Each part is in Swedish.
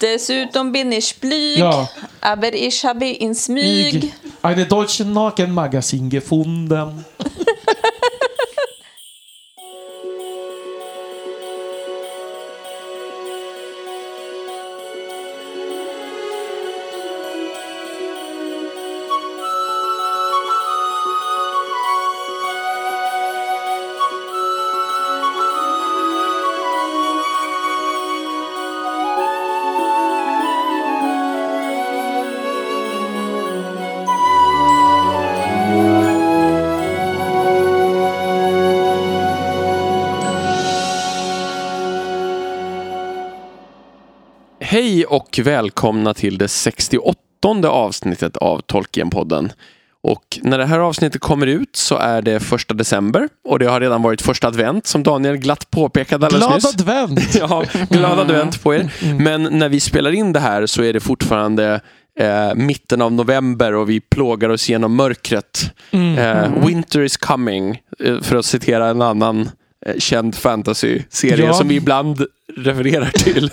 Dessutom bin ich blyg, Ja. aber ich habe in smyg. Eine deutsche Nakenmagasin gefunden. Och välkomna till det 68 avsnittet av Tolkien-podden. Och när det här avsnittet kommer ut så är det första december och det har redan varit första advent som Daniel glatt påpekade alldeles Glad nyss. advent! Ja, glad advent på er. Men när vi spelar in det här så är det fortfarande eh, mitten av november och vi plågar oss genom mörkret. Eh, winter is coming, eh, för att citera en annan eh, känd fantasy-serie Ja. som vi ibland refererar till.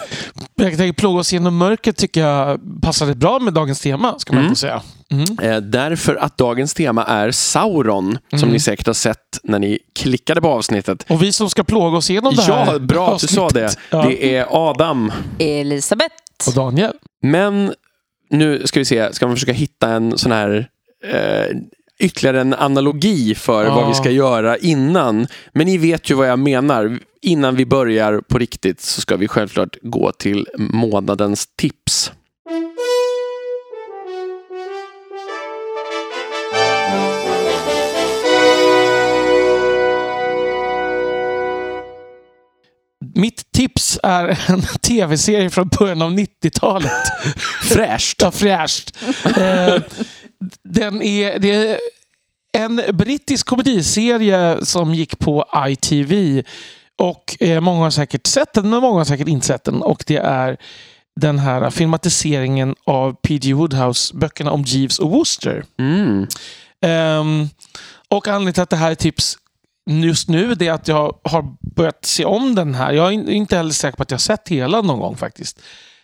Jag tänker plåga oss genom mörkret tycker jag passar rätt bra med dagens tema, ska man Mm. säga. Mm. Eh, därför att dagens tema är Sauron, som Mm. ni säkert har sett när ni klickade på avsnittet. Och vi som ska plåga oss igenom det här Ja, bra att du sa det. Ja. Det är Adam. Elisabeth. Och Daniel. Men nu ska vi se, ska man försöka hitta en sån här eh, ytterligare en analogi för Ja. vad vi ska göra innan. Men ni vet ju vad jag menar. Innan vi börjar på riktigt så ska vi självklart gå till månadens tips. Mitt tips är en tv-serie från början av 90-talet. Fräscht! Ja, fräscht. Eh, den är, det är en brittisk komediserie som gick på ITV. Och eh, Många har säkert sett den, men många har säkert inte sett den. Och det är den här filmatiseringen av P.G. Woodhouse-böckerna om Jeeves och Wooster. Mm. Ehm, och anledningen till att det här är tips just nu det är att jag har börjat se om den här. Jag är in- inte heller säker på att jag har sett hela någon gång faktiskt.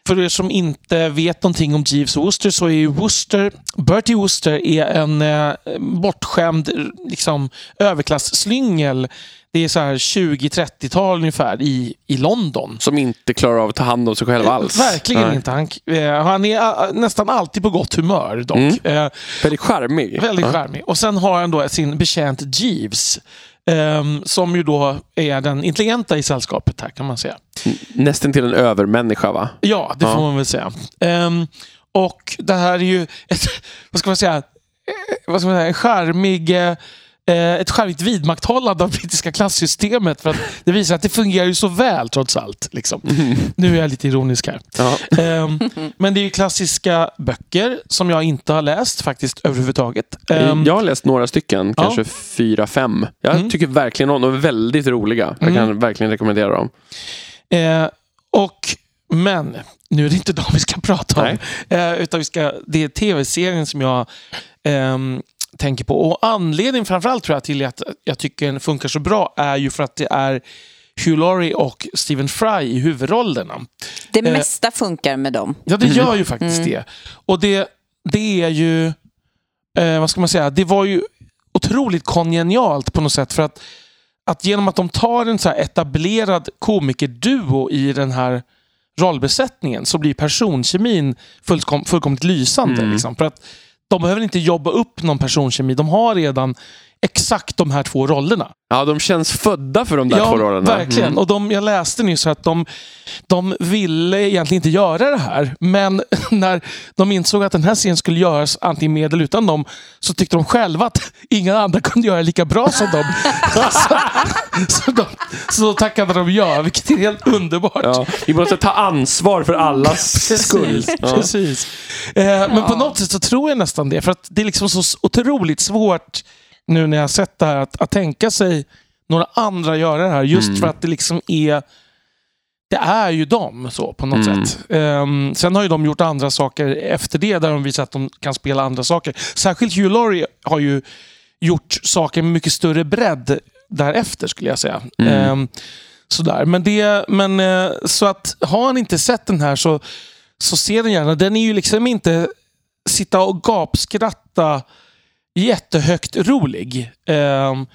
För er som inte vet någonting om Jeeves och Wooster så är ju Wooster, Bertie Wooster är en eh, bortskämd liksom, överklassslyngel. Det är så här 20-30-tal ungefär i, i London. Som inte klarar av att ta hand om sig själv alls. Verkligen Nej. inte. Han, eh, han är eh, nästan alltid på gott humör dock. Mm. Eh, Väldigt charmig. Väldigt charmig. Och sen har han då sin betjänt Jeeves. Ehm, som ju då är den intelligenta i sällskapet här kan man säga. Nästan till en övermänniska va? Ja, det Ja. får man väl säga. Ehm, och det här är ju ett, vad ska man säga, eh, vad ska man säga, en charmig, eh, ett charmigt vidmakthållande av brittiska klassystemet. För att det visar att det fungerar ju så väl trots allt. Liksom. Nu är jag lite ironisk här. Ja. Ehm, men det är ju klassiska böcker som jag inte har läst faktiskt överhuvudtaget. Ehm, jag har läst några stycken, Ja. kanske fyra, fem. Jag Mm. tycker verkligen om dem. De är väldigt roliga. Jag Mm. kan verkligen rekommendera dem. Eh, och, men nu är det inte de vi ska prata om. Eh, utan vi ska, det är tv-serien som jag ehm, tänker på. Och anledningen framförallt tror jag till att jag tycker den funkar så bra är ju för att det är Hugh Laurie och Stephen Fry i huvudrollerna. Det Eh. mesta funkar med dem. Ja, det gör ju faktiskt Mm. det. Och det, det är ju, eh, vad ska man säga, det var ju otroligt kongenialt på något sätt. För att, att genom att de tar en så här etablerad komikerduo i den här rollbesättningen så blir personkemin fullkom, fullkomligt lysande. Mm. Liksom. För att de behöver inte jobba upp någon personkemi. De har redan exakt de här två rollerna. Ja, de känns födda för de där ja, två rollerna. verkligen. Mm. Och de, jag läste nyss att de, de ville egentligen inte göra det här. Men när de insåg att den här scenen skulle göras antingen med eller utan dem så tyckte de själva att inga andra kunde göra det lika bra som dem. så, så, de, så då tackade de ja, vilket är helt underbart. Ja, vi måste ta ansvar för allas skull. Ja. Precis. Eh, Men på något sätt så tror jag nästan det. För att det är liksom så otroligt svårt nu när jag har sett det här att, att tänka sig några andra göra det här. Just Mm. för att det liksom är det är ju dem så på något Mm. sätt. Ehm, sen har ju de gjort andra saker efter det där de visar att de kan spela andra saker. Särskilt Hugh Laurie har ju gjort saker med mycket större bredd därefter skulle jag säga. Mm. Ehm, sådär. Men, det, men eh, så att har han inte sett den här så så se den gärna. Den är ju liksom inte sitta och gapskratta jättehögt rolig. Ehm,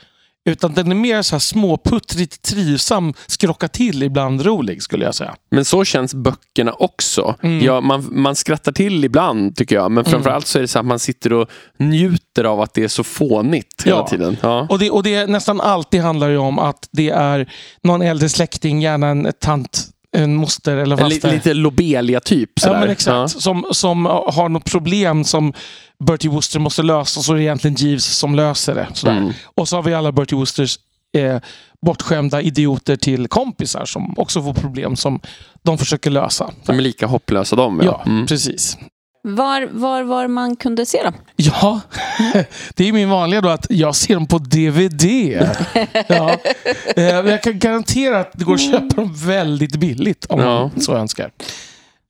utan den är mer så här småputtrigt trivsam, skrocka till ibland rolig skulle jag säga. Men så känns böckerna också. Mm. Ja, man, man skrattar till ibland tycker jag. Men framförallt så är det så att man sitter och njuter av att det är så fånigt hela Ja. tiden. Ja. Och det, och det nästan alltid handlar ju om att det är någon äldre släkting, gärna en tant, en moster eller faster. lite Lobelia-typ. Ja, men exakt. Som, som har något problem som Bertie Wooster måste lösa så är det egentligen Jeeves som löser det. Sådär. Mm. Och så har vi alla Bertie Woosters eh, bortskämda idioter till kompisar som också får problem som de försöker lösa. De är lika hopplösa de. Ja, Ja. Mm. precis. Var, var var man kunde se dem? Ja, det är min vanliga då att jag ser dem på DVD. Ja. Eh, men jag kan garantera att det går att köpa dem väldigt billigt om Ja. man så önskar. Eh,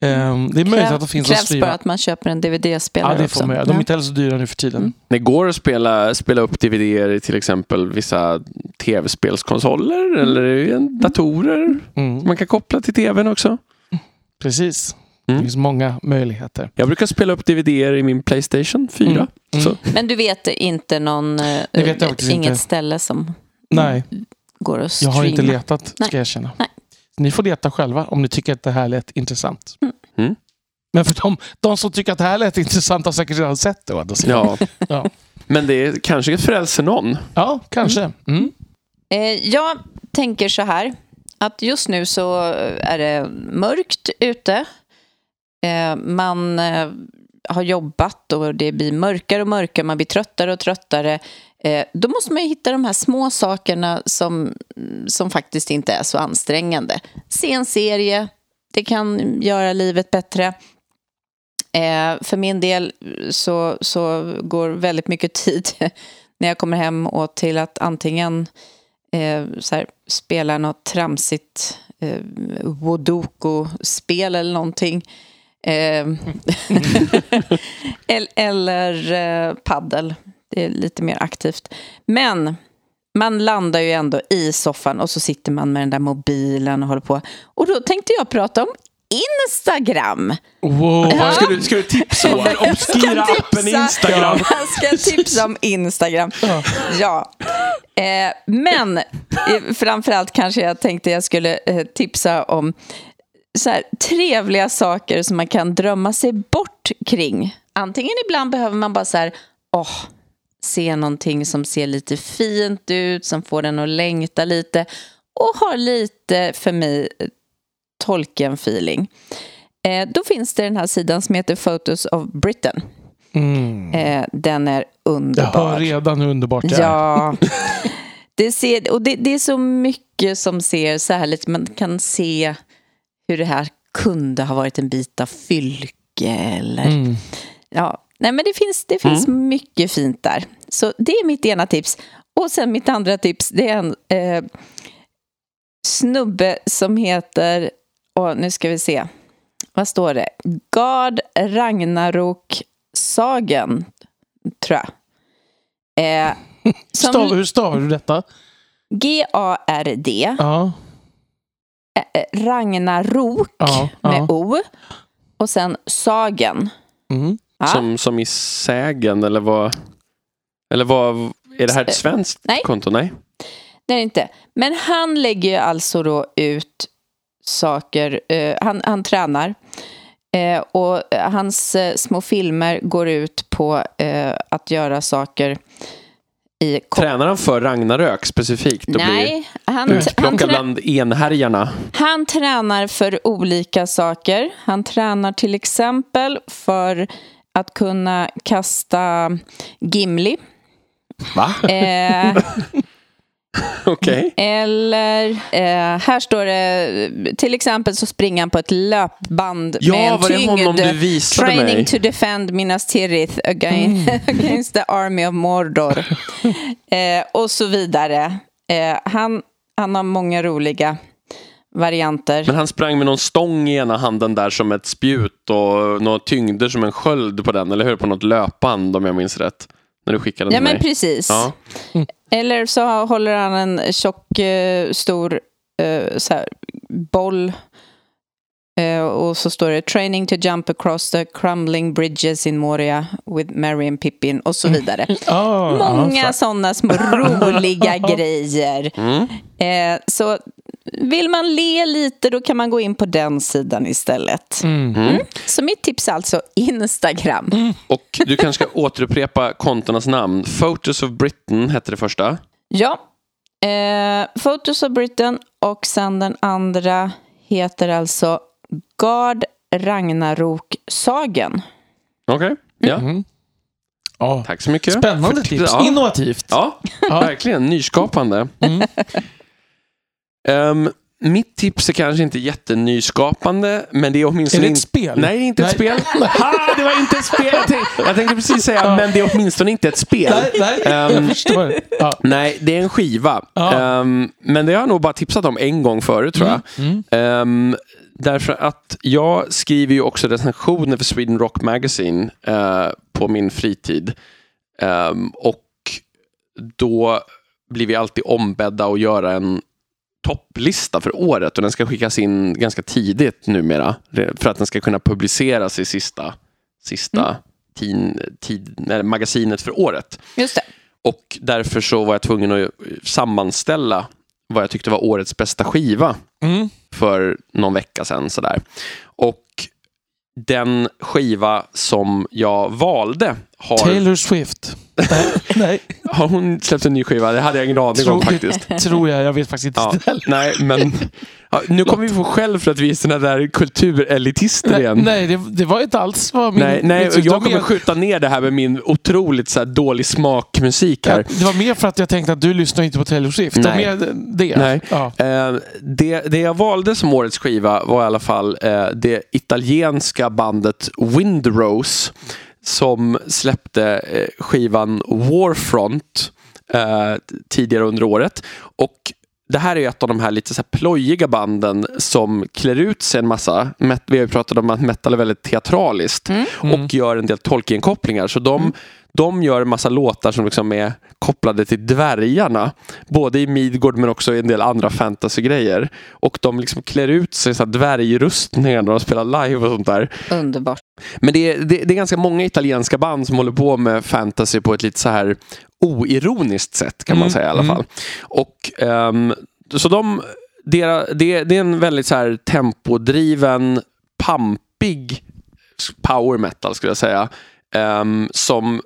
Det är möjligt att de finns att krävs bara att man köper en DVD-spelare Ja, det får man göra. De är inte heller så dyra nu för tiden. Mm. Det går att spela, spela upp DVD-er i till exempel vissa tv-spelskonsoler eller i datorer. Mm. Man kan koppla till tvn också. Precis. Mm. Det finns många möjligheter. Jag brukar spela upp DVD-er i min Playstation 4. Mm. Mm. Så. Men du vet inte någon... eh, Det vet jag inget inte. ställe som Nej, går att jag streama? har inte letat, Nej. ska jag erkänna. Nej. Ni får leta själva om ni tycker att det här lät intressant. Mm. Men för de, de som tycker att det här lät intressant har säkert redan sett det. Ja. Ja. Men det är kanske frälser någon. ja, kanske. Mm. Eh, Jag tänker så här, att just nu så är det mörkt ute. Eh, man eh, har jobbat och det blir mörkare och mörkare, man blir tröttare och tröttare. Eh, då måste man ju hitta de här små sakerna som, som faktiskt inte är så ansträngande. Se en serie, det kan göra livet bättre. För min del så, så går väldigt mycket tid när jag kommer hem och till att antingen så här, spela något tramsigt eh, Wodoko-spel eller någonting. Eh, el- eller eh, paddel. Det är lite mer aktivt. Men man landar ju ändå i soffan och så sitter man med den där mobilen och håller på. Och då tänkte jag prata om Instagram. Wow. Ja. Ska, du, ska du tipsa om den obskyra appen. Instagram? Jag ska tipsa om Instagram. Ja. Ja. Eh, men eh, framförallt kanske jag tänkte jag skulle eh, tipsa om så här, trevliga saker som man kan drömma sig bort kring. Antingen ibland behöver man bara så här, åh, se någonting som ser lite fint ut, som får den att längta lite och har lite, för mig, eh, Tolkien-feeling. Eh, då finns det den här sidan som heter Photos of Britain. Mm. Eh, den är Jag underbar. hör redan hur underbart det är. Ja. Det, ser, och det, det är så mycket som ser så här lite, man kan se hur det här kunde ha varit en bit av fylke eller Mm. ja. Nej men det finns, det finns mycket fint där. Så det är mitt ena tips. Och sen mitt andra tips, det är en eh, snubbe som heter, och nu ska vi se, vad står det? Gard Ragnarok Sagen, tror jag. Eh, som- Stav, hur stavar du detta? G-A-R-D, Ja. Eh, Ragnarok Ja, med ja. O och sen Sagen. Mm. Ja. Som, som i sägen eller vad? Eller vad? Är det här ett svenskt Nej. konto? Nej. Det är det inte. Men han lägger ju alltså då ut saker, eh, han, han tränar. Eh, och eh, hans eh, små filmer går ut på eh, att göra saker i... Tränar han för Ragnarök specifikt? Och blir Nej, han, han, utplockad trä- bland enhärjarna? han tränar för olika saker. Han tränar till exempel för att kunna kasta Gimli. Va? Eh, Okej. Eller, eh, här står det, till exempel så springer han på ett löpband Ja, med en var det tyngd. Training mig? to defend Minas Tirith against, against the army of Mordor. eh, och så vidare. Eh, han, han har många roliga varianter. Men han sprang med någon stång i ena handen där som ett spjut och några tyngder som en sköld på den, eller hur? På något löpband om jag minns rätt. När du skickade Ja den men till mig. precis. Ja. Eller så håller han en tjock, eh, stor eh, så här, boll Eh, och så står det training to jump across the crumbling bridges in Moria with Merry and Pippin och så vidare. Ah, Många sådana små roliga grejer. Eh, så vill man le lite då kan man gå in på den sidan istället. Mm. Så mitt tips är alltså Instagram. Och du kanske ska återupprepa kontornas namn. Photos of Britain hette det första. Ja, eh, Photos of Britain och sen den andra heter alltså Gard Ragnarok-sagan. Okej, ja. Mm. Ja. Tack så mycket. Spännande för- tips. Ja. Innovativt. Ja, verkligen. Nyskapande. Mm. Ehm, mitt tips är kanske inte jättenyskapande, men det är Är åtminstone... det ett spel? Nej, det är inte ett Nej. spel. Ha, det var inte ett spel! Jag tänkte, jag tänkte precis säga, men det är åtminstone inte ett spel. Nej, nej. Förstår. Ja. Nej, det är en skiva. Ja. Ehm, men det har jag nog bara tipsat om en gång förut, tror jag. Mm. Ehm, därför att jag skriver ju också recensioner för Sweden Rock Magazine eh, på min fritid. Och då blir vi alltid ombedda att göra en topplista för året och den ska skickas in ganska tidigt numera för att den ska kunna publiceras i sista, sista tid, tid, nej, magasinet för året. Just det. Och därför så var jag tvungen att sammanställa vad jag tyckte var årets bästa skiva Mm. för någon vecka sedan. Sådär. Och den skiva som jag valde har, Taylor Swift. Nej, har hon släppt en ny skiva? Det hade jag ingen aning om faktiskt. tror jag. Jag vet faktiskt inte. Ja, nej, men ja, nu kommer vi få skäll för att vi är såna där kulturelitister Nej, igen. nej det, det var inte alls vad min... Nej, nej jag kommer mer- skjuta ner det här med min otroligt så här, dålig smakmusik här. Det var mer för att jag tänkte att du lyssnar inte på Taylor Swift. Det var Nej. mer det. Nej. Ja. Eh, det, det jag valde som årets skiva var i alla fall eh, det italienska bandet Windrose som släppte eh, skivan Warfront eh, tidigare under året. Och det här är ett av de här lite så här plojiga banden som klär ut sig en massa. Vi har ju pratat om att metal är väldigt teatraliskt och gör en del Tolkien-kopplingar. Så de, de gör en massa låtar som liksom är kopplade till dvärgarna. Både i Midgård men också i en del andra fantasy-grejer. Och de liksom klär ut sig i dvärgrustningar när de spelar live och sånt där. Underbart. Men det är, det, det är ganska många italienska band som håller på med fantasy på ett lite så här oironiskt sätt kan man Mm, säga i alla mm. fall. Och ehm, så de, det, det, det är en väldigt så här tempodriven, pampig power metal skulle jag säga. Ehm, som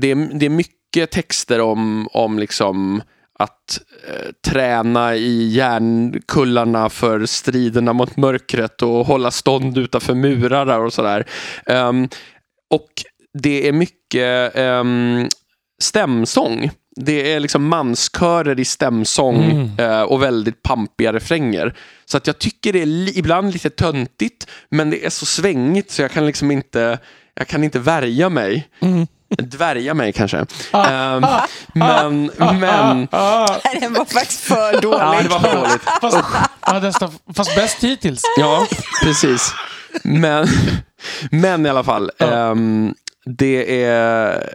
det är, det är mycket texter om, om liksom att eh, träna i järnkullarna för striderna mot mörkret och hålla stånd utanför murar och sådär. Ehm, och det är mycket ehm, stämsång. Det är liksom manskörer i stämsång Mm. eh, och väldigt pampiga refränger. Så att jag tycker det är ibland lite töntigt, men det är så svängigt så jag kan liksom inte, jag kan inte värja mig. Mm. Dvärja mig kanske. Ah, Ehm, men, men... Ah, Den var faktiskt för dålig. Ja, det var för dåligt. fast, ja, nästan, fast bäst hittills. Ja, precis. Men, men i alla fall. ehm, det är...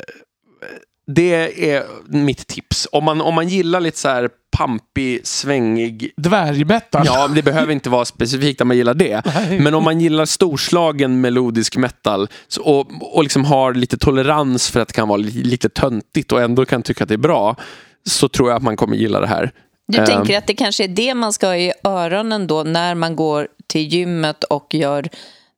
Det är mitt tips. Om man, om man gillar lite så här pampig, svängig Dvärgmetal. Ja, det behöver inte vara specifikt att man gillar det. Nej. Men om man gillar storslagen melodisk metal så, och, och liksom har lite tolerans för att det kan vara li, lite töntigt och ändå kan tycka att det är bra så tror jag att man kommer gilla det här. Du Ehm, tänker att det kanske är det man ska ha i öronen då när man går till gymmet och gör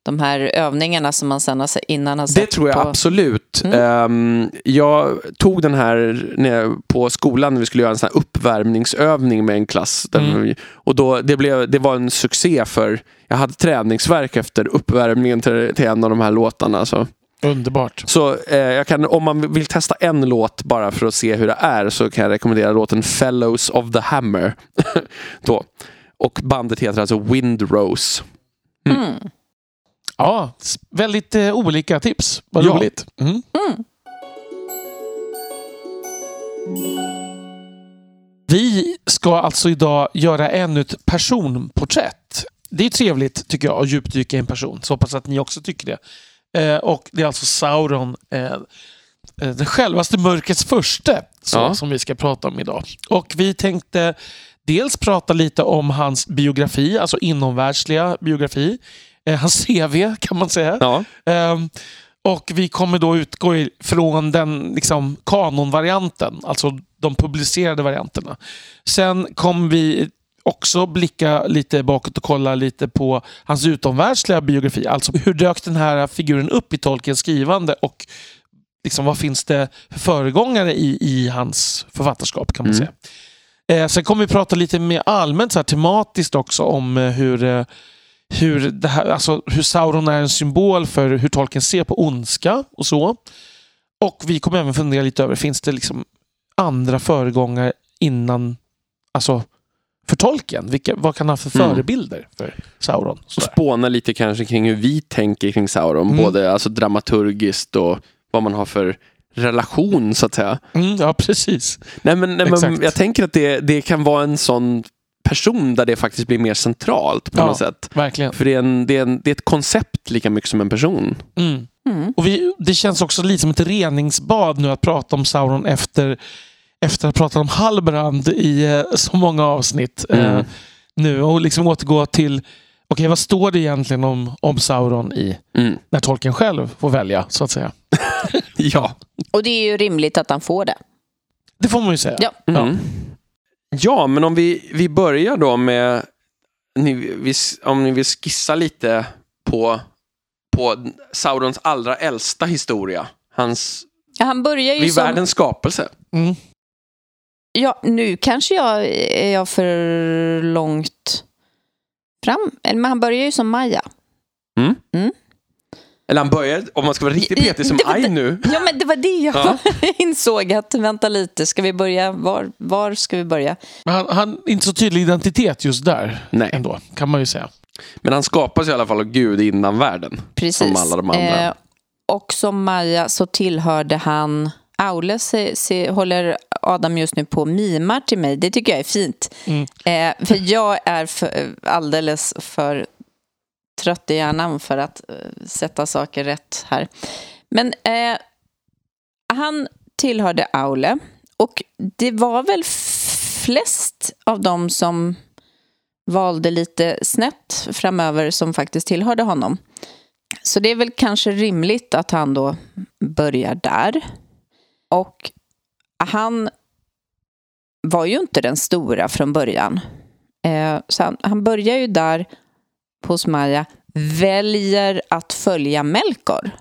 de här övningarna som man sen har, se- innan har Det sett tror jag på... absolut. Ehm, jag tog den här när jag, på skolan när vi skulle göra en sån här uppvärmningsövning med en klass. Där Mm. vi, och då, det, blev, det var en succé för jag hade träningsverk efter uppvärmningen till, till en av de här låtarna. Så, Underbart. så eh, jag kan, om man vill testa en låt bara för att se hur det är så kan jag rekommendera låten Fellows of the Hammer. då. Och bandet heter alltså Windrose. Mm. Ja, väldigt eh, olika tips. Vad Ja. roligt. Mm. Vi ska alltså idag göra ännu ett personporträtt. Det är trevligt tycker jag att djupdyka i en person. Så hoppas att ni också tycker det. Eh, och det är alltså Sauron, eh, eh, den självaste mörkrets förste, så, Ja. som vi ska prata om idag. Och vi tänkte dels prata lite om hans biografi, alltså inomvärldsliga biografi. Eh, hans CV kan man säga. Ja. Ehm, och vi kommer då utgå från den liksom, kanonvarianten, alltså de publicerade varianterna. Sen kommer vi också blicka lite bakåt och kolla lite på hans utomvärldsliga biografi. Alltså hur dök den här figuren upp i Tolkiens skrivande och liksom, vad finns det för föregångare i, i hans författarskap kan man Mm. säga. Eh, sen kommer vi prata lite mer allmänt så här, tematiskt också om eh, hur, eh, hur, det här, alltså, hur Sauron är en symbol för hur Tolkien ser på ondska och så. Och vi kommer även fundera lite över, finns det liksom andra föregångare innan, alltså för Tolkien? Vilka, vad kan han ha för Mm. förebilder för Sauron? Sådär. spåna lite kanske kring hur vi tänker kring Sauron. Mm. Både alltså, dramaturgiskt och vad man har för relation så att säga. Mm, ja, precis. Nej, men, nej, men jag tänker att det, det kan vara en sån person där det faktiskt blir mer centralt på Ja. något sätt. Verkligen. För det är, en, det, är en, det är ett koncept lika mycket som en person. Mm. Mm. Och vi, det känns också lite som ett reningsbad nu att prata om Sauron efter, efter att ha pratat om Halbrand i eh, så många avsnitt. Eh, Mm. nu och liksom återgå till Okej, vad står det egentligen om, om Sauron i Mm. när tolken själv får välja, så att säga? Ja. Och det är ju rimligt att han får det. Det får man ju säga. Ja. Mm. Ja, men om vi, vi börjar då med, om ni vill skissa lite på, på Saurons allra äldsta historia. Hans, Ja, Han börjar ju vid som... världens skapelse. Mm. Ja, nu kanske jag är jag för långt fram. Men han börjar ju som Maja. Eller han börjar, om man ska vara riktigt petig som det Ainu. Ja, men det var det jag Ja. insåg. att Vänta lite, ska vi börja? Var, var ska vi börja? Men han han har inte så tydlig identitet just där Nej, ändå, kan man ju säga. men han skapas i alla fall av Gud innan världen. Precis. Som alla de andra. Eh, och som Maja så tillhörde han... Aule se, se, håller Adam just nu på och mimar till mig. Det tycker jag är fint. Mm. Eh, för jag är för, alldeles för trött i hjärnan för att eh, sätta saker rätt här. Men eh, han tillhörde Aule. Och det var väl flest av dem som valde lite snett framöver som faktiskt tillhörde honom. Så det är väl kanske rimligt att han då börjar där. Och han var ju inte den stora från början. Eh, så han, han börjar ju där hos Maja, väljer att följa Melkor.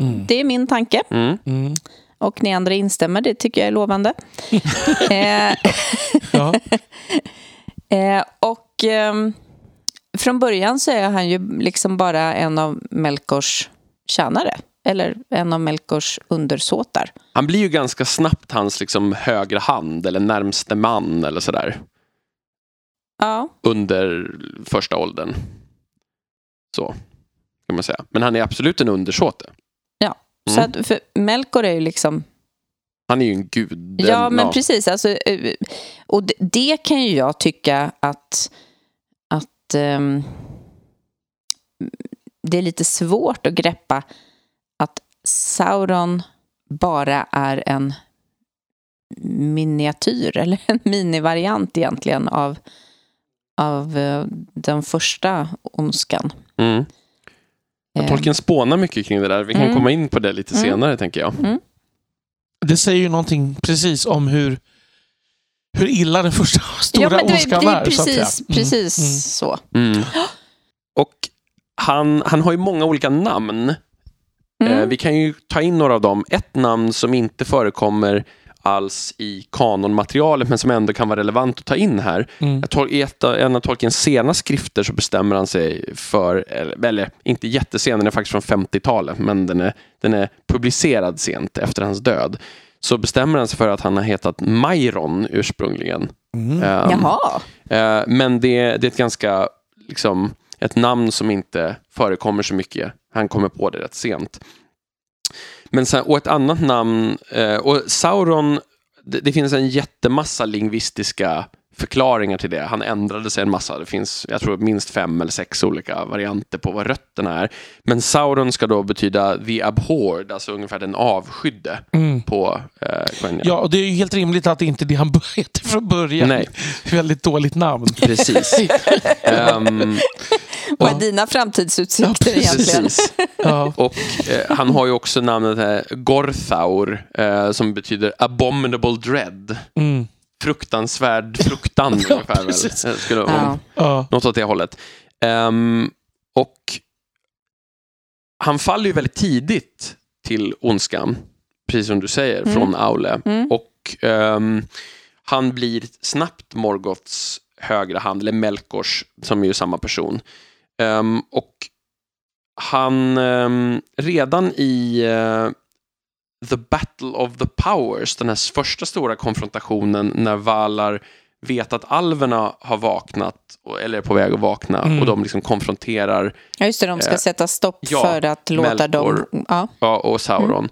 Mm. Det är min tanke. Mm. Mm. Och ni andra instämmer, det tycker jag är lovande. eh, Ja. Eh, och ehm, från början så är han ju liksom bara en av Melkors tjänare. Eller en av Melkors undersåtar. Han blir ju ganska snabbt hans liksom högra hand eller närmste man eller sådär. Ja, under första åldern. Så kan man säga. Men han är absolut en undersåte. så Mm. att, för Melkor är ju liksom... Han är ju en gud. Ja, En- men precis. Alltså, eh, och det, det kan ju jag tycka att, att ehm, det är lite svårt att greppa att Sauron bara är en miniatyr eller en minivariant egentligen av, av eh, den första ondskan. Mm. Eh, Tolkien spånar mycket kring det där. Vi kan Mm. komma in på det lite Mm. senare, tänker jag. Det säger ju någonting precis om hur, hur illa den första stora ja, men det, ondskan det är. så precis, Mm. precis Mm. så. Mm. Och han, han har ju många olika namn. Mm. Eh, vi kan ju ta in några av dem. Ett namn som inte förekommer alls i kanonmaterialet men som ändå kan vara relevant att ta in här. Mm. I ett, av- en av Tolkiens sena skrifter så bestämmer han sig för, eller, eller inte jättesen, den är faktiskt från 50-talet, men den är, den är publicerad sent efter hans död. Så bestämmer han sig för att han har hetat Myron ursprungligen. Mm. Jaha. eh, men det, det är ett ganska, liksom, ett namn som inte förekommer så mycket. Han kommer på det rätt sent. Men sen, och ett annat namn, eh, och Sauron, det, det finns en jättemassa lingvistiska förklaringar till det. Han ändrade sig en massa. Det finns, jag tror, minst fem eller sex olika varianter på vad rötterna är. Men Sauron ska då betyda the abhorred, alltså ungefär den avskydde Mm. på eh, Quenya. Ja, och det är ju helt rimligt att det inte är det han heter från början. Nej. Väldigt dåligt namn. Precis. Ehm, Vad är dina framtidsutsikter Ja, egentligen? Ja. Och eh, han har ju också namnet här, Gorthaur, eh, som betyder abominable dread. Mm. Fruktansvärd fruktan ungefär väl. Skulle, om, Ja. Ja. Något åt det hållet. Ehm, och han faller ju väldigt tidigt till ondskan, precis som du säger, Mm. från Aule. Mm. Och ehm, han blir snabbt Morgoths högra hand, eller Melkors, som är ju samma person. Ehm, och han, ehm, redan i eh, The Battle of the Powers, den här första stora konfrontationen när Valar vet att alverna har vaknat, eller är på väg att vakna, Mm. och de liksom konfronterar Ja, just det, de ska Eh, sätta stopp ja, för att låta dem... Melkor. Ja. ja, och Sauron.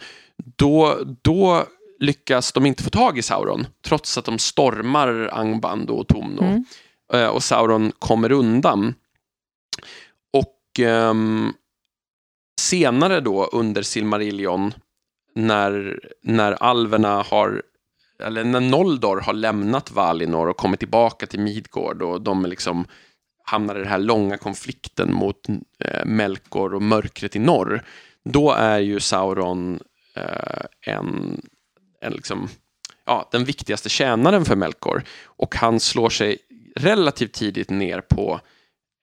Då, då lyckas de inte få tag i Sauron, trots att de stormar Angband och Tomno. Mm. Eh, och Sauron kommer undan. Och ehm, senare då under Silmarillion, när, när alverna har eller när Noldor har lämnat Valinor och kommit tillbaka till Midgård och de är liksom hamnar i den här långa konflikten mot eh, Melkor och mörkret i norr. Då är ju Sauron eh, en, en liksom, ja, den viktigaste tjänaren för Melkor. Och han slår sig relativt tidigt ner på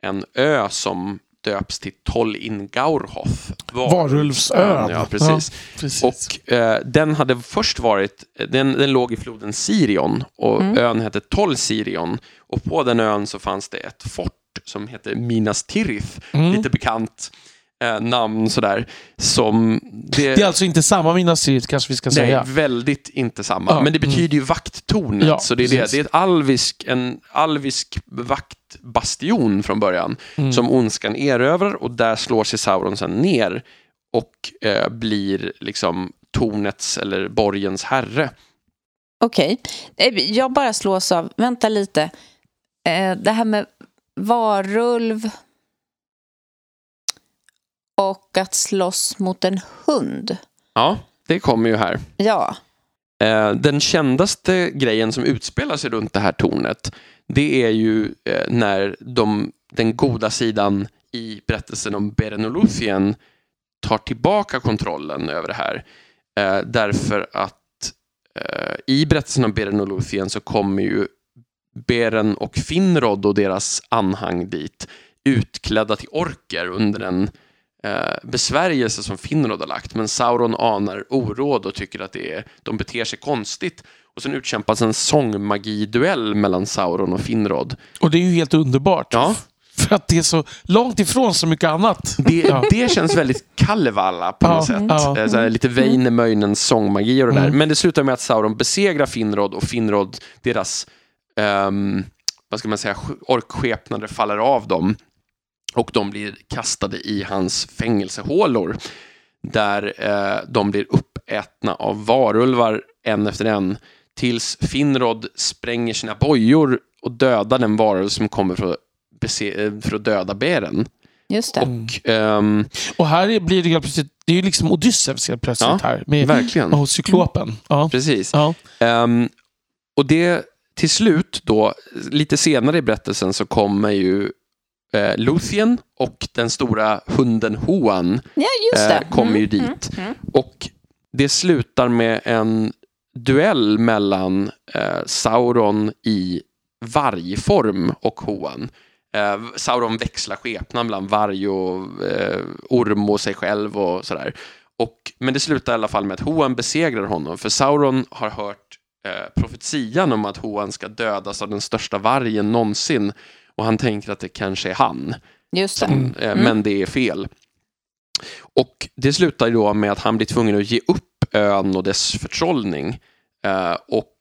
en ö som döps till Tol in Gaurhoth. Varulvsön. Ja, precis. precis. Och eh, den hade först varit, den, den låg i floden Sirion och Mm. ön hette Tol Sirion. Och på den ön så fanns det ett fort som heter Minas Tirith, Mm. lite bekant eh, namn sådär. Som det, Det är alltså inte samma Minas Tirith kanske vi ska Nej, säga. väldigt inte samma. Ja, Men det betyder ju vakttornet. Ja, så det är, det. precis. det är ett alvisk, en alvisk vaktbastion från början. Mm. Som ondskan erövrar och där slår sig Sauron sen ner. Och eh, blir liksom tornets eller borgens herre. Okej. Eh, Jag bara slås av... Vänta lite. Eh, Det här med varulv och att slåss mot en hund. Ja, det kommer ju här. Ja. Eh, den kändaste grejen som utspelar sig runt det här tornet det är ju eh, när de, den goda sidan i berättelsen om Berenolothien tar tillbaka kontrollen över det här. Eh, därför att eh, i berättelsen om Berenolothien så kommer ju Beren och Finrod och deras anhang dit utklädda till orker under en eh, besvärjelse som Finrod har lagt. Men Sauron anar oråd och tycker att det är, de beter sig konstigt. Och sen utkämpas en sångmagi-duell mellan Sauron och Finrod. Och det är ju helt underbart. Ja. För att det är så långt ifrån så mycket annat. Det, Ja. det känns väldigt Kalevala på Ja, något sätt. ja. Eh, lite Väinämöinens sångmagi och det där. Mm. Men det slutar med att Sauron besegrar Finrod och Finrod, deras ehm, vad ska man säga, sk- orkskepnader faller av dem. Och de blir kastade i hans fängelsehålor. Där eh, de blir uppätna av varulvar en efter en. Tills Finrod spränger sina bojor och dödar den varulv som kommer för att, bese- eh, för att döda bären. Just det. Och ehm, Och här är- blir det helt plötsligt, det är ju liksom Odysseus helt plötsligt Ja, här. Med, verkligen. och cyklopen. Ja. Precis. Ja. Ehm, och det till slut då, lite senare i berättelsen så kommer ju eh, Luthien och den stora hunden Hoan Ja, just det. eh, kommer ju Mm, dit. mm, mm. Och det slutar med en duell mellan eh, Sauron i vargform och Hoan. Eh, Sauron växlar skepnad bland varg och eh, orm och sig själv och sådär. Och, men det slutar i alla fall med att Hoan besegrar honom, för Sauron har hört eh, profetian om att Hoan ska dödas av den största vargen någonsin. Och han tänker att det kanske är han. Just det. Som, eh, Men det är fel. Och det slutar då med att han blir tvungen att ge upp ön och dess förtrollning. Eh, och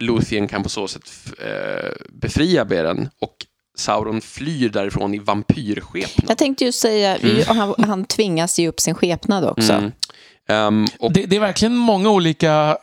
Luthien kan på så sätt eh, befria Beren. Och Sauron flyr därifrån i vampyrskepnad. Jag tänkte ju säga, Mm. han, han tvingas ge upp sin skepnad också. Mm. Ehm, och, Det, det är verkligen många olika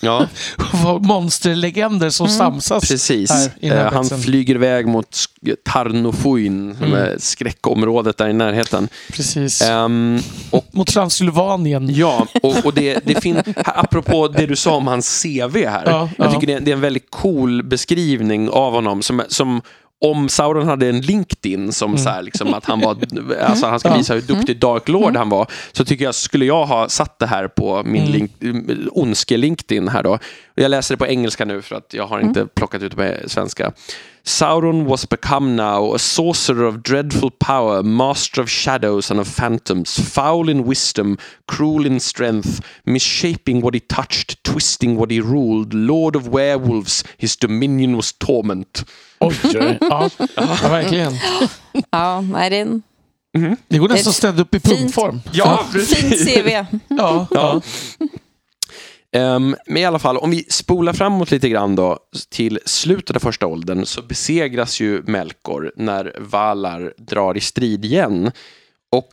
ja, monsterlegender som samsas. precis. här Eh, han flyger iväg mot Tarnofuin, Mm. är skräckområdet där i närheten. Precis. Ehm, och Mot Transylvanien. Ja, och, och det, det finns, apropå det du sa om hans CV här. Ja, jag ja. tycker det är, det är en väldigt cool beskrivning av honom som, som om Sauron hade en LinkedIn som så här, liksom, att han var, alltså han ska visa hur duktig Dark Lord han var, så tycker jag, skulle jag ha satt det här på min link, ondske-LinkedIn här då. Jag läser det på engelska nu för att jag har inte plockat ut det på svenska. Sauron was become now a sorcerer of dreadful power, master of shadows and of phantoms, foul in wisdom, cruel in strength, misshaping what he touched, twisting what he ruled, lord of werewolves, his dominion was torment. Oj, oj. Ja, ja, verkligen. Ja, nej, det är en Det går nästan Ett att ställa upp i fint- punktform. Ja, fint CV. Ja, ja. Ehm, men i alla fall, om vi spolar framåt lite grann då till slutet av första åldern så besegras ju Melkor när Valar drar i strid igen. Och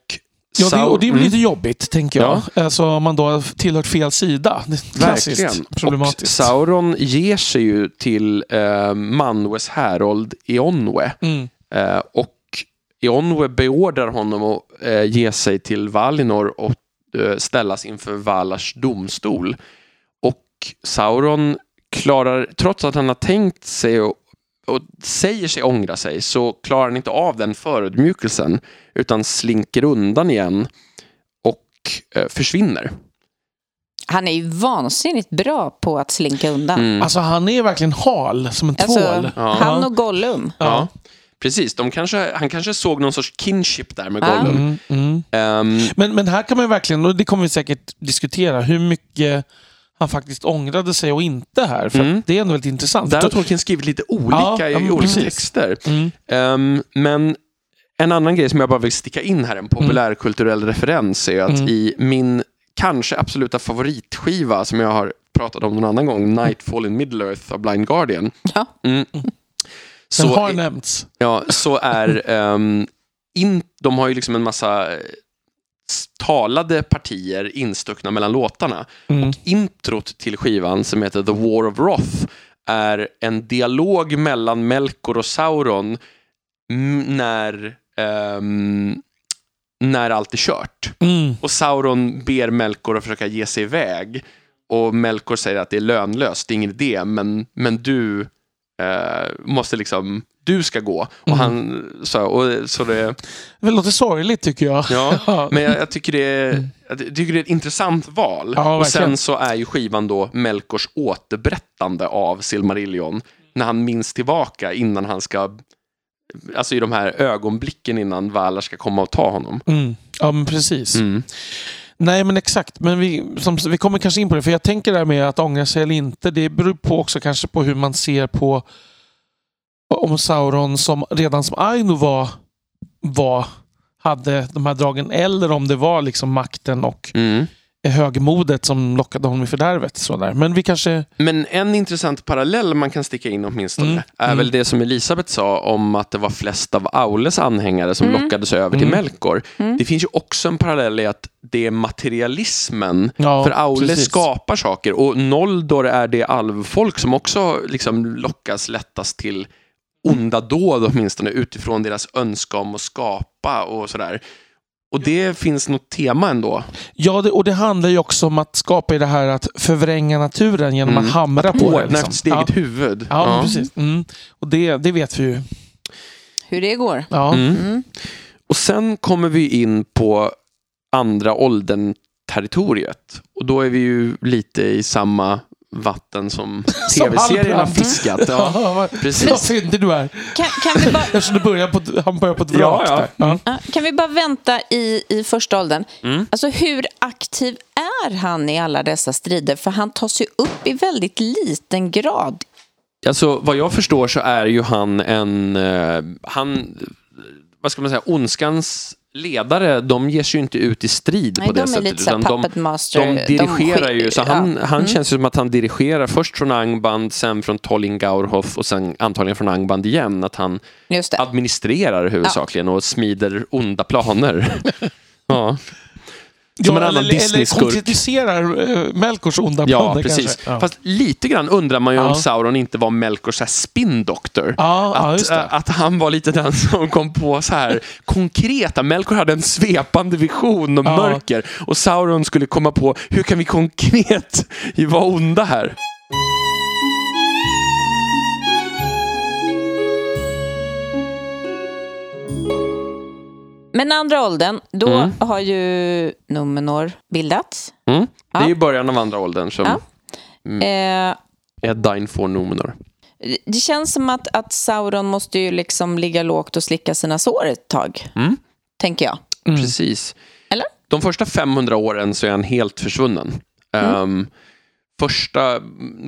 Ja, det, och det är väl Mm. lite jobbigt, tänker jag. Alltså om man då har tillhört fel sida. Klassiskt Verkligen. Och problematiskt. Sauron ger sig ju till eh, Manwes härold Eonwe. Mm. Eh, och Eonwe beordrar honom att eh, ge sig till Valinor och eh, ställas inför Valars domstol. Sauron klarar, trots att han har tänkt sig och, och säger sig ångra sig, så klarar han inte av den förödmjukelsen utan slinker undan igen och eh, försvinner. Han är ju vansinnigt bra på att slinka undan. Mm. Alltså han är verkligen hal som en tvål. Alltså, Ja. Han och Gollum. Ja. Precis, de kanske, han kanske såg någon sorts kinship där med Ja. Gollum. Mm, mm. Ehm, Men, men här kan man ju verkligen, och det kommer vi säkert diskutera, hur mycket han faktiskt ångrade sig och inte här. För Mm. det är ändå väldigt intressant. där har Tolkien skrivit lite olika Ja, i ja, olika precis. texter. Mm. Ehm, men en annan grej som jag bara vill sticka in här, en populärkulturell referens, är att Mm. i min kanske absoluta favoritskiva som jag har pratat om någon annan gång, Nightfall in Middle-earth av Blind Guardian. Ja. Mm. Den Så, har är- nämnts. ja, så är, ehm, in, de har ju liksom en massa eh, talade partier instuckna mellan låtarna. Mm. introt till skivan som heter The War of Wrath är en dialog mellan Melkor och Sauron när, ehm, när allt är kört. Mm. Och Sauron ber Melkor att försöka ge sig iväg. Och Melkor säger att det är lönlöst, det är ingen idé, men, men du eh, måste liksom, du ska gå. Och Mm. han, så, och, så det, Det låter sorgligt tycker jag. Ja, men jag, jag, tycker det är, jag tycker det är ett intressant val. Ja, och sen så är ju skivan då Melkors återberättande av Silmarillion. När han minns tillbaka innan han ska, alltså i de här ögonblicken innan Valar ska komma och ta honom. Mm. Ja, men precis. Mm. Nej, men exakt. Men vi, som, vi kommer kanske in på det. För jag tänker det här med att ångra sig eller inte. Det beror på också kanske på hur man ser på om Sauron som redan som Aino var, var hade de här dragen. Eller om det var liksom makten och Mm högmodet som lockade honom i fördärvet. Sådär. Men vi kanske... Men en intressant parallell man kan sticka in åtminstone Mm, är mm. väl det som Elisabeth sa om att det var flest av Aules anhängare som Mm. lockades över till Mm. Melkor. Mm. Det finns ju också en parallell i att det är materialismen Ja, För Aule precis. skapar saker och Noldor är det alvfolk som också liksom lockas lättast till onda dåd åtminstone utifrån deras önskan om att skapa och sådär. Och det finns något tema ändå. Ja, det, och det handlar ju också om att skapa i det här att förvränga naturen genom Mm. att hamra på det. Ordna Liksom. efter sitt eget ja. huvud. Ja, men precis. Mm. Och det, det vet vi ju. Hur det går. Ja. Mm. Mm. Och sen kommer vi in på andra åldern territoriet. Och då är vi ju lite i samma vatten som tv-serien har fiskat. Ja, precis. Vad fyndig du är. Kan, kan, vi bara, Eftersom du börjar på, han börjar på ett vrak ja. där. Ja. ja, kan vi bara vänta i, i första åldern? Mm. Alltså hur aktiv är han i alla dessa strider? För han tas ju upp i väldigt liten grad. Alltså vad jag förstår så är ju han en, eh, han, vad ska man säga, ondskans ledare, de ger sig ju inte ut i strid Nej, på det de sättet. lite utan de, de dirigerar sk- ju, så han, ja. han Mm. känns ju som att han dirigerar först från Angband, sen från Tolin Gaurhoff och sen antagligen från Angband igen. Att han administrerar huvudsakligen och smider onda planer. ja. Som en annan eller, eller Disney-skurk. konkretiserar uh, Melkors onda Ja, planer precis. kanske. Ja. Fast lite grann undrar man ju om Ja. Sauron inte var Melkors så här spin doctor. Ja, ja, att, det. äh, att han var lite den som kom på så här konkreta. Melkor hade en svepande vision om Ja. mörker och Sauron skulle komma på hur kan vi konkret vara onda här? Men andra åldern, då Mm. har ju Numenor bildats. Mm. Det är ju början av andra åldern som Ja. Mm. Eh, Edain får Numenor. det känns som att, att Sauron måste ju liksom ligga lågt och slicka sina sår ett tag, Mm. tänker jag. Mm. Precis. Eller? De första 500 åren så är han helt försvunnen. Mm. Ehm, första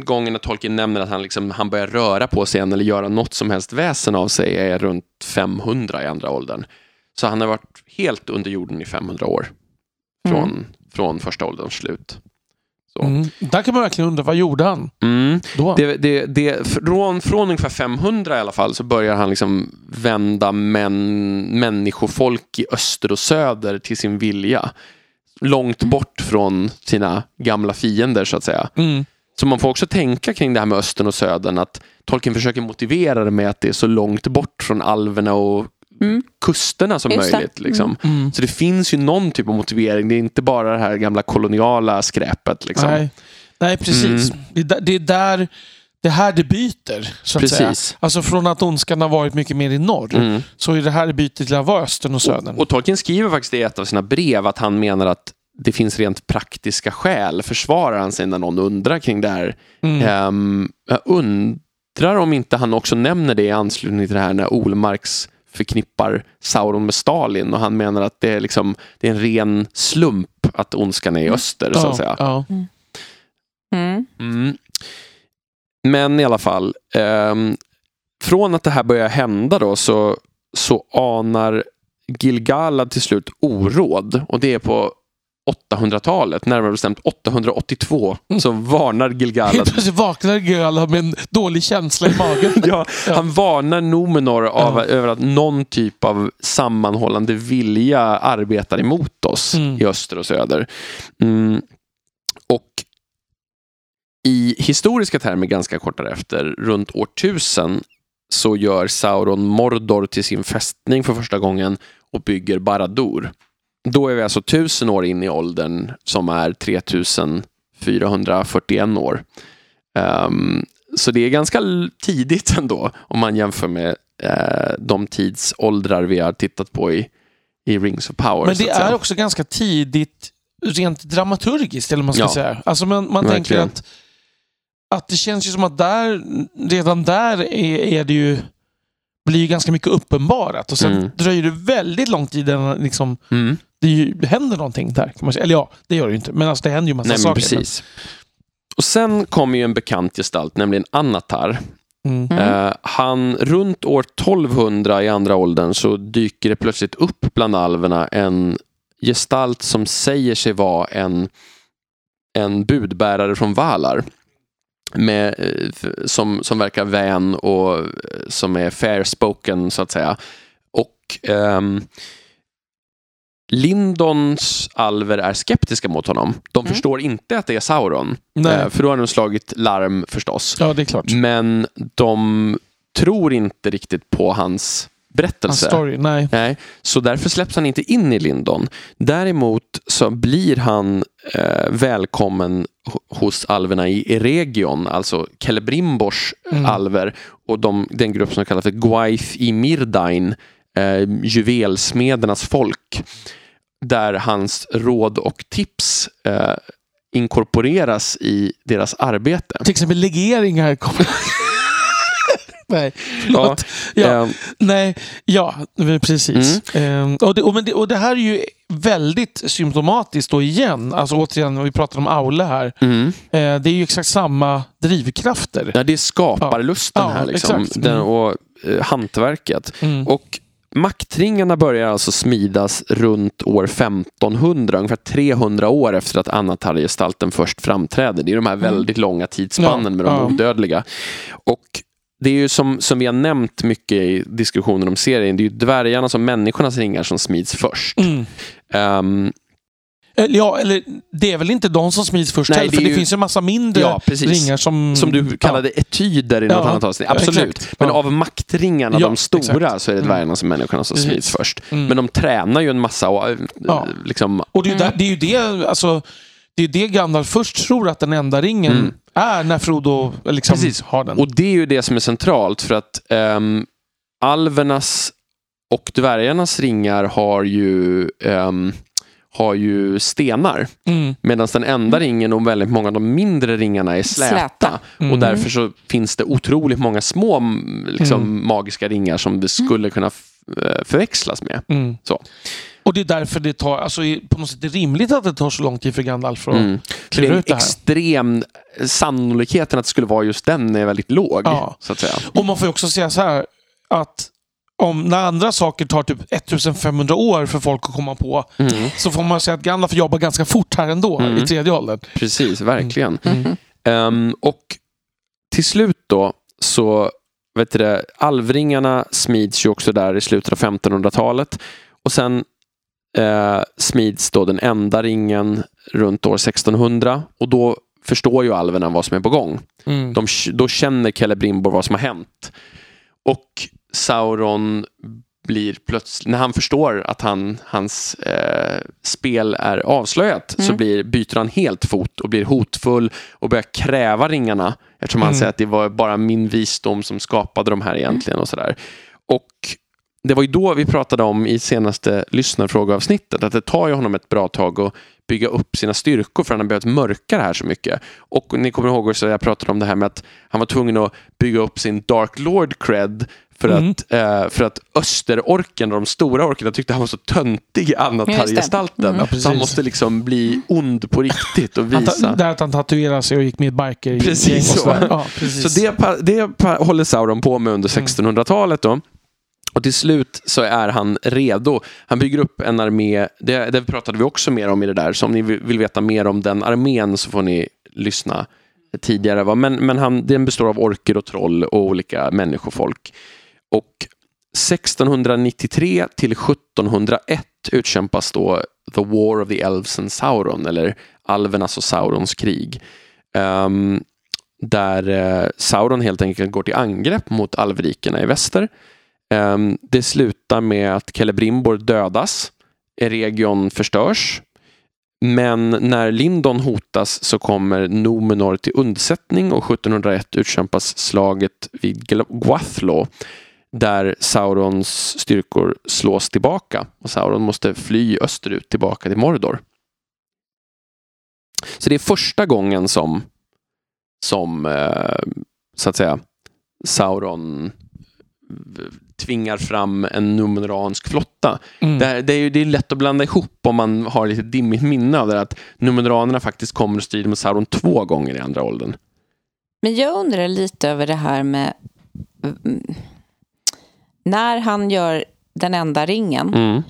gången att Tolkien nämner att han, liksom, han börjar röra på sig igen eller göra något som helst väsen av sig är runt 500 i andra åldern. Så han har varit helt under jorden i 500 år. Från, från första ålderns slut. Mm. Där kan man verkligen undra, vad gjorde han Mm. då? Det, det, det, från, från ungefär 500 i alla fall så börjar han liksom vända män, människofolk i öster och söder till sin vilja. Långt bort från sina gamla fiender så att säga. Mm. Så man får också tänka kring det här med östern och södern att Tolkien försöker motivera det med att det är så långt bort från alverna och Mm. kusterna som Just det. möjligt. Liksom. Mm. Så det finns ju någon typ av motivering. Det är inte bara det här gamla koloniala skräpet. Liksom. Nej. Nej, precis. Det, är där- det är där det här det byter. Så att säga. Alltså från att ondskan har varit mycket mer i norr, Mm. så är det här det byter till att vara östern och södern. Och, och Tolkien skriver faktiskt i ett av sina brev att han menar att det finns rent praktiska skäl, försvarar han sig när någon undrar kring det här. Mm. Ehm, jag undrar om inte han också nämner det i anslutning till det här när Olmarks förknippar Sauron med Stalin och han menar att det är, liksom, det är en ren slump att ondskan är i öster, så att säga. Ja, Mm. Mm. Men i alla fall, ehm, från att det här börjar hända då så, så anar Gilgalad till slut oråd och det är på 800-talet, närmare bestämt 882, så varnar Helt Gilgalad plötsligt vaknar Göla med en dålig känsla i magen. Ja, Ja. han varnar Numenor av, Ja. över att någon typ av sammanhållande vilja arbetar emot oss Mm. i öster och söder. Mm. Och i historiska termer ganska kort därefter, runt år 1000, så gör Sauron Mordor till sin fästning för första gången och bygger Barad-dûr. Då är vi alltså tusen år in i åldern som är 3441 år. Ehm, så det är ganska tidigt ändå om man jämför med eh, de tidsåldrar vi har tittat på i, i Rings of Power. Men det är också ganska tidigt rent dramaturgiskt, eller man ska Ja. säga. Alltså man, man tänker att, att det känns ju som att där, redan där är, är det ju blir ju ganska mycket uppenbarat och sen Mm. dröjer det väldigt lång tid innan liksom, Mm. Det ju, händer någonting där. Kan man säga. Eller ja, det gör det ju inte. Men alltså, det händer ju massa Nej, men saker. precis. Och sen kommer ju en bekant gestalt, nämligen Annatar. Men, mm. Eh, han, runt år 1200 i andra åldern så dyker det plötsligt upp bland alverna en gestalt som säger sig vara en, en budbärare från Valar. Med, eh, som, som verkar vän och eh, som är fair spoken så att säga. Och ehm, Lindons alver är skeptiska mot honom. De Mm. förstår inte att det är Sauron. Nej. Eh, för då har de slagit larm förstås. Ja, det är klart. Men de tror inte riktigt på hans Hans berättelse. story, nej. Nej, så därför släpps han inte in i Lindon. Däremot så blir han eh, välkommen ho- hos alverna i Eregion, alltså Celebrimbors Mm. alver och de, den grupp som kallas för Gwaith i Mirdain, eh, juvelsmedernas folk. Där hans råd och tips eh, inkorporeras i deras arbete. Till exempel legeringar kommer... nej, förlåt. Ja. Eh, Nej, ja, precis. Ehm, och, det, och, men det, och det här är ju väldigt symptomatiskt då igen. Alltså återigen, vi pratar om Aule här. mm. Eh, det är ju exakt samma drivkrafter. Ja, det är skaparlusten Ja, här liksom. Den, Mm. och eh, hantverket. Mm. Och maktringarna börjar alltså smidas runt år 1500, ungefär 300 år efter att Anatar-gestalten först framträder. Det är de här väldigt långa tidsspannen Mm. Med de ja. odödliga. Och det är ju som, som vi har nämnt mycket i diskussionen om serien, det är ju dvärgarna som människornas ringar som smids först. Mm. Ehm, Eller, ja, eller det är väl inte de som smids först Nej, heller, det för det ju- finns ju massa mindre ja, ringar som... Som du kallade etyder i något Ja, annat avsnitt. ja, Absolut. Men Ja. av maktringarna, Ja, de stora, exakt. så är det Mm. dvärgarna som människorna som smids först. Mm. Men de tränar ju en massa och eh, Ja. liksom, Och det är ju, där, det, är ju det, alltså, det är det Gandalf först tror att den enda ringen Mm. är när Frodo liksom Precis. har den. Och det är ju det som är centralt för att um, alvernas och dvärgarnas ringar har ju, ehm, har ju stenar. Mm. Medan den enda ringen och väldigt många av de mindre ringarna är släta. Släta. Mm. Och därför så finns det otroligt många små m, liksom, Mm. magiska ringar som det skulle kunna eh, förväxlas med. Mm. Så. Och det är därför det tar, alltså på något sätt är det rimligt att det tar så lång tid för Gandalf att Mm. Klura ut det här. extrem sannolikheten att det skulle vara just den är väldigt låg. Ja. Så att säga. Och man får ju också säga så här att om när andra saker tar typ 1500 år för folk att komma på Mm. så får man säga att Gandalf jobbar ganska fort här ändå Mm. i tredje åldern. Precis, verkligen. Mhm. Ehm, och till slut då så, vet du det, alvringarna smids ju också där i slutet av 1500-talet. Och sen eh, smids då den enda ringen runt år 1600 och då förstår ju alverna vad som är på gång. Mm. De, då känner Celebrimbor vad som har hänt. Och Sauron blir plötsligt, när han förstår att han, hans eh, spel är avslöjat så Mm. blir, byter han helt fot och blir hotfull och börjar kräva ringarna. Eftersom han Mm. säger att det var bara min visdom som skapade de här egentligen och sådär. Och det var ju då vi pratade om i senaste lyssnarfrågeavsnittet att det tar ju honom ett bra tag att bygga upp sina styrkor för han har behövt mörka det här så mycket. Och ni kommer ihåg också jag pratade om det här med att han var tvungen att bygga upp sin Dark Lord cred för, Mm. att, eh, för att österorken och de stora orkerna tyckte han var så töntig i Anatar-gestalten. Mm. Ja, så han måste liksom bli ond på riktigt och Han ta, visa. där att han tatuerade sig och gick med i biker Precis så. Ja, precis. Så det, det håller Sauron på med under 1600-talet då. Och till slut så är han redo. Han bygger upp en armé, det, det pratade vi också mer om i det där, så om ni vill vill veta mer om den armén så får ni lyssna tidigare. Va? Men, men han, den består av orker och troll och olika människofolk. Och 1693 till 1701 utkämpas då The War of the Elves and Sauron, eller Alvernas och Saurons krig. Um, där eh, Sauron helt enkelt går till angrepp mot alvrikerna i väster. Um, det slutar med att Celebrimbor dödas, Eregion förstörs. Men när Lindon hotas så kommer Nomenor till undsättning och 1701 utkämpas slaget vid Gl- Gwathlo där Saurons styrkor slås tillbaka och Sauron måste fly österut tillbaka till Mordor. Så det är första gången som, som eh, så att säga, Sauron tvingar fram en numeransk flotta. Mm. Det, här- det, är ju, det är lätt att blanda ihop om man har lite dimmigt minne av det att numeranerna faktiskt kommer och strider mot Sauron två gånger i andra åldern. Men jag undrar lite över det här med när han gör den enda ringen. Mm.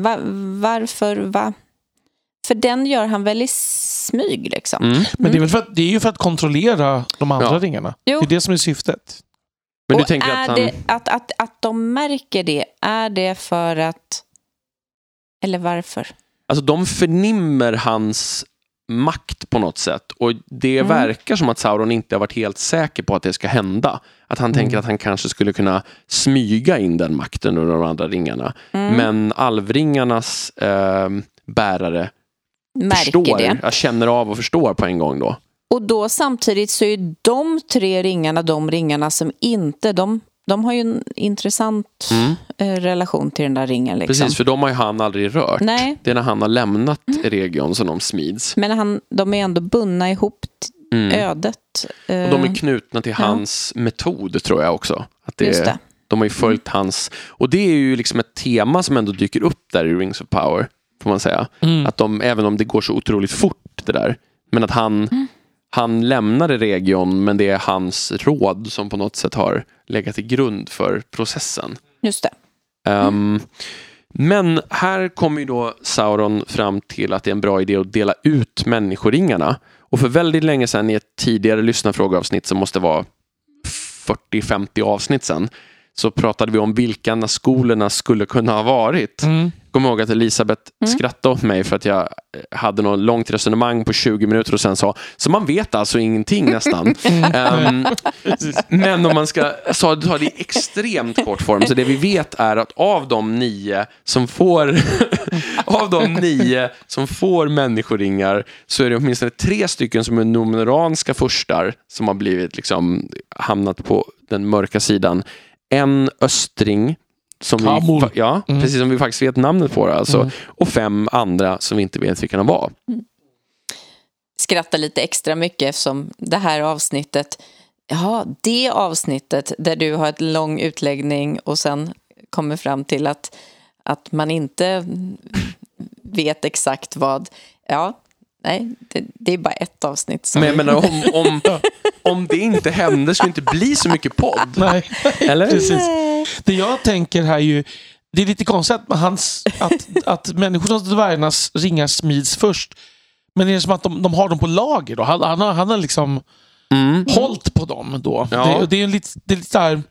Va, varför? Va? För den gör han väl i smyg liksom? Mm. Men det är, väl för att, det är ju för att kontrollera de andra Ja. ringarna. Jo. Det är det som är syftet. Men du Och tänker är att han... det, att, att, att de märker det, är det för att... Eller varför? Alltså de förnimmer hans makt på något sätt och det Mm. verkar som att Sauron inte har varit helt säker på att det ska hända. Att han Mm. tänker att han kanske skulle kunna smyga in den makten under de andra ringarna. Mm. Men alvringarnas eh, bärare Märker förstår, det. jag känner av och förstår på en gång då. Och då samtidigt så är de tre ringarna de ringarna som inte... De, de har ju en intressant Mm. eh, relation till den där ringen. Liksom. Precis, för de har ju han aldrig rört. Nej, Mm. Det är när han har lämnat region som de smids. men han, de är ändå bundna ihop Mm. ödet. eh, Och de är knutna till Ja. hans metod tror jag också. Att det, Just det. De har ju följt hans... Och det är ju liksom ett tema som ändå dyker upp där i Rings of Power. Får man säga. Mm. Att de, även om det går så otroligt fort det där. Men att han, Mm. Han lämnade region men det är hans råd som på något sätt har legat till grund för processen. Just det. Ehm, men här kommer ju då Sauron fram till att det är en bra idé att dela ut människoringarna. Och för väldigt länge sedan i ett tidigare lyssnarfrågeavsnitt som måste vara 40-50 avsnitt sedan så pratade vi om vilka Nazgolerna skulle kunna ha varit. Mm. Jag kommer ihåg att Elisabeth Mm. skrattade åt mig för att jag eh, hade något långt resonemang på 20 minuter och sen sa så man vet alltså ingenting nästan. Ehm, men om man ska så ta det i extremt kort form så det vi vet är att av de nio som får av de nio som får människoringar så är det åtminstone tre stycken som är numeranska furstar som har blivit liksom hamnat på den mörka sidan. En östring som vi, ja, Mm. precis som vi faktiskt vet namnet på. Alltså, Mm. Och fem andra som vi inte vet vilka de var. skrattar lite extra mycket eftersom det här avsnittet, ja, det avsnittet där du har ett lång utläggning och sen kommer fram till att, att man inte vet exakt vad, ja, nej, det, det är bara ett avsnitt. Som, Men jag menar, om, om, om det inte hände skulle det inte bli så mycket podd. Nej, Eller? precis. Det jag tänker här är ju, det är lite konstigt att, hans, att, att människornas dvärgarnas ringar smids först. Men det är som att de, de har dem på lager då. Han, han, har, han har liksom Mm. hållit på dem då. Ja. Det, det är lite, det är lite så här,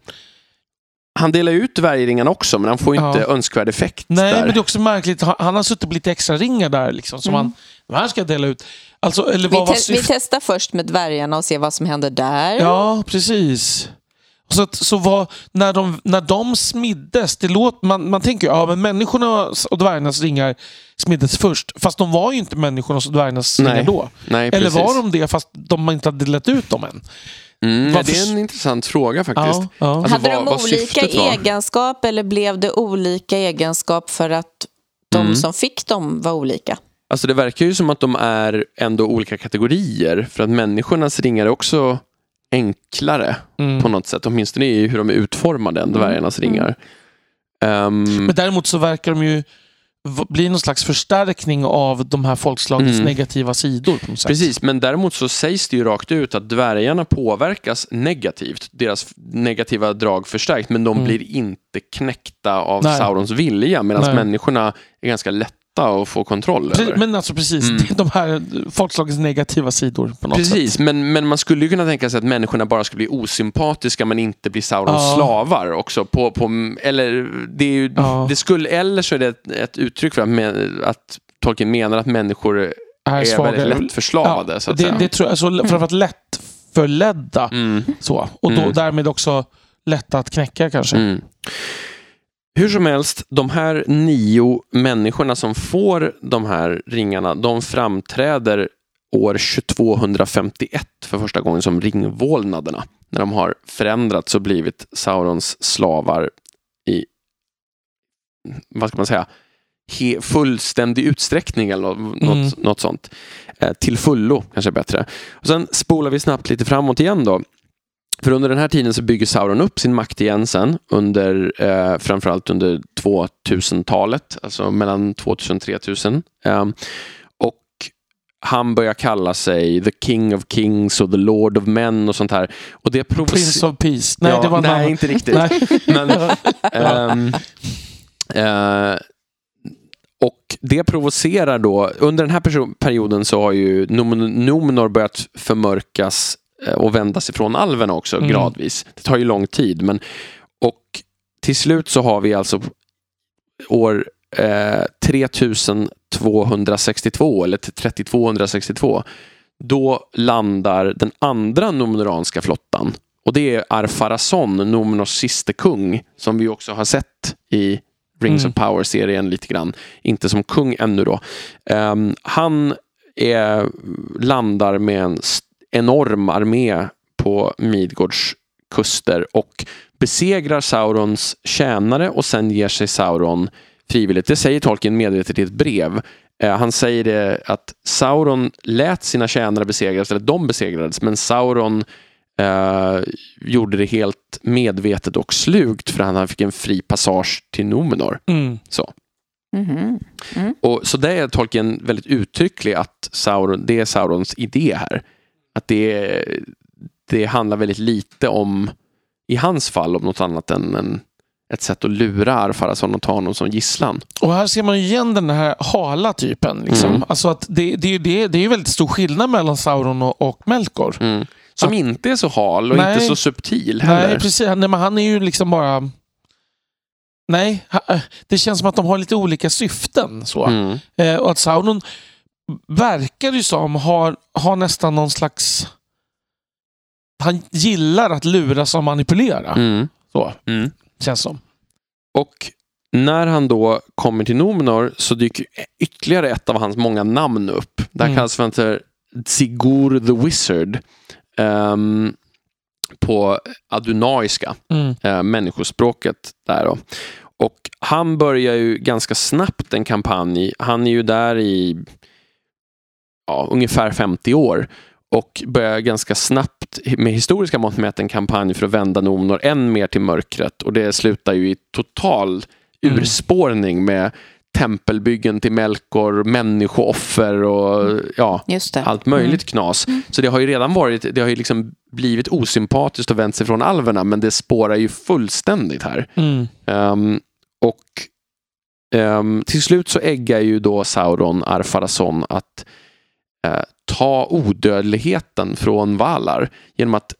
Han delar ut dvärgringarna också, men han får ju Ja. inte önskvärd effekt Nej, där. men det är också märkligt. Han, han har suttit på lite extra ringar där liksom. Som han, de här ska jag dela ut. Alltså, eller vi, vad var te- vi testar först med dvärgarna och ser vad som händer där. Ja, precis. Så, att, så vad, när, de, när de smiddes, det låter, man, man tänker ju ja, men människornas och dvärgarnas ringar smiddes först. Fast de var ju inte människornas och dvärgarnas Nej, ringar då. Nej, Eller precis. var de det fast de inte hade delat ut dem än? Mm, Varför- Det är en intressant fråga faktiskt. Ja, ja. Alltså, Hade vad- de olika egenskap eller blev det olika egenskap för att de Mm. som fick dem var olika? Alltså det verkar ju som att de är ändå olika kategorier. För att människornas ringar är också enklare Mm. på något sätt. Åtminstone i hur de är utformade än dvärgarnas ringar. Ehm, Men däremot så verkar de ju v- bli någon slags förstärkning av de här folkslagens Mm. negativa sidor. Precis, men däremot så sägs det ju rakt ut att dvärgarna påverkas negativt. Deras negativa drag förstärks, men de Mm. blir inte knäckta av Nej. Saurons vilja. Medan människorna är ganska lätta att få kontroll Pre- över. Men alltså precis, Mm. de här folkslagens negativa sidor på något Precis, sätt. men, men man skulle ju kunna tänka sig att människorna bara skulle bli osympatiska men inte bli Saurons Ja. slavar också. På, på, eller, det är ju, Ja. det skulle, eller så är det ett, ett uttryck för att, att Tolkien menar att människor Är är väldigt lätt förslavade. Ja, så att det, säga. det tror jag, så framförallt lätt förledda. Mm. Så. Och då, Mm. därmed också lätta att knäcka kanske. Mm. Hur som helst, de här nio människorna som får de här ringarna, de framträder år 2251 för första gången som ringvålnaderna. När de har förändrats och blivit Saurons slavar i, vad ska man säga, he, fullständig utsträckning eller något, Mm. något sånt. Eh, till fullo kanske bättre. Och sen spolar vi snabbt lite framåt igen då. För under den här tiden så bygger Sauron upp sin makt igen sen, under, eh, framförallt under 2000-talet, alltså mellan 2000 och 3000. Eh, och han börjar kalla sig The King of Kings och The Lord of Men och sånt här. Och det provocerar... Prince of Peace. Nej, ja, det var nej annan. inte riktigt. Men, ehm, eh, och det provocerar då, under den här perioden så har ju Numenor börjat förmörkas och vändas ifrån alverna också Mm. gradvis. Det tar ju lång tid. Men, och till slut så har vi alltså år eh, 3262 eller 3262 då landar den andra numenoranska flottan. Och det är Arfarason, Numenors siste kung, som vi också har sett i Rings Mm. of Power-serien lite grann. Inte som kung ännu då. Ehm, han är, landar med en enorm armé på Midgårds kuster och besegrar Saurons tjänare och sen ger sig Sauron frivilligt. Det säger Tolkien medvetet i ett brev. Eh, han säger det att Sauron lät sina tjänare besegras, eller de besegrades, men Sauron eh, gjorde det helt medvetet och slugt för han fick en fri passage till Numenor. Mm. Så. Mhm. Och, så det är Tolkien väldigt uttrycklig att Sauron, det är Saurons idé här. Att det, det handlar väldigt lite om, i hans fall, om något annat än en, ett sätt att lura Arfarason och ta honom som gisslan. Och här ser man igen den här hala typen. Liksom. Mm. Alltså att det, det, det, det är ju väldigt stor skillnad mellan Sauron och, och Melkor. Mm. Som inte är så hal och Nej. inte så subtil heller. Nej, precis. Nej, men han är ju liksom bara... Nej, ha- det känns som att de har lite olika syften. Så. Mm. Eh, och att Sauron verkar ju som har, har nästan någon slags... Han gillar att luras och manipulera. Mm. Så Mm. känns som. Och när han då kommer till Numenor så dyker ytterligare ett av hans många namn upp. Det här Mm. kallas för Sigur the Wizard. Ehm, på adunaiska, Mm. eh, människospråket där. Då. Och han börjar ju ganska snabbt en kampanj. Han är ju där i ja, ungefär 50 år och börjar ganska snabbt med historiska mått mätt en kampanj för att vända Nomnor än mer till mörkret. Och det slutar ju i total Mm. urspårning med tempelbyggen till Melkor, människooffer och ja, Just det. allt möjligt knas. Så det har ju redan varit, det har ju liksom blivit osympatiskt och vänt sig från alverna men det spårar ju fullständigt här. Mm. Ehm, och ehm, till slut så äggar ju då Sauron Arpharason att eh, ta odödligheten från Valar genom att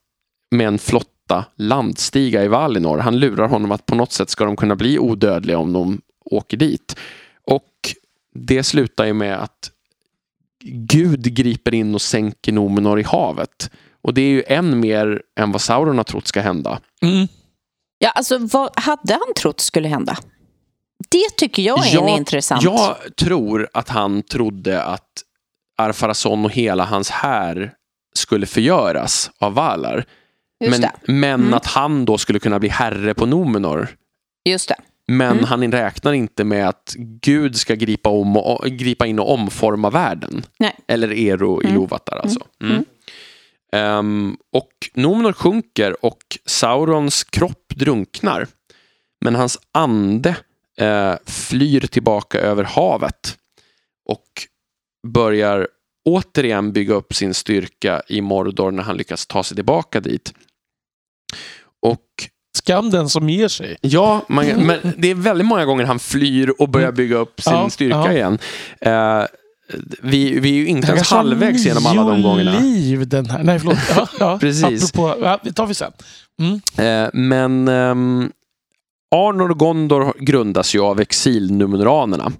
med en flotta landstiga i Valinor. Han lurar honom att på något sätt ska de kunna bli odödliga om de åker dit. Och det slutar ju med att Gud griper in och sänker Nomenor i havet. Och det är ju än mer än vad Sauron har trott ska hända. Mm. Ja, alltså, vad hade han trott skulle hända? Det tycker jag är Jag- intressant... Jag tror att han trodde att Arpharason och hela hans här skulle förgöras av Valar. Just Men, men Mm. att han då skulle kunna bli herre på Numenor. Just det. Men Mm. han räknar inte med att Gud ska gripa, om och, gripa in och omforma världen. Nej. Eller Ero i Mm. Lovatar alltså. Ehm, och Numenor sjunker och Saurons kropp drunknar. Men hans ande eh, flyr tillbaka över havet och börjar återigen bygga upp sin styrka i Mordor när han lyckas ta sig tillbaka dit. Och Skam den som ger sig. Ja, man, men det är väldigt många gånger han flyr och börjar bygga upp sin Ja, styrka ja. igen. Eh, vi, vi är ju inte ens halvvägs genom alla de nio gångarna. liv den här. Nej, förlåt. Ja, ja. Precis. Apropå, ja, det tar vi sen. Mm. Eh, men ehm, Arnor och Gondor grundas ju av exilnumeranerna.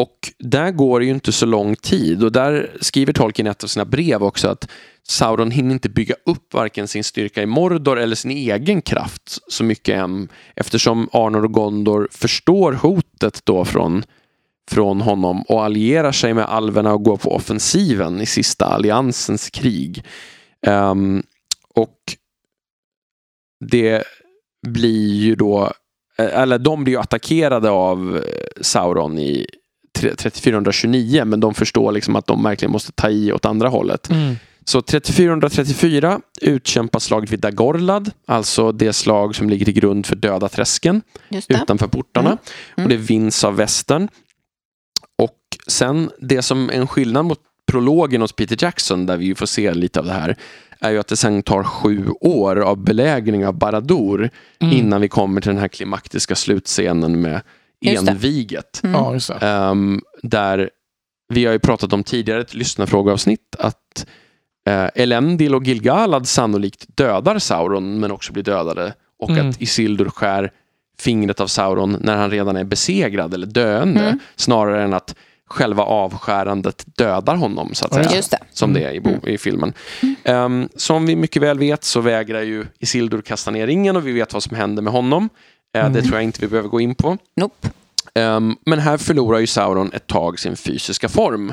Och där går det ju inte så lång tid och där skriver Tolkien i ett av sina brev också att Sauron hinner inte bygga upp varken sin styrka i Mordor eller sin egen kraft så mycket än eftersom Arnor och Gondor förstår hotet då från, från honom och allierar sig med alverna och går på offensiven i sista alliansens krig. Um, och det blir ju då, eh, eller de blir ju attackerade av eh, Sauron i 3429 men de förstår liksom att de verkligen måste ta i åt andra hållet. Mm. Så 3434 utkämpas slaget vid Dagorlad, alltså det slag som ligger till grund för Döda träsken utanför portarna. Mm. Mm. Och det vinns av västern. Och sen det som är en skillnad mot prologen hos Peter Jackson, där vi ju får se lite av det här, är ju att det sen tar sju år av belägring av Barad-dûr Mm. innan vi kommer till den här klimaktiska slutscenen med. Enviget. Mm. Ja, just det. Ehm, där vi har ju pratat om tidigare ett lyssnarfrågeavsnitt att uh, Elendil och Gilgalad sannolikt dödar Sauron men också blir dödade och Mm. att Isildur skär fingret av Sauron när han redan är besegrad eller döende Mm. snarare än att själva avskärandet dödar honom så att säga. Just det. Som det är i, bo- i filmen. Ehm, som vi mycket väl vet så vägrar ju Isildur kasta ner ringen och vi vet vad som händer med honom. Eh, Det Mm. tror jag inte vi behöver gå in på. Nope. Ehm, men här förlorar ju Sauron ett tag sin fysiska form.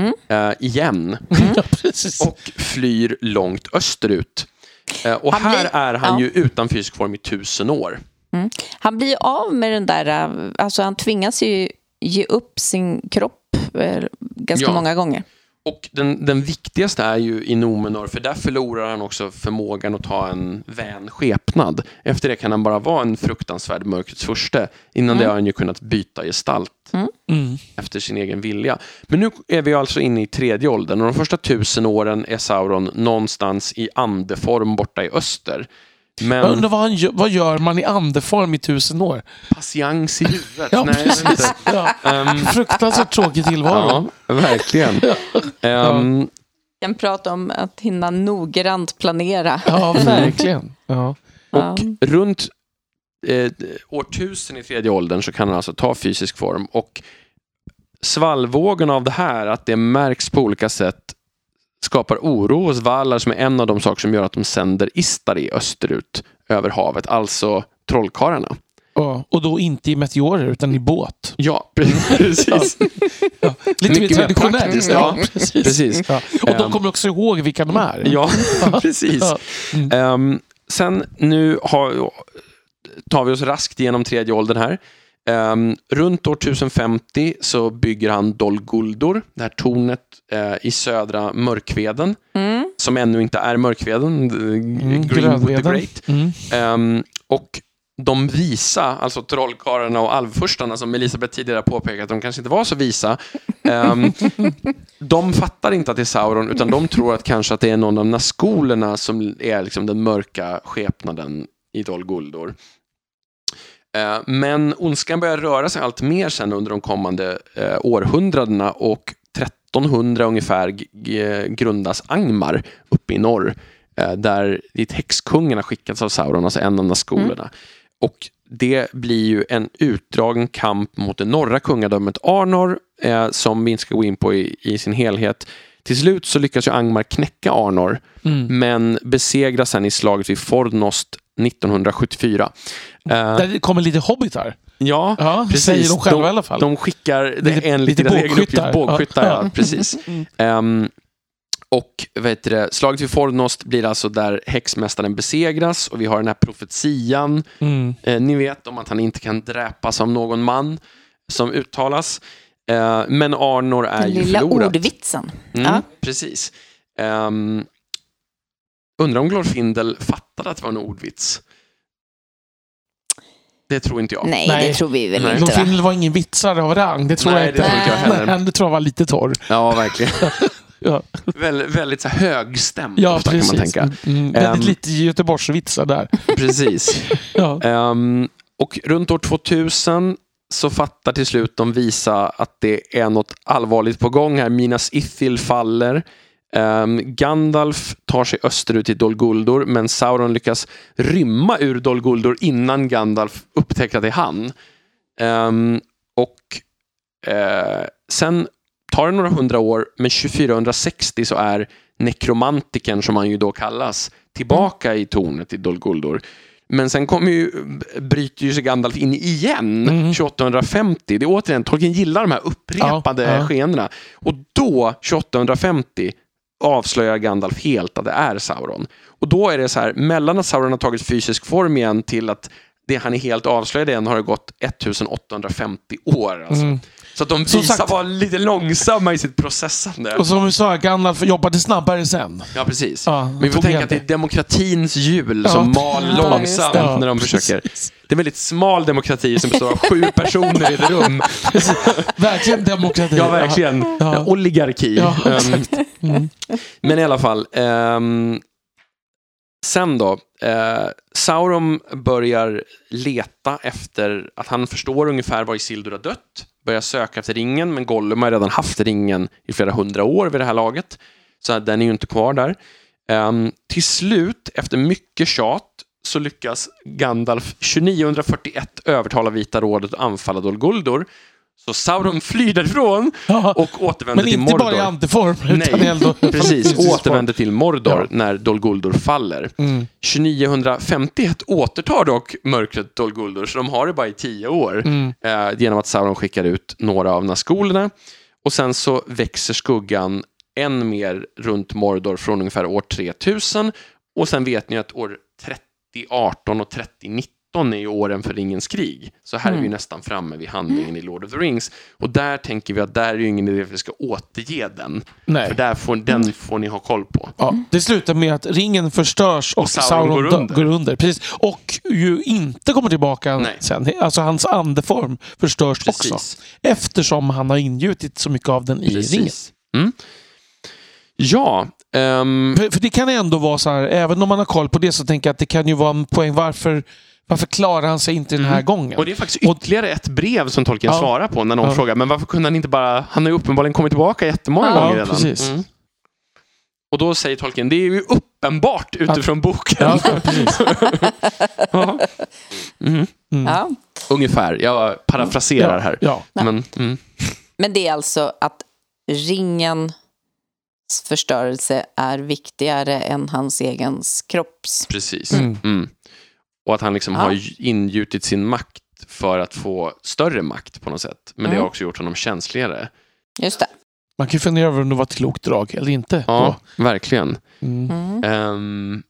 Mm. Eh, igen. Precis. Och flyr långt österut. Eh, och Han här blir- är han ja. ju utan fysisk form i tusen år. Han blir av med den där, alltså han tvingas ju ge upp sin kropp ganska Ja. många gånger. Och den, den viktigaste är ju i Nomenor, för där förlorar han också förmågan att ta en vän skepnad. Efter det kan han bara vara en fruktansvärd mörkrets furste. Innan det har han ju kunnat byta gestalt Mm. efter sin egen vilja. Men nu är vi alltså inne i tredje åldern och de första tusen åren är Sauron någonstans i andeform borta i öster. Jag Men undrar vad, han gör, vad gör man i andeform i tusen år? patiens i huvudet? Ja, Nej, jag precis. inte. Ja. Ehm, Fruktansvärt tråkig tillvaro. ja, verkligen. Ehm, kan prata om att hinna noggrant planera. Ja, verkligen. Ja. Ja. Och runt eh, årtusen i tredje åldern så kan han alltså ta fysisk form. Och svallvågen av det här, att det märks på olika sätt, skapar oro hos Valar som är en av de saker som gör att de sänder Istari österut över havet, alltså trollkarlarna. Ja, och då inte i meteorer utan i båt. Ja, precis. Ja, lite mer traditionellt. Ja, precis. Precis. Ja. Och de Ehm. kommer också ihåg vilka de är. Ja, precis. Mm. Ehm, sen nu har, tar vi oss raskt igenom tredje åldern här. Ehm, runt år 1050 så bygger han Dol Guldur, det här tornet eh, i södra Mörkveden, Mm. som ännu inte är Mörkveden, Mm, Greenwood the. Great. Mm. Ehm, och de visa, alltså trollkarlarna och alvfurstarna som Elisabeth tidigare påpekat, de kanske inte var så visa. ehm, de fattar inte att det är Sauron, utan de tror att kanske att det är någon av naskolerna som är liksom den mörka skepnaden i Dol Guldur. Eh, Men ondskan börjar röra sig allt mer sen under de kommande eh, århundradena och 1300 ungefär grundas Angmar uppe i norr eh, där dit häxkungen har skickats av Sauron, alltså en av naskolerna. Och det blir ju en utdragen kamp mot det norra kungadömet Arnor eh, som vi inte ska gå in på i, i sin helhet. Till slut så lyckas ju Angmar knäcka Arnor Mm. men besegras sen i slaget vid Fornost 1974. Eh, Där kommer lite hobbitar. ja, Ja, precis. säger de själva de, i alla fall. De skickar, det Lite- enligt lite deras egen uppgift, bågskyttar. Ja. Ja. precis. Ehm, och vad heter det, slaget vid Fornost blir alltså där häxmästaren besegras och vi har den här profetian, Mm. eh, ni vet om att han inte kan dräpas av någon man som uttalas. Eh, men Arnor är Den ju lilla förlorad. ordvitsen. Mm, Ja. Precis. Um, undrar om Glorfindel fattade att det var en ordvits. Det tror inte jag. Nej, Nej. det tror vi väl Nej. inte va? Glorfindel var ingen vitsare av rang. Det tror Nej, jag det inte. tror inte jag heller. Men det tror jag var lite torr. Ja, verkligen. Ja, Väl, väldigt så högstämd ja ofta, precis. kan man tänka. Mm, väldigt Ehm. lite Göteborgsvitsar där. Precis. Ja. Ehm, och runt år 2000 så fattar till slut de visa att det är något allvarligt på gång här. Minas Ithil faller. Ehm, Gandalf tar sig österut till Dol Guldur men Sauron lyckas rymma ur Dol Guldur innan Gandalf upptäcker att det är han. Ehm, och eh, sen tar det några hundra år, men 2460 så är nekromantiken, som han ju då kallas, tillbaka i tornet i Dol Guldur. Men sen kommer ju, bryter ju sig Gandalf in igen, Mm. 2850. Det är återigen, Tolkien gillar de här upprepade Ja, ja. skeendena. Och då, 2850, avslöjar Gandalf helt att det är Sauron. Och då är det så här, mellan att Sauron har tagit fysisk form igen till att det han är helt avslöjad igen har det gått 1850 år. Alltså. Mm. Så att de Som visar sagt- vara lite långsamma i sitt processande. Och som vi sa, Gandalf jobbade snabbare sen. Ja, precis. Ja, Men vi får tänka att det är demokratins hjul Ja. som mal Ja, långsamt när de försöker. Precis. Det är en väldigt smal demokrati som består av sju personer i ett rum. Verkligen demokrati. Ja, verkligen. Oligarki. Mm. Men i alla fall. ehm, sen då. Eh, Sauron börjar leta efter att han förstår ungefär var Isildur har dött. Börjar söka efter ringen, men Gollum har redan haft ringen i flera hundra år vid det här laget. Så den är ju inte kvar där. Um, till slut, efter mycket tjat, så lyckas Gandalf 2941 övertala Vita rådet att anfalla Dol Guldur. Så Sauron flyr därifrån och återvänder Men till inte Mordor. bara i antiform, utan Nej, ändå precis. Återvänder till Mordor Ja. när Dol Guldur faller. Mm. 2951 återtar dock mörkret Dol Guldur, så de har det bara i tio år. Mm. Eh, genom att Sauron skickar ut några av naskolerna. Och sen så växer skuggan än mer runt Mordor från ungefär år 3000. Och sen vet ni att år 3018 och 3019 är ju åren för Ringens krig. Så här är vi ju nästan framme vid handlingen i Lord of the Rings. Och där tänker vi att där är ju ingen idé att vi ska återge den. Nej. För där får, den får ni ha koll på. Ja, det slutar med att ringen förstörs och, Och Sauron Sauron, går under. går under. Precis. Och ju inte kommer tillbaka Nej. sen. Alltså hans andeform förstörs Precis. också. Eftersom han har ingjutit så mycket av den i ringen. Precis. Mm. Ja, ehm, För, för det kan ändå vara så här, även om man har koll på det så tänker jag att det kan ju vara en poäng. Varför, varför klarar han sig inte den här gången? Mm. och det är faktiskt ytterligare ett brev som Tolkien Ja. svarar på när någon Ja. frågar men varför kunde han inte bara, han har ju uppenbarligen kommit tillbaka jättemånga Ja, gånger redan. precis. Mm. Och då säger Tolkien, det är ju uppenbart utifrån boken. Ja. Mm. Ja. Ungefär, jag parafraserar här. Ja. Men, mm. Men det är alltså att ringens förstörelse är viktigare än hans egen kropps. Precis. Mm. Mm. Och att han liksom Ja. har ingjutit sin makt för att få större makt på något sätt. Men det Mm. har också gjort honom känsligare. Just det. Man kan ju fundera över om det var ett klokt drag eller inte. Ja, verkligen. då. Mm. Mm. Ehm,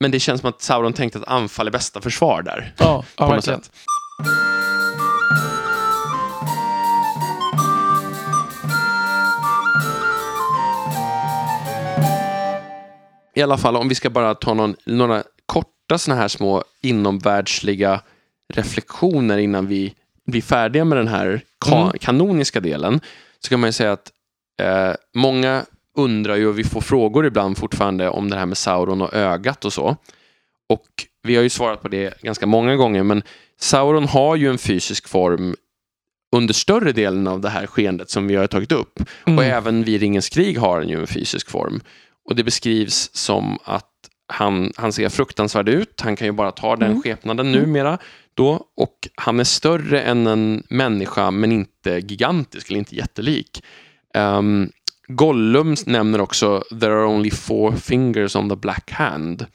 men det känns som att Sauron tänkte att anfall är bästa försvar där. Ja, ja på något verkligen. sätt. I alla fall, om vi ska bara ta någon, några korta såna här små inomvärldsliga reflektioner innan vi blir färdiga med den här ka- Mm. kanoniska delen, så kan man ju säga att eh, många undrar ju, och vi får frågor ibland fortfarande om det här med Sauron och ögat och så. Och vi har ju svarat på det ganska många gånger, men Sauron har ju en fysisk form under större delen av det här skeendet som vi har tagit upp. Mm. Och även vid Ringens krig har han ju en fysisk form. Och det beskrivs som att han, han ser fruktansvärd ut. Han kan ju bara ta den Mm. skepnaden numera. Då, och han är större än en människa men inte gigantisk eller inte jättelik. Um, Gollum nämner också “There are only four fingers on the black hand”.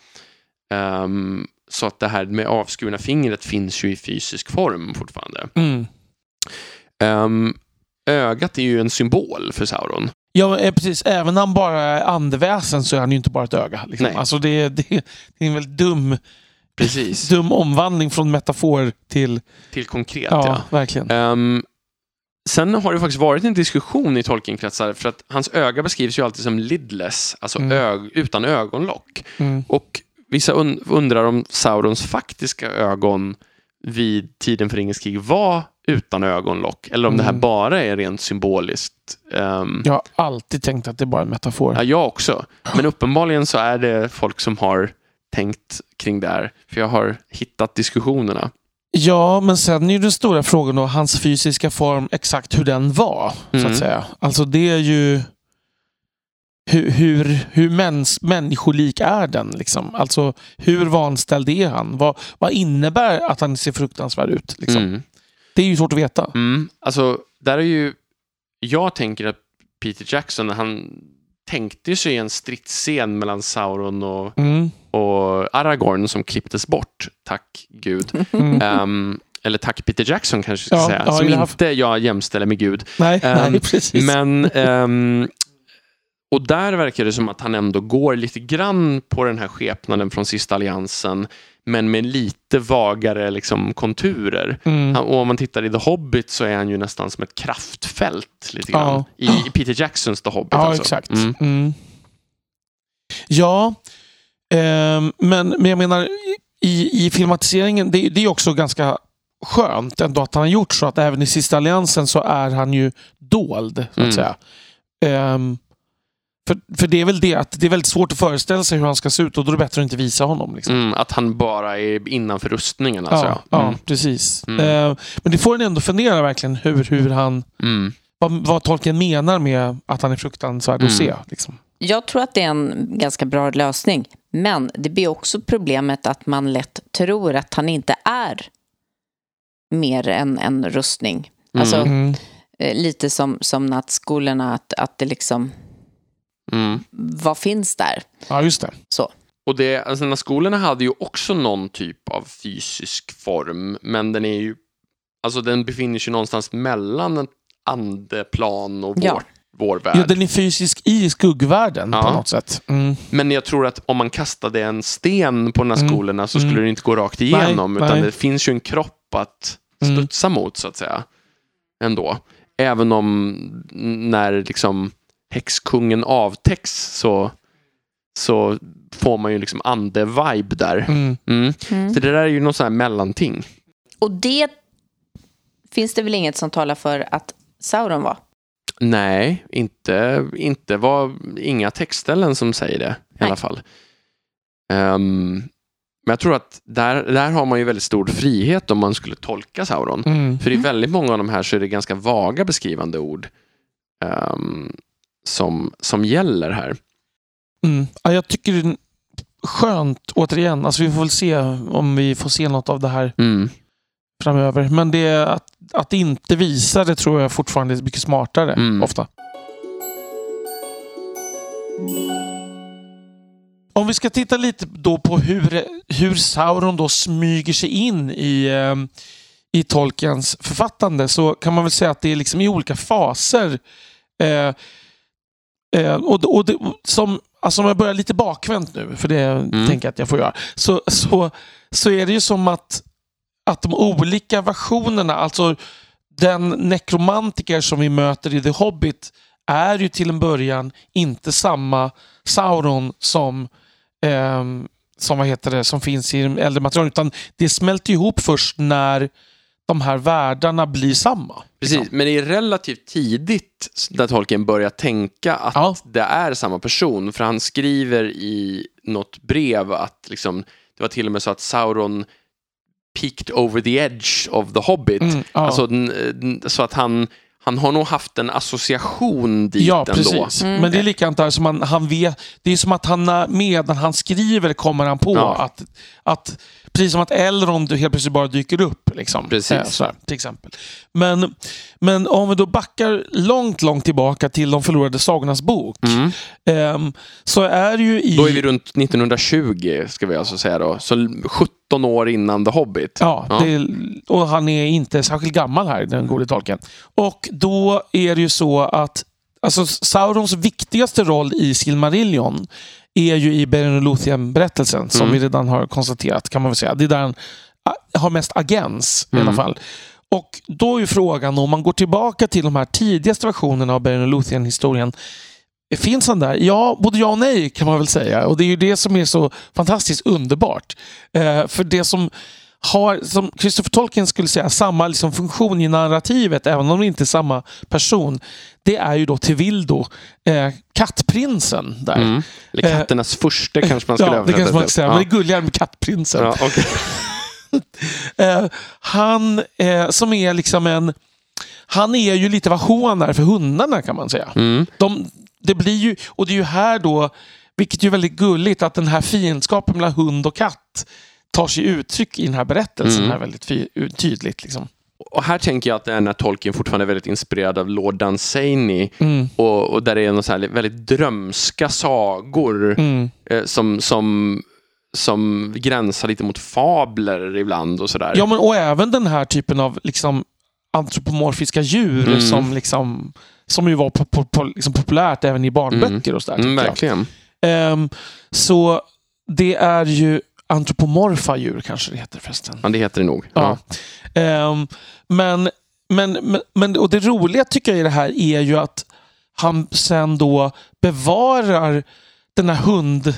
Ehm, så att det här med avskurna fingret finns ju i fysisk form fortfarande. Mm. Ehm, ögat är ju en symbol för Sauron. Ja, eh, precis. Även när han bara är andeväsen så är han ju inte bara ett öga. Liksom. Nej. Alltså det, det, det är en väldigt dum, Precis. dum omvandling från metafor till... Till konkret, Ja, ja. verkligen. Ehm, sen har det faktiskt varit en diskussion i Tolkien-kretsar för att hans öga beskrivs ju alltid som lidless, alltså Mm. ög, utan ögonlock. Mm. Och vissa un- undrar om Saurons faktiska ögon vid tiden för Ringens krig var utan ögonlock eller om det här Mm. bara är rent symboliskt. Ehm, Jag har alltid tänkt att det är bara en metafor. Ja, jag också. Men uppenbarligen så är det folk som har tänkt kring det här. För jag har hittat diskussionerna. Ja, men sen är ju den stora frågan då hans fysiska form, exakt hur den var. Så Mm. att säga. Alltså det är ju... Hur, hur, hur mäns, människolik är den? Liksom? Alltså hur vanställd är han? Vad, vad innebär att han ser fruktansvärd ut? Liksom? Mm. Det är ju svårt att veta. Mm. Alltså, där är ju... Jag tänker att Peter Jackson, han tänkte ju sig en stridsscen mellan Sauron och, Mm. och Aragorn som klipptes bort, tack gud. Mm. Ehm, eller tack Peter Jackson kanske jag ska Ja, säga, ja, som här- inte jag jämställer med Gud. Nej, Ehm, nej, precis. Men, ehm, och där verkar det som att han ändå går lite grann på den här skepnaden från sista alliansen, men med lite vagare liksom, konturer. Mm. Han, och om man tittar i The Hobbit så är han ju nästan som ett kraftfält lite grann. I, I Peter Jacksons The Hobbit Ja, alltså. exakt. Mm. Mm. Ja, ehm, men, men jag menar i, i filmatiseringen, det, det är också ganska skönt ändå att han har gjort så att även i sista alliansen så är han ju dold. Så att Mm. säga. Ehm, för, för det är väl det att det är väldigt svårt att föreställa sig hur han ska se ut och då är det bättre att inte visa honom. Liksom. Mm, att han bara är innanför rustningen alltså. ja, ja, Mm. precis. Mm. Ehm, men det får en ändå fundera verkligen hur, hur han, Mm. vad, vad Tolkien menar med att han är fruktansvärd Mm. att se. Liksom. Jag tror att det är en ganska bra lösning. Men det blir också problemet att man lätt tror att han inte är mer än en rustning. Alltså Mm. eh, lite som, som nattskolorna, att, att det liksom, Mm. vad finns där? Ja, just det. Så. Och det, alltså den här skolorna hade ju också någon typ av fysisk form, men den är ju, alltså den befinner sig någonstans mellan en andeplan och vår, Ja. vår värld. Ja, den är fysisk i skuggvärlden på Ja. något sätt. Mm. Men jag tror att om man kastade en sten på de här Mm. skolorna så skulle Mm. den inte gå rakt igenom, Nej, utan nej. det finns ju en kropp att Mm. studsa mot, så att säga. Ändå. Även om när liksom häxkungen avtäcks så, så får man ju liksom ande-vibe där. Mm. Mm. Så det där är ju något sånt här mellanting. Och det finns det väl inget som talar för att Sauron var? Nej, inte, inte var inga textställen som säger det i Nej. alla fall. Ehm, men jag tror att där, där har man ju väldigt stor frihet om man skulle tolka Sauron. Mm. För i väldigt många av de här så är det ganska vaga beskrivande ord ehm, som, som gäller här. Mm. Ja, jag tycker det är skönt, återigen. Alltså, vi får väl se om vi får se något av det här Mm. framöver. Men det att, att inte visa det tror jag fortfarande är mycket smartare. Mm. Ofta. Om vi ska titta lite då på hur, hur Sauron då smyger sig in i, eh, i Tolkiens författande så kan man väl säga att det är liksom i olika faser. Eh, eh, och, och det, som, alltså om jag börjar lite bakvänt nu, för det mm. tänker jag att jag får göra, så, så, så är det ju som att, att de olika versionerna, alltså den nekromantiker som vi möter i The Hobbit är ju till en början inte samma Sauron som eh, som, vad heter det, som finns i äldre material. Utan det smälter ihop först när de här världarna blir samma. Precis, liksom. men det är relativt tidigt där Tolkien börjar tänka att ja. det är samma person. För han skriver i något brev att liksom, det var till och med så att Sauron peaked over the edge of the Hobbit. Mm, ja. Alltså, så att han han har nog haft en association dit ja, ändå. Precis. Mm. Men det är likadant där som han, han vet. Det är som att han medan han skriver kommer han på ja. att, att Precis som att Elrond helt plötsligt bara dyker upp. Liksom. Precis. Eh, sådär, till exempel. Men, men om vi då backar långt, långt tillbaka till De förlorade sagornas bok. Mm. Eh, så är det ju i... Då är vi runt 1920, ska vi alltså säga då. Så 17 år innan The Hobbit. Ja, ja. Det, och han är inte särskilt gammal här, den gode tolken. Och då är det ju så att alltså, Saurons viktigaste roll i Silmarillion är ju i Beren berättelsen som mm. vi redan har konstaterat kan man väl säga. Det är där han har mest agens mm. i alla mm. fall. Och då är frågan om man går tillbaka till de här tidigaste versionerna av Beren historien Finns han där? Ja, både ja och nej kan man väl säga. Och det är ju det som är så fantastiskt underbart. Eh, för det som har, som Christopher Tolkien skulle säga, samma liksom funktion i narrativet, även om det inte är samma person. Det är ju då Tevildo, eh, kattprinsen. Där. Mm. Eller katternas eh, första kanske man skulle ja, det kanske man säga. Ja. Men det är gulligare med kattprinsen. Ja, okay. eh, han eh, som är liksom en... Han är ju lite vad H är för hundarna kan man säga. Mm. De, det blir ju, och det är ju här då, vilket är väldigt gulligt, att den här fiendskapen mellan hund och katt tar sig uttryck i den här berättelsen mm. här väldigt tydligt. Liksom. Och här tänker jag att det är när Tolkien fortfarande är väldigt inspirerad av Lord Dunsany mm. och, och, där det är någon så här väldigt drömska sagor mm. eh, som, som, som gränsar lite mot fabler ibland och sådär. Ja, men och även den här typen av liksom, antropomorfiska djur mm. som, liksom, som ju var po po po liksom populärt även i barnböcker och sådär. Mm, verkligen. Um, så det är ju antropomorfa djur kanske det heter förresten. Ja, det heter det nog. Ja. ja. Um, men, men, men, men, och det roliga tycker jag i det här är ju att han sen då bevarar den här hund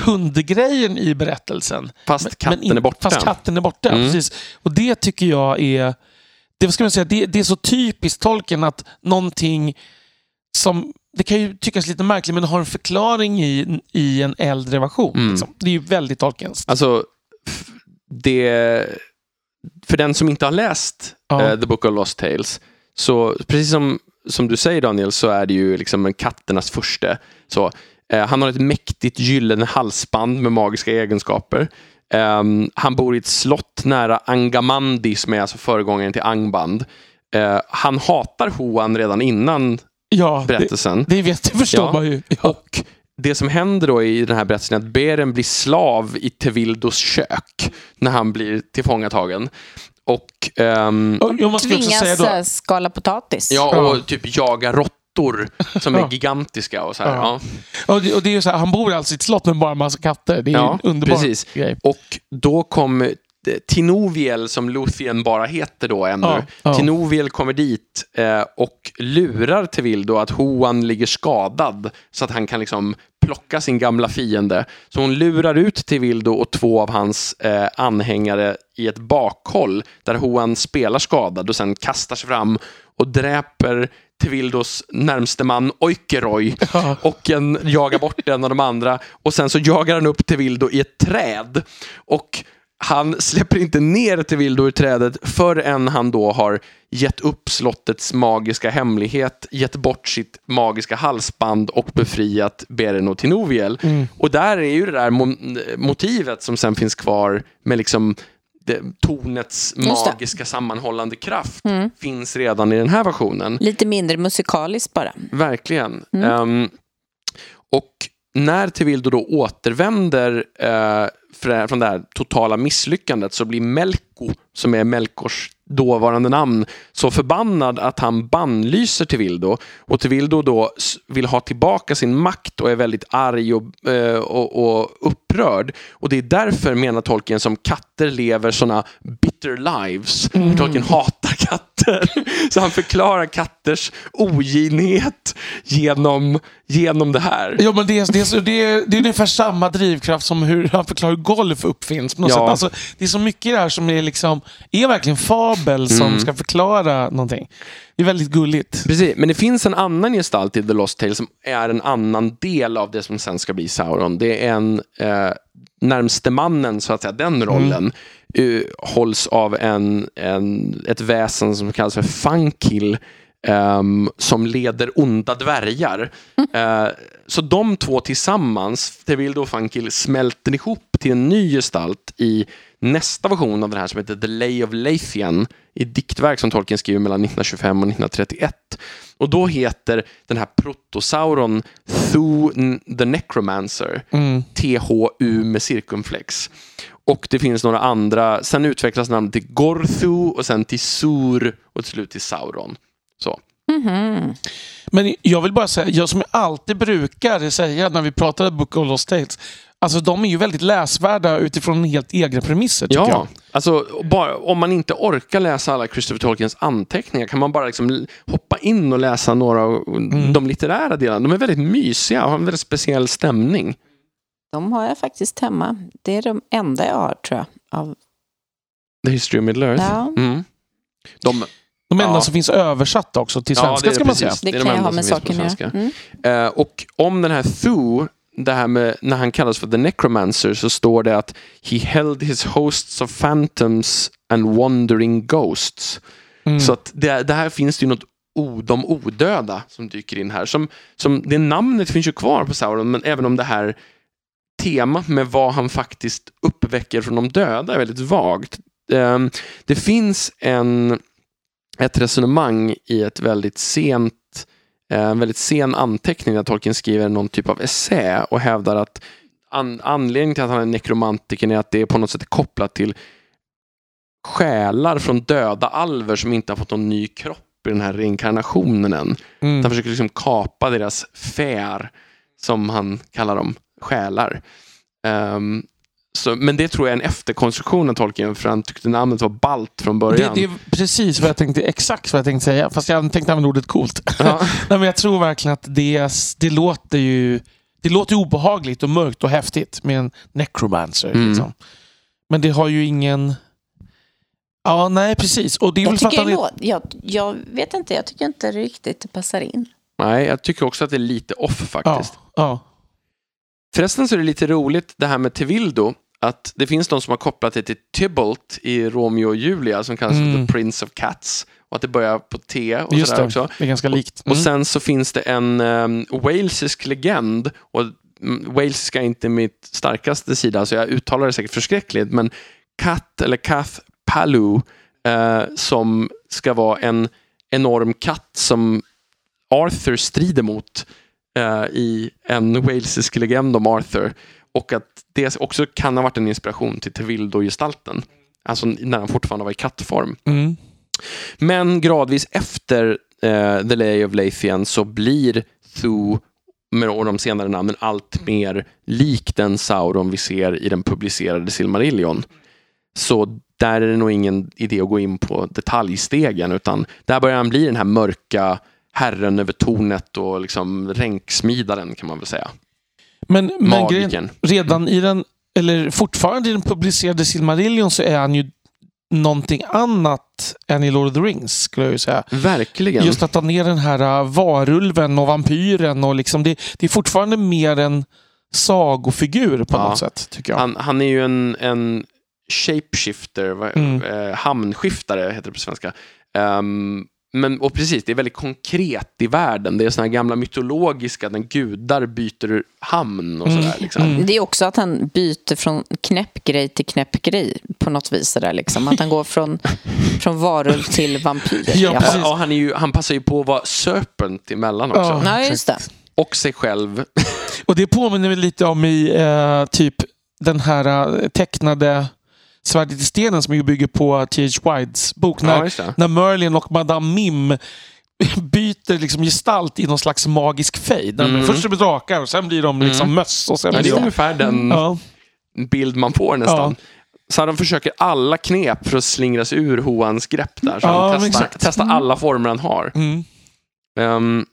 hundgrejen i berättelsen. Fast katten in, är borta. Fast katten är borta, mm. precis. Och det tycker jag är det, ska man säga, det, det är så typiskt tolken att någonting som det kan ju tyckas lite märkligt, men det har en förklaring i, i en äldre version. Mm. Liksom. Det är ju väldigt Tolkienskt. Alltså, det... För den som inte har läst ja. uh, The Book of Lost Tales, så precis som, som du säger Daniel, så är det ju liksom katternas första. Så, uh, han har ett mäktigt gyllene halsband med magiska egenskaper. Um, han bor i ett slott nära Angamandi som är alltså föregångaren till Angband. Uh, han hatar Hoan redan innan ja, berättelsen. Det, det vet, det förstår ja. man ju. Ja. Och det som händer då i den här berättelsen är att Beren blir slav i Tevildos kök när han blir tillfångatagen. Och, um, och Tvingas säga då, eh, skala potatis. Ja, och typ jaga råttor som är gigantiska. Och så här, ja. ja. Och det, och det är så här, han bor alltså i ett slott med bara en massa katter. Det är ja, en underbar precis. grej. Och då kom Tinoviel, som Luthien bara heter då ännu, ja, ja. Tinoviel kommer dit eh, och lurar Tevildo att Hoan ligger skadad så att han kan liksom plocka sin gamla fiende. Så hon lurar ut Tevildo och två av hans eh, anhängare i ett bakhåll där Hoan spelar skadad och sen kastar sig fram och dräper Tevildos närmste man Oikeroy ja. och en, jagar bort en av de andra och sen så jagar han upp Tevildo i ett träd och han släpper inte ner Tevildo ur trädet förrän han då har gett upp slottets magiska hemlighet, gett bort sitt magiska halsband och befriat Beren och Tinoviel. Mm. Och där är ju det där motivet som sen finns kvar med liksom det, tornets magiska sammanhållande kraft mm. finns redan i den här versionen. Lite mindre musikaliskt bara. Verkligen. Mm. Um, och när Tevildo då återvänder uh, från det här totala misslyckandet så blir Melkor Oko, som är Melkors dåvarande namn, så förbannad att han bannlyser Tevildo. Och Tevildo då vill ha tillbaka sin makt och är väldigt arg och, eh, och, och upprörd. Och det är därför, menar Tolkien, som katter lever såna bitter lives. Mm. Tolkien hatar katter. Så han förklarar katters ogirighet genom, genom det här. Ja, men det, är, det, är, det, är, det är ungefär samma drivkraft som hur han förklarar hur golf uppfinns. På något ja. sätt. Alltså, det är så mycket i det här som är, liksom, är verkligen fabel som mm. ska förklara någonting. Det är väldigt gulligt. Precis, men det finns en annan gestalt i The Lost Tale som är en annan del av det som sen ska bli Sauron. Det är en eh, närmste mannen, så att säga, den rollen, mm. uh, hålls av en, en, ett väsen som kallas för Funkil. Um, som leder onda dvärgar. Mm. Uh, så de två tillsammans, Tevildo och Funkil, smälter ihop till en ny gestalt i nästa version av den här som heter The Lay of Lathian i diktverk som Tolkien skriver mellan 1925 och 1931. Och då heter den här protosauron Thu the Necromancer, mm. THU med cirkumflex. Och det finns några andra, sen utvecklas namnet till Gorthu och sen till Sur och till slut till Sauron. Så. Mm -hmm. Men jag vill bara säga, jag som alltid brukar säga när vi pratar Book of Lost Tales, Alltså de är ju väldigt läsvärda utifrån helt egna premisser tycker ja, jag. Alltså, bara, om man inte orkar läsa alla Christopher Tolkiens anteckningar kan man bara liksom hoppa in och läsa några av mm. de litterära delarna. De är väldigt mysiga och har en väldigt speciell stämning. De har jag faktiskt hemma. Det är de enda jag har tror jag. Av... The History of Middle Earth? Ja. Mm. De, de enda ja. som finns översatta också till svenska ja, det ska man säga. Det, det kan de jag ha med saken att göra. Mm. Uh, och om den här Thu det här med när han kallas för the necromancer så står det att he held his hosts of phantoms and wandering ghosts. Mm. Så att det, det, här finns det ju något o, de odöda som dyker in här. Som, som, det namnet finns ju kvar på Sauron men även om det här temat med vad han faktiskt uppväcker från de döda är väldigt vagt. Um, det finns en, ett resonemang i ett väldigt sent en väldigt sen anteckning där Tolkien skriver någon typ av essä och hävdar att an anledningen till att han är nekromantiker är att det är på något sätt kopplat till själar från döda alver som inte har fått någon ny kropp i den här reinkarnationen än. Mm. Han försöker liksom kapa deras fär, som han kallar dem, själar. Um, så, men det tror jag är en efterkonstruktion av Tolkien för han tyckte namnet var balt från början. Det, det, är precis vad jag tänkte, exakt vad jag tänkte säga. Fast jag tänkte använda ordet coolt. Ja. Nej, men jag tror verkligen att det, det låter ju det låter obehagligt och mörkt och häftigt med en necromancer. Mm. Liksom. Men det har ju ingen... Ja, nej precis. Och det är jag, tycker det... jag, jag vet inte, jag tycker inte riktigt det passar in. Nej, jag tycker också att det är lite off faktiskt. Ja, ja. Förresten så är det lite roligt det här med Tevildo att det finns de som har kopplat det till Tybalt i Romeo och Julia som kallas mm. The Prince of Cats. Och att det börjar på T och Just sådär det. också. Det är ganska likt. Mm. Och, sen så finns det en um, walesisk legend. Och walesiska är inte mitt starkaste sida, så jag uttalar det säkert förskräckligt. Men Kat eller Kath Palu uh, som ska vara en enorm katt som Arthur strider mot uh, i en walesisk legend om Arthur. Och att det också kan ha varit en inspiration till Tevildo-gestalten. Alltså när han fortfarande var i kattform. Mm. Men gradvis efter eh, The Lay of Lathian så blir Thu med de senare namnen allt mer lik den Sauron vi ser i den publicerade Silmarillion. Så där är det nog ingen idé att gå in på detaljstegen utan där börjar han bli den här mörka herren över tornet och liksom ränksmidaren kan man väl säga. Men, men grejen, redan i den, eller fortfarande i den publicerade Silmarillion så är han ju någonting annat än i Lord of the Rings, skulle jag ju säga. Verkligen. Just att ta ner den här uh, varulven och vampyren och liksom, det, det är fortfarande mer en sagofigur på ja. något sätt, tycker jag. Han, han är ju en, en shapeshifter, mm. eh, hamnskiftare heter det på svenska. Um, men, och precis, det är väldigt konkret i världen. Det är såna gamla mytologiska, när gudar byter hamn och sådär. Liksom. Mm. Det är också att han byter från knäppgrej till knäppgrej på något vis. Där, liksom. Att han går från, från varulv till vampyr. Ja, ja. ja han, är ju, han passar ju på att vara serpent emellan också. Ja, just det. Och sig själv. och det påminner mig lite om i eh, typ den här eh, tecknade Svärdet i stenen som ju bygger på T.H. Whites bok. Ja, När, det. när Merlin och Madame Mim byter liksom gestalt i någon slags magisk fejd. Mm. Först är de drakar och sen blir de liksom möss. Och sen Ja, det är de... ungefär den Ja. bild man får nästan. Så de försöker alla knep för att slingra sig ur Hoans grepp där. Så Ja, han testar, testar alla former han har. Mm. Um,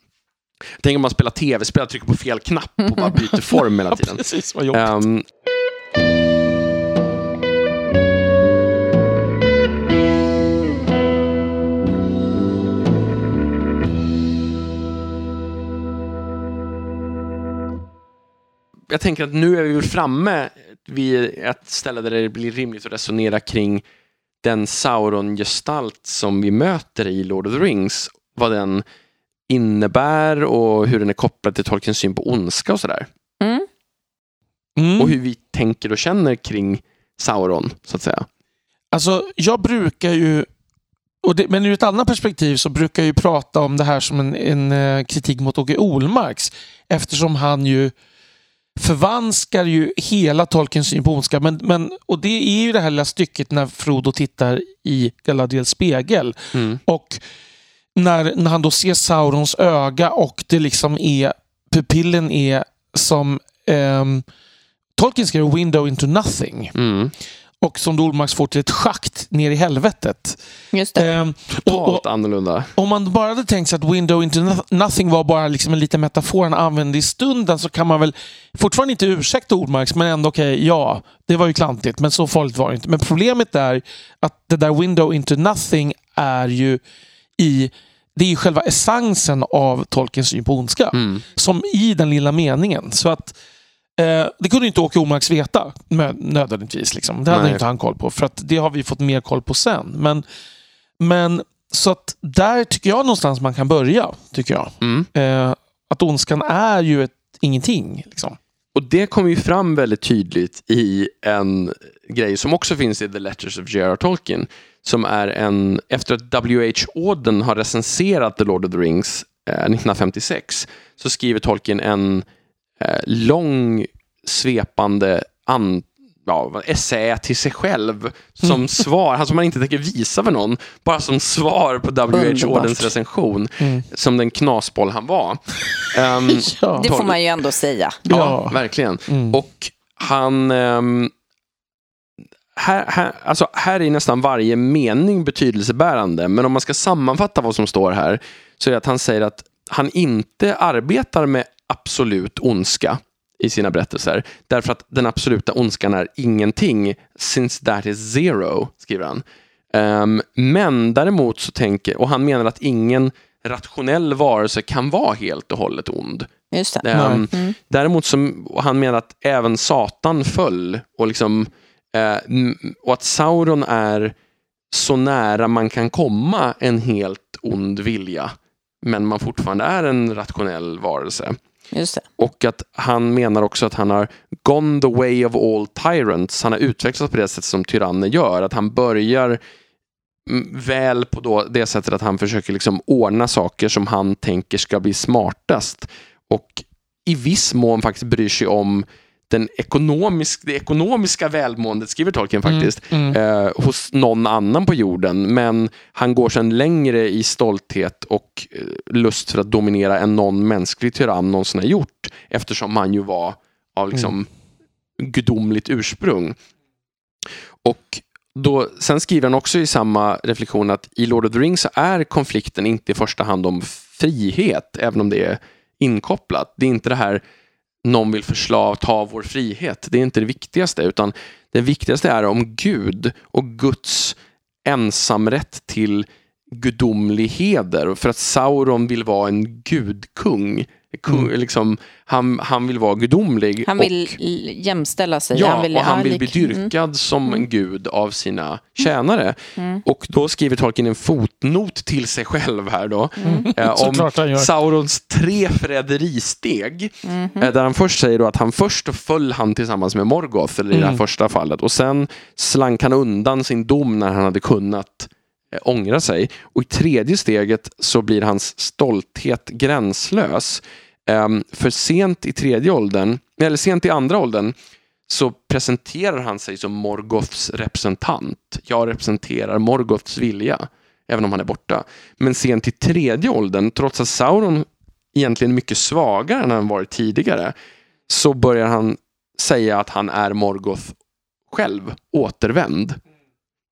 tänk om man spelar tv-spel, trycker på fel knapp och bara byter form hela Ja, tiden. precis. Vad jobbigt. Ehm, jag tänker att nu är vi väl framme vid ett ställe där det blir rimligt att resonera kring den Sauron-gestalt som vi möter i Lord of the Rings. Vad den innebär och hur den är kopplad till Tolkiens syn på ondska och sådär. Mm. Mm. Och hur vi tänker och känner kring Sauron, så att säga. Alltså, jag brukar ju, och det, men ur ett annat perspektiv så brukar jag ju prata om det här som en, en eh, kritik mot Åke Olmarks. Eftersom han ju förvanskar ju hela Tolkiens syn på ondska. Men, men, och det är ju det här lilla stycket när Frodo tittar i Galadriels spegel. Mm. Och när, när han då ser Saurons öga och det liksom är, pupillen är som um, Tolkien skrev Window into nothing. Mm. Och som då Olmarks får till ett schakt ner i helvetet. Just det. Ehm, och, och, annorlunda. om man bara hade tänkt sig att Window into no- nothing var bara liksom en liten metafor han använde i stunden så kan man väl fortfarande inte ursäkta Olmarks men ändå okej, ja, det var ju klantigt men så farligt var det inte. Men problemet är att det där Window into nothing är ju i det är ju själva essensen av Tolkiens syn på ondska. Mm. Som i den lilla meningen. Så att eh, Det kunde inte Åke Omarks veta nödvändigtvis. Liksom. Det hade Nej. inte han koll på. För att det har vi fått mer koll på sen. Men, men så att där tycker jag någonstans man kan börja. Tycker jag. Mm. Eh, att ondskan är ju ett ingenting. Liksom. Och det kommer ju fram väldigt tydligt i en grej som också finns i The Letters of J.R.R. Tolkien. Som är en, efter att W.H. Auden har recenserat The Lord of the Rings eh, 1956 så skriver Tolkien en eh, lång svepande an, ja, essä till sig själv som svar, alltså man inte tänker visa för någon, bara som svar på W.H. Audens recension, Mm. som den knasboll han var. Ehm, Ja. Det får man ju ändå säga. Ja, Ja. verkligen. Mm. Och han... ehm, här, här, alltså här är nästan varje mening betydelsebärande, men om man ska sammanfatta vad som står här så är det att han säger att han inte arbetar med absolut ondska i sina berättelser, därför att den absoluta ondskan är ingenting, since that is zero, skriver han. Ehm, men däremot så tänker, och han menar att ingen rationell varelse kan vara helt och hållet ond. Just det. Ehm, Mm. Däremot och han menar att även Satan föll och, liksom, m- och att Sauron är så nära man kan komma en helt ond vilja men man fortfarande är en rationell varelse. Just det. Och att han menar också att han har gone the way of all tyrants. Han har utvecklats på det sätt som tyranner gör. Att han börjar väl på då det sättet att han försöker liksom ordna saker som han tänker ska bli smartast. Och i viss mån faktiskt bryr sig om den ekonomisk, det ekonomiska välmåendet, skriver Tolkien faktiskt, Mm. eh, hos någon annan på jorden. Men han går sedan längre i stolthet och eh, lust för att dominera än någon mänsklig tyrann någonsin har gjort. Eftersom han ju var av liksom gudomligt ursprung. Och då, sen skriver han också i samma reflektion att i Lord of the Rings så är konflikten inte i första hand om frihet, även om det är inkopplat. Det är inte det här någon vill förslava, ta vår frihet. Det är inte det viktigaste, utan det viktigaste är om Gud och Guds ensamrätt till gudomlig heder. För att Sauron vill vara en gudkung. Kung, liksom, han, han vill vara gudomlig. Han vill och, jämställa sig. Ja, han vill, och han vill bli Mm. dyrkad som en gud av sina tjänare. Mm. Och då skriver Tolkien en fotnot till sig själv här då. Mm. eh, om. Saurons tre förräderisteg. Mhm. Eh, Där han först säger då att han först föll han tillsammans med Morgoth, eller i det här Mm. första fallet. Och sen slank han undan sin dom när han hade kunnat eh, ångra sig. Och i tredje steget så blir hans stolthet gränslös. Ehm, för sent i tredje åldern, eller sent i andra åldern, så presenterar han sig som Morgoths representant. Jag representerar Morgoths vilja, även om han är borta. Men sent i tredje åldern, trots att Sauron egentligen är mycket svagare än han varit tidigare, så börjar han säga att han är Morgoth själv, återvänd.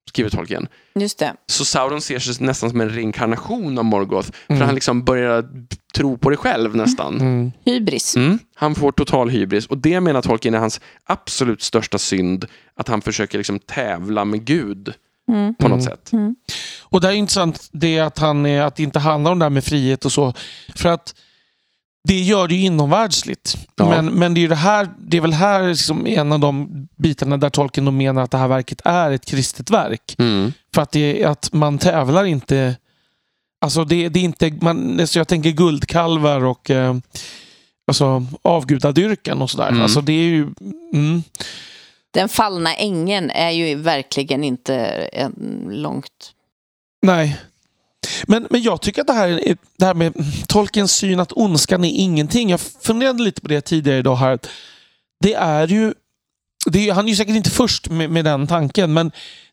Skriver Tolkien. Just det. Så Sauron ser sig nästan som en reinkarnation av Morgoth. Mm. För han liksom börjar tro på det själv nästan. Mm. Hybris. Mm. Han får total hybris. Och det menar Tolkien är hans absolut största synd. Att han försöker liksom tävla med Gud Mm. på något Mm. sätt. Och det är intressant det att, han, är- att det inte handlar om det här med frihet och så. För att det gör det ju inomvärldsligt. Ja. Men, men det, är ju det, här, det är väl här liksom en av de bitarna där Tolkien menar att det här verket är ett kristet verk. Mm. För att, det, är- att man tävlar inte... Alltså det, det är inte... Man, alltså jag tänker guldkalvar och eh, alltså avgudadyrkan och sådär. Mm. Alltså det är ju... Mm, Den fallna ängeln är ju verkligen inte en långt... nej. Men, men jag tycker att det här, är- det här med Tolkiens syn att ondskan är ingenting. Jag funderade lite på det tidigare idag här. Det är ju... Det är, han är ju säkert inte först med, med den tanken, men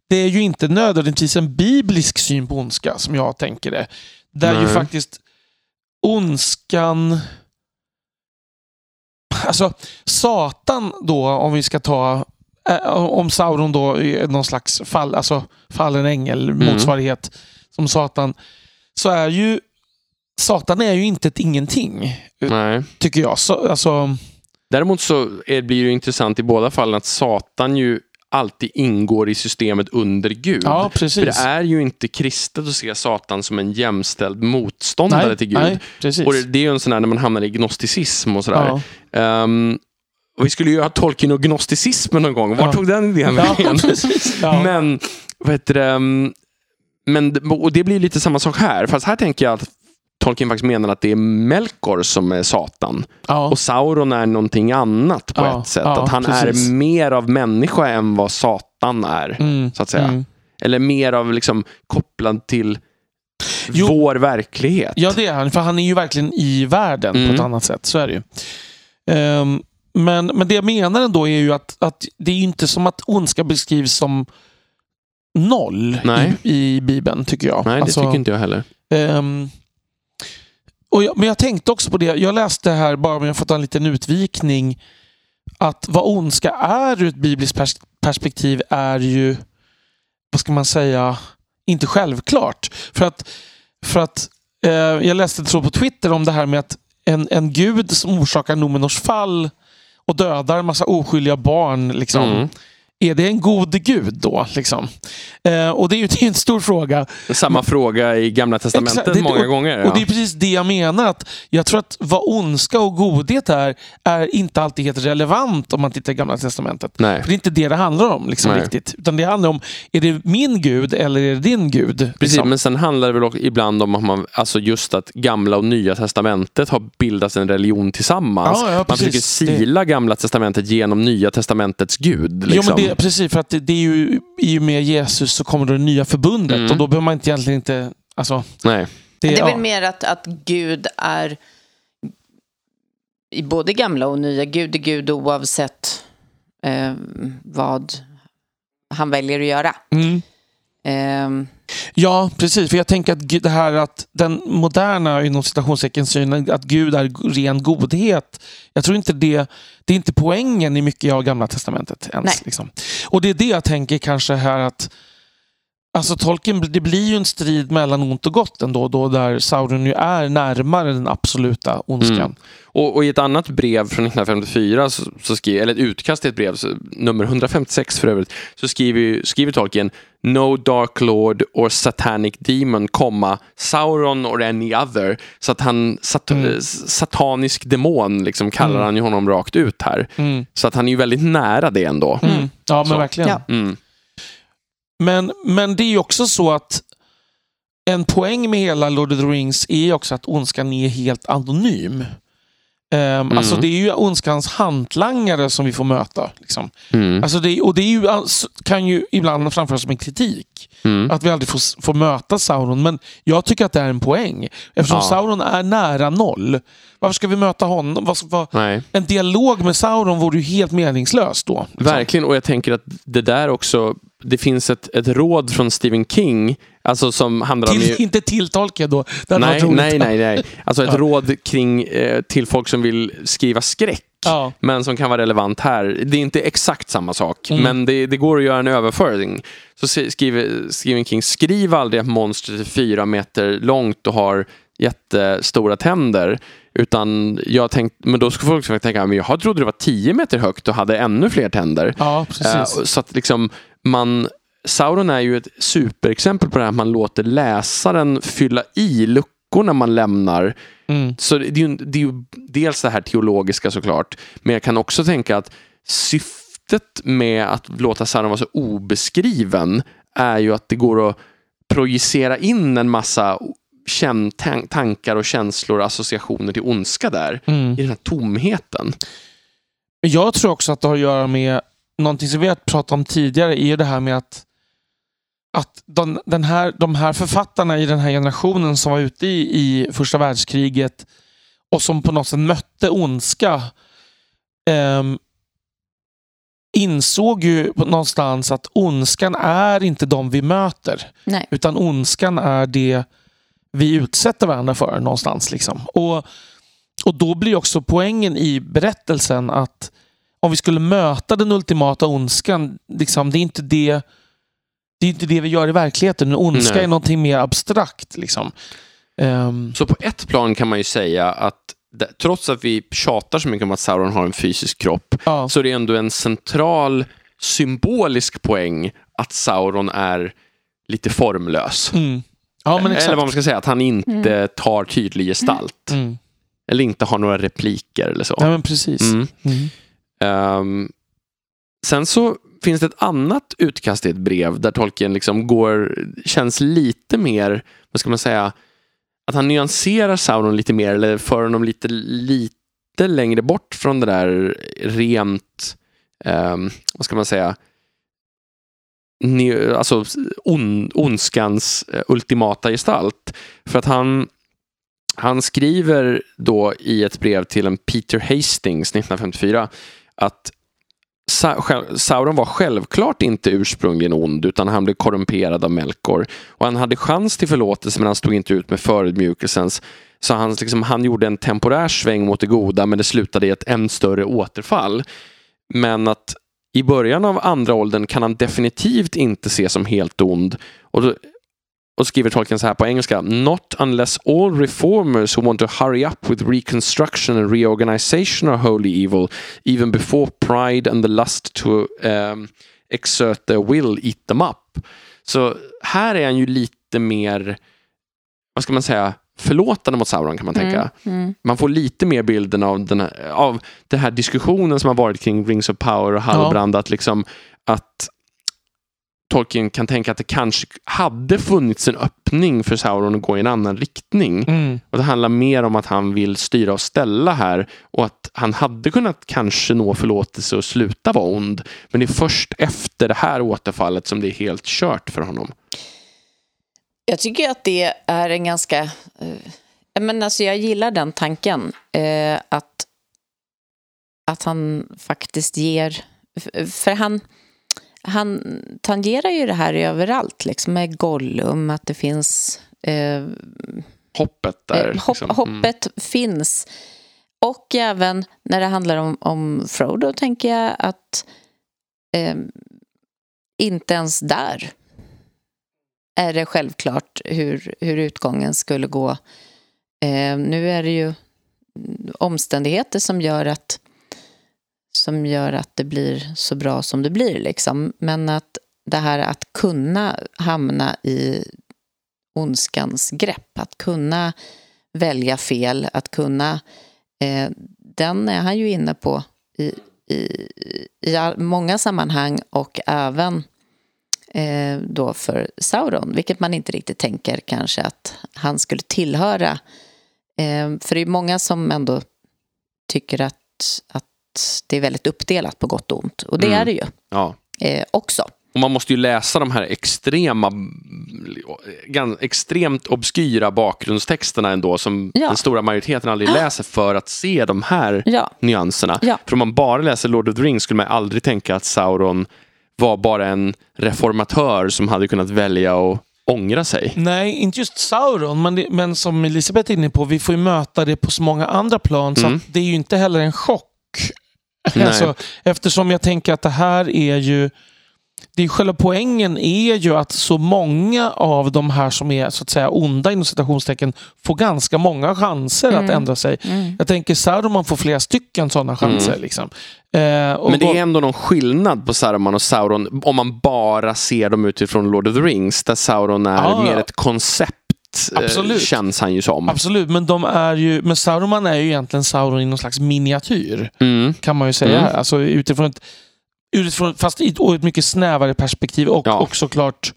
det är ju inte nödvändigtvis en biblisk syn på ondska som jag tänker det. Där ju Nej. faktiskt ondskan... Alltså, Satan då, om vi ska ta... eh, Om Sauron då är någon slags fall, alltså fallen ängel, motsvarighet som Satan, så är ju Satan är ju inte ett ingenting, Nej. tycker jag. Så, alltså, Däremot så är, blir det intressant i båda fallen att Satan ju alltid ingår i systemet under Gud. ja. För det är ju inte kristet att se Satan som en jämställd motståndare nej, till Gud. Nej. Och det, det är ju en sån här när man hamnar i gnosticism och sådär. ja. Ehm, och vi skulle ju ha Tolkien och gnosticismen någon gång. Var Ja. tog den idén vägen? Men, vad heter det, um, men, och det blir lite samma sak här. Fast här tänker jag att Tolkien faktiskt menar att det är Melkor som är Satan. ja. Och Sauron är någonting annat på Ja, ett sätt. ja, att han precis. är mer av människa än vad Satan är. Mm, Så att säga. mm. Eller mer av liksom kopplad till Jo. vår verklighet. Ja, det är han. För han är ju verkligen i världen på Mm. ett annat sätt. Så är det ju. Ehm, men, men det jag menar ändå är ju att, att det är inte som att ondska beskrivs som noll Nej. i, i Bibeln, tycker jag. Nej, det Alltså, tycker inte jag heller. Ehm, och jag, men jag tänkte också på det. Jag läste här, bara om jag får ta en liten utvikning, att vad ondska är ur ett bibliskt pers- perspektiv är ju, vad ska man säga, inte självklart. För att, för att eh, jag läste tror på Twitter om det här med att en, en gud som orsakar Nomenors fall och dödar en massa oskyldiga barn. Liksom, Mm. Är det en god gud då? Liksom? Eh, och det är ju det är en stor fråga. Samma fråga i Gamla Testamentet Exakt, det- många gånger. Ja. Och det är precis det jag menar. att Jag tror att vad ondska och godhet är, är inte alltid helt relevant om man tittar i Gamla Testamentet. Nej. För det är inte det det handlar om liksom, Nej. riktigt. Utan det handlar om, är det min gud eller är det din gud? Precis, liksom? men sen handlar det väl också ibland om att man, alltså just att Gamla och Nya Testamentet har bildat en religion tillsammans. Ja, ja, man försöker sila Gamla Testamentet genom Nya Testamentets Gud. Liksom. Jo, det, precis, för att det, det är ju i och med Jesus så kommer det nya förbundet Mm. och då behöver man inte egentligen inte... Alltså, Nej. det, Det är ja. väl mer att, att Gud är i både gamla och nya. Gud är Gud oavsett eh, vad han väljer att göra. Mm. Eh, Ja, precis. För jag tänker att det här att den moderna, inom citationstecken, synen att Gud är ren godhet. Jag tror inte det, det är inte poängen i mycket av Gamla Testamentet ens. Nej. Liksom. Och det är det jag tänker kanske här att Alltså Tolkien, det blir ju en strid mellan ont och gott ändå, då, där Sauron ju är närmare den absoluta ondskan. Mm. Och, och i ett annat brev från 1954, så, så skriver, eller ett utkast till ett brev, så, nummer 156 för övrigt, så skriver, skriver Tolkien No Dark Lord or Satanic Demon, komma, Sauron or any other. Så att han, sat, Mm. eh, satanisk demon, liksom kallar Mm. han ju honom rakt ut här. Mm. Så att han är ju väldigt nära det ändå. Mm. Ja, men Så. verkligen. Ja. Mm. Men, men det är ju också så att en poäng med hela Lord of the Rings är också att ondskan är helt anonym. Um, Alltså det är ju ondskans hantlangare som vi får möta. Liksom. Mm. Alltså det, och det är ju, kan ju ibland framföras som en kritik. Mm. Att vi aldrig får, får möta Sauron. Men jag tycker att det är en poäng. Eftersom Ja. Sauron är nära noll. Varför ska vi möta honom? Vad, Nej. en dialog med Sauron vore ju helt meningslös då. liksom. Verkligen, och jag tänker att det där också, det finns ett, ett råd från Stephen King, alltså som handlar om... Till, inte tilltolka då. Det Nej, nej, nej, nej. Alltså ett Ja. råd kring, eh, till folk som vill skriva skräck. Ja. Men som kan vara relevant här. Det är inte exakt samma sak, Mm. men det, det går att göra en överföring. Så skriver Stephen King, skriv aldrig att monstret är fyra meter långt och har jättestora tänder. Utan jag tänkt, men då ska folk tänka, men jag trodde det var tio meter högt och hade ännu fler tänder. Ja, precis. Eh, så att liksom man Sauron är ju ett superexempel på det här att man låter läsaren fylla i luckorna man lämnar. Mm. Så det är, ju, det är ju dels det här teologiska såklart, men jag kan också tänka att syftet med att låta Sauron vara så obeskriven är ju att det går att projicera in en massa tankar och känslor och associationer till ondska där, Mm. i den här tomheten. Jag tror också att det har att göra med någonting som vi har pratat om tidigare, är ju det här med att, att de, den här, de här författarna i den här generationen som var ute i, i första världskriget och som på något sätt mötte ondska ehm, insåg ju någonstans att ondskan är inte de vi möter. Nej. Utan ondskan är det vi utsätter varandra för någonstans. Liksom. Och, och då blir också poängen i berättelsen att om vi skulle möta den ultimata ondskan, liksom, det är inte det det är inte det vi gör i verkligheten. En ondska Nej. är någonting mer abstrakt. Liksom. Ehm, Så på ett plan kan man ju säga att det, trots att vi tjatar så mycket om att Sauron har en fysisk kropp ja. så är det ändå en central symbolisk poäng att Sauron är lite formlös. Mm. ja, men Eller vad man ska säga, att han inte tar tydlig gestalt. Mm. Eller inte har några repliker eller så. Ja, men precis. Mm. Mm. Ehm, sen så finns det ett annat utkast i ett brev där Tolkien liksom går, känns lite mer, vad ska man säga, att han nyanserar Sauron lite mer eller för honom lite, lite längre bort från det där rent, ehm, vad ska man säga, ne- alltså on, ondskans eh, ultimata gestalt. För att han, han skriver då i ett brev till en Peter Hastings 1954 att Sa- Sauron var självklart inte ursprungligen ond utan han blev korrumperad av Melkor. Och han hade chans till förlåtelse men han stod inte ut med förödmjukelsens. Så han, liksom, han gjorde en temporär sväng mot det goda men det slutade i ett än större återfall. Men att i början av andra åldern kan han definitivt inte ses som helt ond. Och, och skriver Tolkien så här på engelska. Not unless all reformers who want to hurry up with reconstruction and reorganization are wholly evil, even before pride and the lust to um, exert their will eat them up. Så här är han ju lite mer, vad ska man säga, förlåtande mot Sauron kan man tänka. Mm. Man får lite mer bilden av den här, av den här diskussionen som har varit kring Rings of Power och Halbrand. Att, liksom, att Tolkien kan tänka att det kanske hade funnits en öppning för Sauron att gå i en annan riktning. Mm. Och Det handlar mer om att han vill styra och ställa här och att han hade kunnat kanske nå förlåtelse och sluta vara ond. Men det är först efter det här återfallet som det är helt kört för honom. Jag tycker att det är en ganska... Eh, jag men alltså jag gillar den tanken. Eh, att, att han faktiskt ger... För han, han tangerar ju det här överallt, liksom med Gollum, att det finns... Eh, Hoppet där. Eh, hopp, liksom. hoppet finns. Och även när det handlar om, om Frodo tänker jag att eh, inte ens där är det självklart hur, hur utgången skulle gå. Eh, nu är det ju omständigheter som gör att som gör att det blir så bra som det blir. Liksom. Men att det här att kunna hamna i ondskans grepp, att kunna välja fel, att kunna... Eh, den är han ju inne på i, i, i all, många sammanhang och även eh, då för Sauron, vilket man inte riktigt tänker kanske att han skulle tillhöra. Eh, för det är många som ändå tycker att, att det är väldigt uppdelat på gott och ont. Och det Mm. är det ju Ja. eh, också. Och man måste ju läsa de här extrema, extremt obskyra bakgrundstexterna ändå som Ja. den stora majoriteten aldrig läser för att se de här Ja. nyanserna. Ja. För om man bara läser Lord of the Rings skulle man aldrig tänka att Sauron var bara en reformatör som hade kunnat välja att ångra sig. Nej, inte just Sauron, men, det, men som Elisabeth är inne på, vi får ju möta det på så många andra plan, så Mm. att det är ju inte heller en chock. Alltså, eftersom jag tänker att det här är ju... Det är själva poängen är ju att så många av de här som är så att säga onda inom citationstecken får ganska många chanser att ändra sig. Mm. Jag tänker Sauron får flera stycken sådana chanser. Liksom. Eh, Men det är ändå någon skillnad på Saruman och Sauron om man bara ser dem utifrån Lord of the Rings där Sauron är Ja, mer ett koncept Absolut. känns han ju som. Absolut, men de är ju, men Sauron är ju egentligen Sauron i någon slags miniatyr. Mm. kan man ju säga. Mm. Alltså utifrån ett, utifrån, fast i ett, mycket snävare perspektiv och, Ja. och såklart...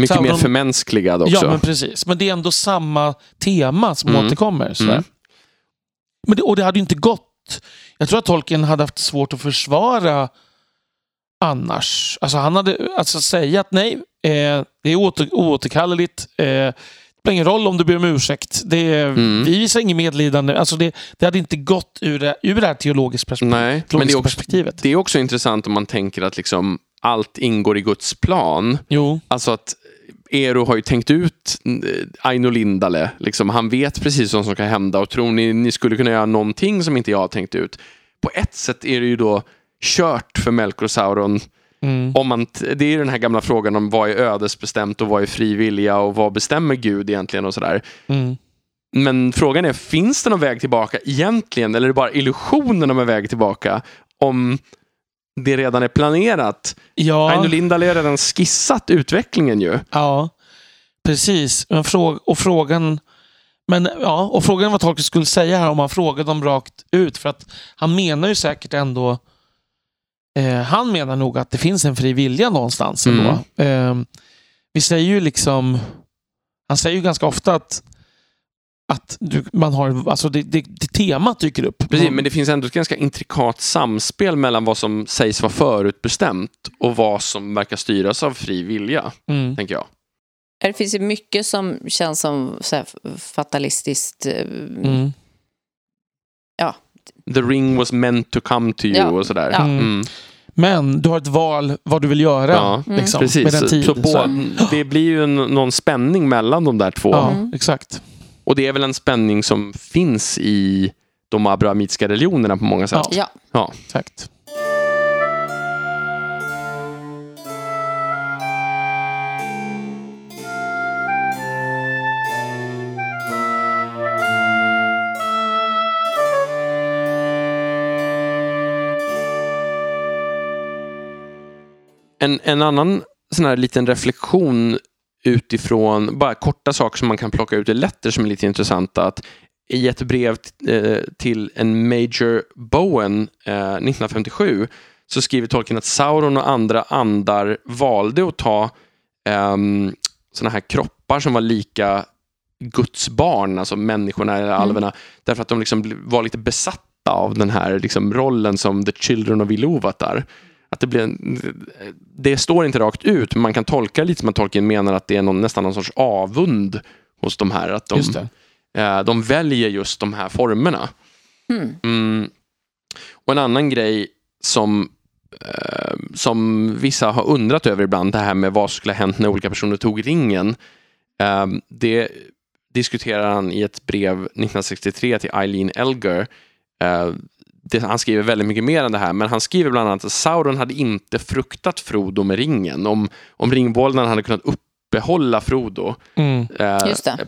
Mycket Sauron- mer förmänskligad också. Ja, men precis. Men det är ändå samma tema som Mm. återkommer. Sådär. Mm. Men det, och det hade ju inte gått. Jag tror att Tolkien hade haft svårt att försvara annars. Alltså han hade alltså säga att nej, eh, det är åter, oåterkalleligt. Eh, spelar ingen roll om du ber om ursäkt. Det, är- Mm. Vi visar inget medlidande. Alltså det, det hade inte gått ur det, ur det här teologiska perspektivet. Nej, men det är, också, perspektivet. det är också intressant om man tänker att liksom allt ingår i Guds plan. Jo. Alltså att Eero har ju tänkt ut eh, Aino Lindale. Liksom, han vet precis vad som ska hända och tror ni ni skulle kunna göra någonting som inte jag har tänkt ut? På ett sätt är det ju då kört för Melkor Sauron. Mm. Om man, det är ju den här gamla frågan om vad är ödesbestämt och vad är frivilliga och vad bestämmer Gud egentligen och sådär. Mm. Men frågan är, finns det någon väg tillbaka egentligen? Eller är det bara illusionen om en väg tillbaka? Om det redan är planerat. Ja, Aino Lindale har redan skissat utvecklingen ju. ja, precis. Men frå och frågan... Men ja, och frågan vad Tolkien skulle säga här om han frågade dem rakt ut. För att han menar ju säkert ändå... Eh, han menar nog att det finns en fri vilja någonstans ändå. Eh, vi säger ju liksom... Han säger ju ganska ofta att att du, man har, alltså det, det, det temat dyker upp. Precis, men det finns ändå ett ganska intrikat samspel mellan vad som sägs vara förutbestämt och vad som verkar styras av fri vilja, Mm. tänker jag. Det finns ju mycket som känns som så här fatalistiskt. eh, Mm. The ring was meant to come to you Ja. och sådär. Ja. Mm. Men du har ett val vad du vill göra Ja, liksom, Precis, med den så, tiden. så på, det blir ju en, någon spänning mellan de där två. Ja, Mm. exakt. Och det är väl en spänning som finns i de abrahamitiska religionerna på många sätt. Ja. Ja, Ja. exakt. En, en annan sån här liten reflektion utifrån bara korta saker som man kan plocka ut i letter som är lite intressanta. Att I ett brev eh, till en Major Bowen eh, 1957 så skriver Tolkien att Sauron och andra andar valde att ta um, såna här kroppar som var lika Guds barn, alltså människorna eller alverna, därför att de liksom var lite besatta av den här liksom rollen som the children of Iluvatar. Att det, blir en, det står inte rakt ut, men man kan tolka lite som att Tolkien menar att det är någon, nästan någon sorts avund hos de här. Att de, Just det. eh, de väljer just de här formerna. Mm. Mm. Och en annan grej som, eh, som vissa har undrat över ibland, det här med vad skulle ha hänt när olika personer tog ringen. Eh, det diskuterar han i ett brev 1963 till Eileen Elgar. Det, han skriver väldigt mycket mer än det här, men han skriver bland annat att Sauron hade inte fruktat Frodo med ringen. Om, om ringbollen hade kunnat uppehålla Frodo Mm. eh,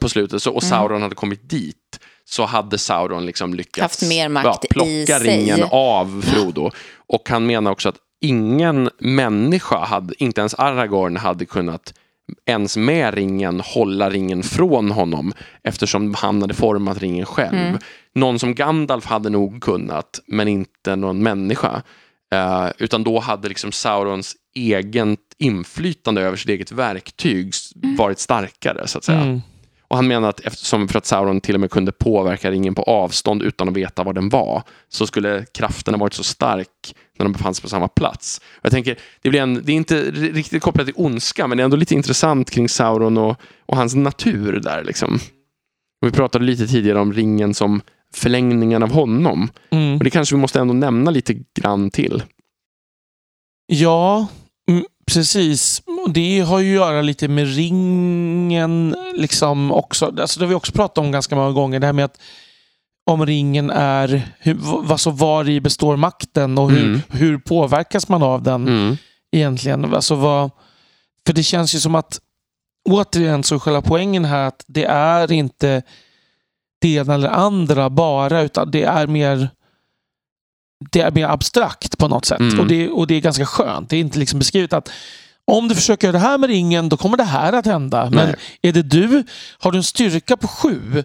på slutet så, och Mm. Sauron hade kommit dit så hade Sauron liksom lyckats Haft mer makt ja, plocka i sig. ringen av Frodo. Och han menar också att ingen människa, hade, inte ens Aragorn, hade kunnat ens med ringen hålla ringen från honom eftersom han hade format ringen själv. Mm. Någon som Gandalf hade nog kunnat, men inte någon människa. Eh, utan då hade liksom Saurons eget inflytande över sitt eget verktyg s- varit starkare, så att säga. Mm. Och han menar att eftersom för att Sauron till och med kunde påverka ringen på avstånd utan att veta var den var, så skulle kraften ha varit så stark när de befann sig på samma plats. Jag tänker, det, blir en, det är inte riktigt kopplat till ondska, men det är ändå lite intressant kring Sauron och, och hans natur där. Liksom. Och vi pratade lite tidigare om ringen som förlängningen av honom. Mm. Och det kanske vi måste ändå nämna lite grann till. Ja, mm, precis. Det har ju att göra lite med ringen liksom också. Alltså det har vi också pratat om ganska många gånger. Det här med att om ringen är, hur, alltså var i består makten och hur, Mm. hur påverkas man av den Mm. egentligen? Alltså vad, för det känns ju som att återigen så är själva poängen här att det är inte det ena eller andra bara utan det är mer det är mer abstrakt på något sätt. Mm. Och, det, och det är ganska skönt. Det är inte liksom beskrivet att om du försöker göra det här med ringen, då kommer det här att hända. Men Nej. är det du, har du en styrka på sju,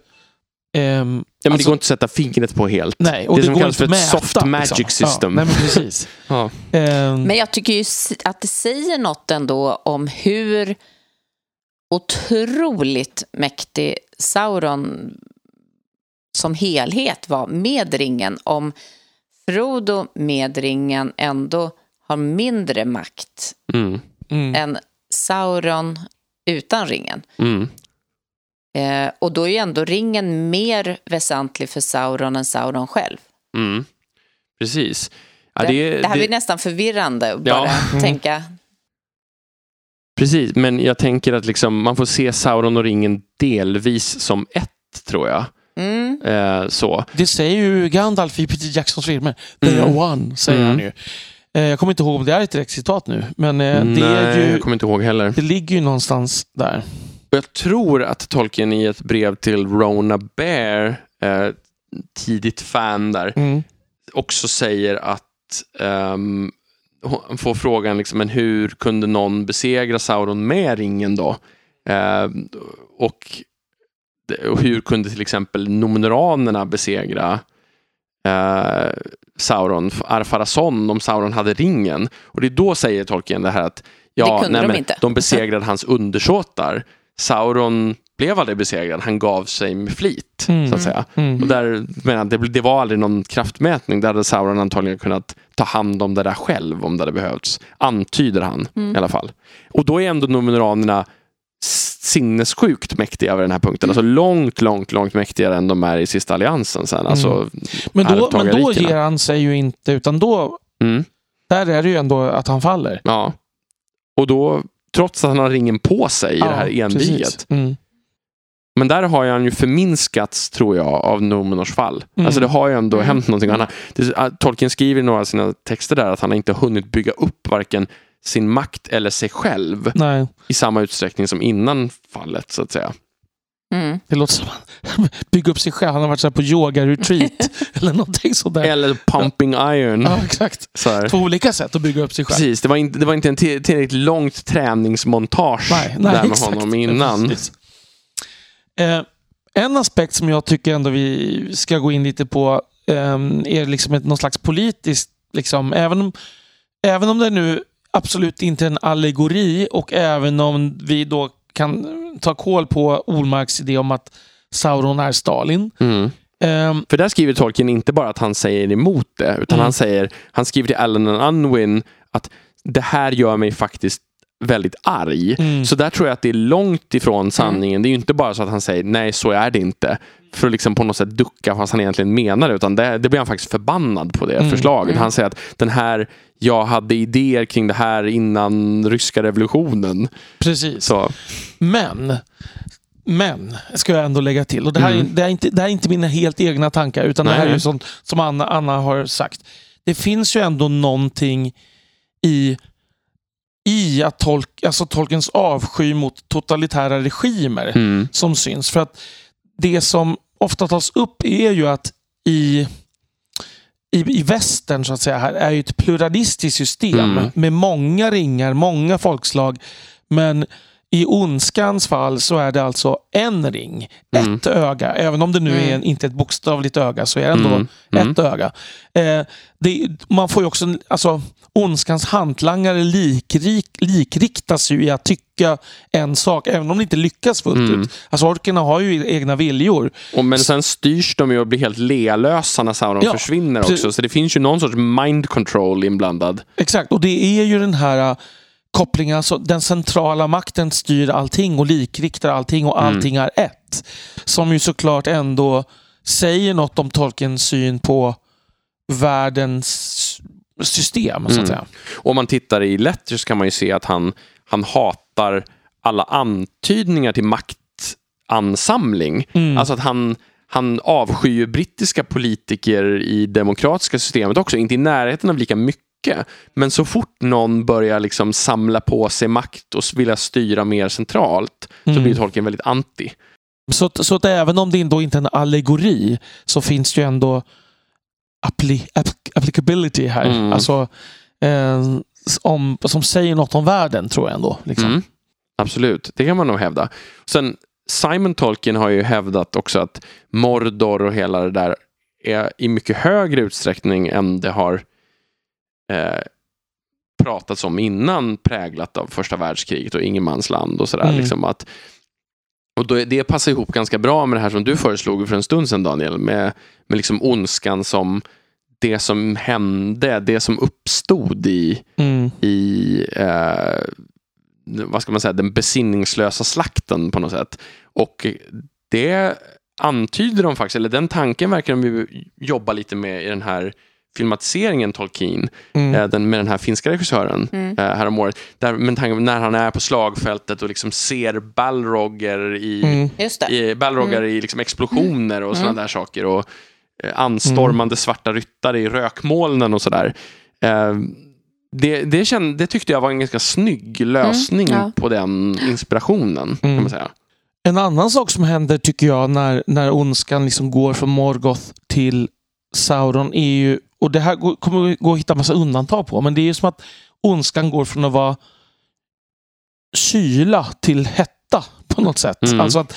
ehm, Ja, men Alltså- det går inte att sätta fingret på helt. nej, och det det, som går kallas inte för ett mäta. soft magic liksom. system. Ja, nej, men precis. Ja. Ehm, Men jag tycker ju att det säger något ändå om hur otroligt mäktig Sauron som helhet var med ringen. Om Frodo med ringen ändå har mindre makt Mm. mm. än Sauron utan ringen. Mm. Eh, och då är ju ändå ringen mer väsentlig för Sauron än Sauron själv. Mm. Precis. Ja, det, det, det här det- blir nästan förvirrande att Ja. bara Mm. tänka. Precis, men jag tänker att liksom, man får se Sauron och ringen delvis som ett, tror jag. Mm, Eh, så. Det säger ju Gandalf i Peter Jacksons filmer. They Mm. are one, säger Mm. han ju. Eh, jag kommer inte ihåg om det är ett direkt citat nu, men eh, det, Nej, är jag ju, kommer inte ihåg heller. det ligger ju någonstans där. Och Jag tror att Tolkien i ett brev till Rona Bear, eh, tidigt fan där, Mm. också säger att ehm, hon får frågan liksom, men hur kunde någon besegra Sauron med ringen då? Eh, och, och hur kunde till exempel Numenoranerna besegra eh, Sauron, Arfarason, om Sauron hade ringen? Och det är då säger Tolkien det här att ja, Det kunde de men inte. de besegrade hans undersåtar. Sauron blev aldrig besegrad, han gav sig med flit, Mm. så att säga. Mm. Och där, jag, det, det var aldrig någon kraftmätning. Där hade Sauron antagligen kunnat ta hand om det där själv om det hade behövts. Antyder han Mm. i alla fall. Och då är ändå Numenoranerna sinnessjukt mäktiga över den här punkten. Alltså långt, långt, långt mäktigare än de är i sista alliansen sen. Alltså, Men då, men då ger han sig ju inte, utan då, mm, där är det ju ändå att han faller. ja. Och då, trots att han har ringen på sig i det här Ja, enviget. Mm. Men där har han ju förminskats, tror jag, av Numenors fall. Mm. Alltså det har ju ändå Mm. hänt någonting. Han har, Tolkien skriver i några av sina texter där att han har inte hunnit bygga upp varken sin makt eller sig själv Nej, i samma utsträckning som innan fallet, så att säga. mm. det låter som att han bygger upp sig själv. Han har varit så här på yoga-retreat eller någonting sådär. Eller pumping iron. Ja, exakt. Så här. Två olika sätt att bygga upp sig själv. Precis, det var inte, det var inte en till- tillräckligt långt träningsmontage Nej, nej, där med exakt. honom innan. Eh, en aspekt som jag tycker ändå vi ska gå in lite på eh, är liksom ett, någon slags politiskt, liksom, även, om, även om det nu absolut inte en allegori och även om vi då kan ta koll på Olmarks idé om att Sauron är Stalin. Mm. Eh, För där skriver Tolkien inte bara att han säger emot det, utan Mm. han säger, han skriver till Allen and Unwin att det här gör mig faktiskt väldigt arg. Mm. Så där tror jag att det är långt ifrån sanningen. Det är ju inte bara så att han säger nej, så är det inte. För att liksom på något sätt ducka fast han egentligen menar det. Utan det, det blir han faktiskt förbannad på det Mm. förslaget. Mm. Han säger att den här, jag hade idéer kring det här innan ryska revolutionen. precis. Så, Men, men, ska jag ändå lägga till. Och det, här, är, Mm. det, är inte, det här är inte mina helt egna tankar, utan det Nej, här är ju sånt som Anna, Anna har sagt. Det finns ju ändå någonting i, i att tolk, alltså tolkens avsky mot totalitära regimer mm, som syns. För att det som ofta tas upp är ju att i, i, i västern så att säga här är ju ett pluralistiskt system Mm. med många ringar, många folkslag. Men I ondskans fall så är det alltså en ring, Mm. ett öga. Även om det nu är Mm. en, inte ett bokstavligt öga så är det ändå Mm. Mm. ett öga. Eh, det, man får ju också, alltså ondskans hantlangare likrik, likriktas ju i att tycka en sak, även om det inte lyckas fullt Mm. ut. Alltså orkerna har ju egna viljor. Och men sen styrs de ju och blir helt lealösa när Sauron Ja, försvinner precis. också. Så det finns ju någon sorts mind control inblandad. Exakt, och det är ju den här uh, kopplingen, alltså den centrala makten styr allting och likriktar allting och Mm. allting är ett. Som ju såklart ändå säger något om Tolkiens syn på världens system, så Mm. att säga. Och om man tittar i Letters kan man ju se att han, han hatar alla antydningar till maktansamling. Mm. Alltså att han, han avskyr brittiska politiker i demokratiska systemet också, inte i närheten av lika mycket. Men så fort någon börjar liksom samla på sig makt och vilja styra mer centralt så Mm. blir Tolkien väldigt anti. Så, att- så att även om det då inte är en allegori så finns det ju ändå appli, app, applicability här. Mm. Alltså, eh, om, som säger något om världen, tror jag ändå. Liksom. Mm. Absolut, det kan man nog hävda. Sen Simon Tolkien har ju hävdat också att Mordor och hela det där är i mycket högre utsträckning än det har eh, pratats om innan präglat av första världskriget och ingenmansland och sådär. Mm. Liksom att, och då, det passar ihop ganska bra med det här som du föreslog för en stund sedan Daniel, med, med liksom ondskan som det som hände, det som uppstod i, Mm. i eh, vad ska man säga, den besinningslösa slakten på något sätt. Och det antyder de faktiskt, eller den tanken verkar de jobba lite med i den här filmatiseringen Tolkien, Mm. eh, den, med den här finska regissören Mm. eh, häromåret. Där, men tanken, när han är på slagfältet och liksom ser Balroger i, Mm. I, Balroger i liksom explosioner och sådana där saker. Och eh, anstormande svarta ryttare i rökmolnen och sådär. Eh, det, det, kände, det tyckte jag var en ganska snygg lösning ja. på den inspirationen. Kan Mm. man säga. En annan sak som händer tycker jag när, när ondskan liksom går från Morgoth till Sauron är ju, och det här går- kommer gå att hitta massa undantag på, men det är ju som att ondskan går från att vara kyla till hetta på något sätt. Mm. Alltså att,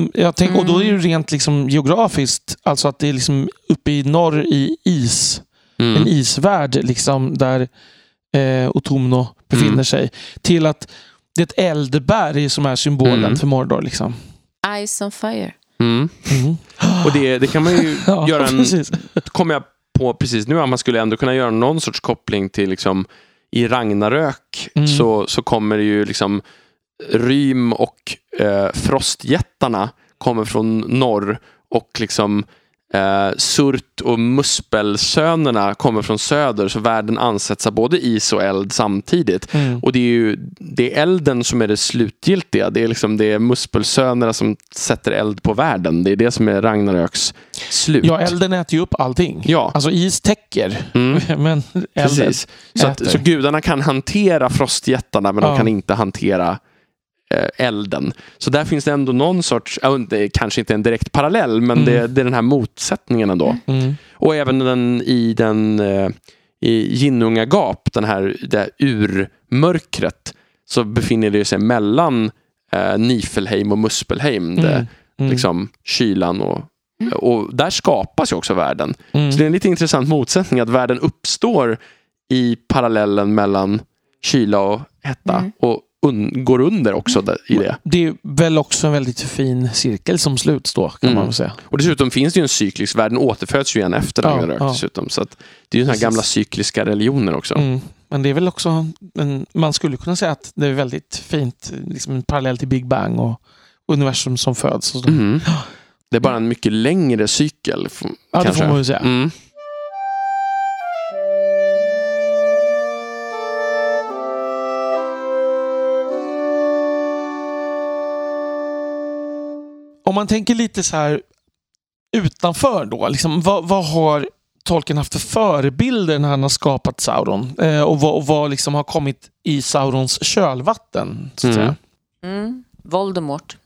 mm, jag tänk, Och då är det ju rent liksom geografiskt, alltså att det är liksom uppe i norr i is, en Mm. isvärld liksom där eh, Otomno befinner Mm. sig, till att det är ett eldberg som är symbolen Mm. för Mordor. Liksom. Ice on fire. Mm. Mm. Och det, det kan man ju Ja, göra en, precis. kommer jag på precis nu, att man skulle ändå kunna göra någon sorts koppling till liksom i Ragnarök Mm. så, så kommer det ju liksom Rym och eh, Frostjättarna kommer från norr och liksom eh, Surt och Muspelsönerna kommer från söder så världen ansätts av både is och eld samtidigt. Mm. Och det är ju det är elden som är det slutgiltiga. Det är liksom det är Muspelsönerna som sätter eld på världen. Det är det som är Ragnaröks slut. Ja, elden äter ju upp allting. Ja. Alltså is täcker, Mm. men elden Precis. Så, att, så gudarna kan hantera frostjättarna men Ja. de kan inte hantera elden. Så där finns det ändå någon sorts, kanske inte en direkt parallell, men Mm. det, det är den här motsättningen ändå. Mm. Och även den i den eh, i Ginnungagap, den här, det här urmörkret, så befinner det sig mellan eh, Nifelheim och Muspelheim. Det, Mm. Mm. liksom kylan och, och där skapas ju också världen. Mm. Så det är en lite intressant motsättning att världen uppstår i parallellen mellan kyla och hetta Mm. och un går under också där, i det. Det är väl också en väldigt fin cirkel som sluts då, kan Mm. man väl säga. Och dessutom finns det ju en cyklisk, världen återföds ju igen efter Ja, Ragnarök ja. dessutom. Så att det är ju såna här gamla cykliska religioner också. Mm. Men det är väl också, en, man skulle kunna säga att det är väldigt fint, liksom en parallell till Big Bang och universum som föds. Och så. Mhm. Det är bara en mycket längre cykel. Ja, det kanske. får man ju säga. Om man tänker lite så här utanför då, liksom, vad, vad har Tolkien haft för förebilder när han har skapat Sauron? Eh, och vad, och vad liksom har kommit i Saurons kölvatten? Så att Mm. säga. Mm. Voldemort.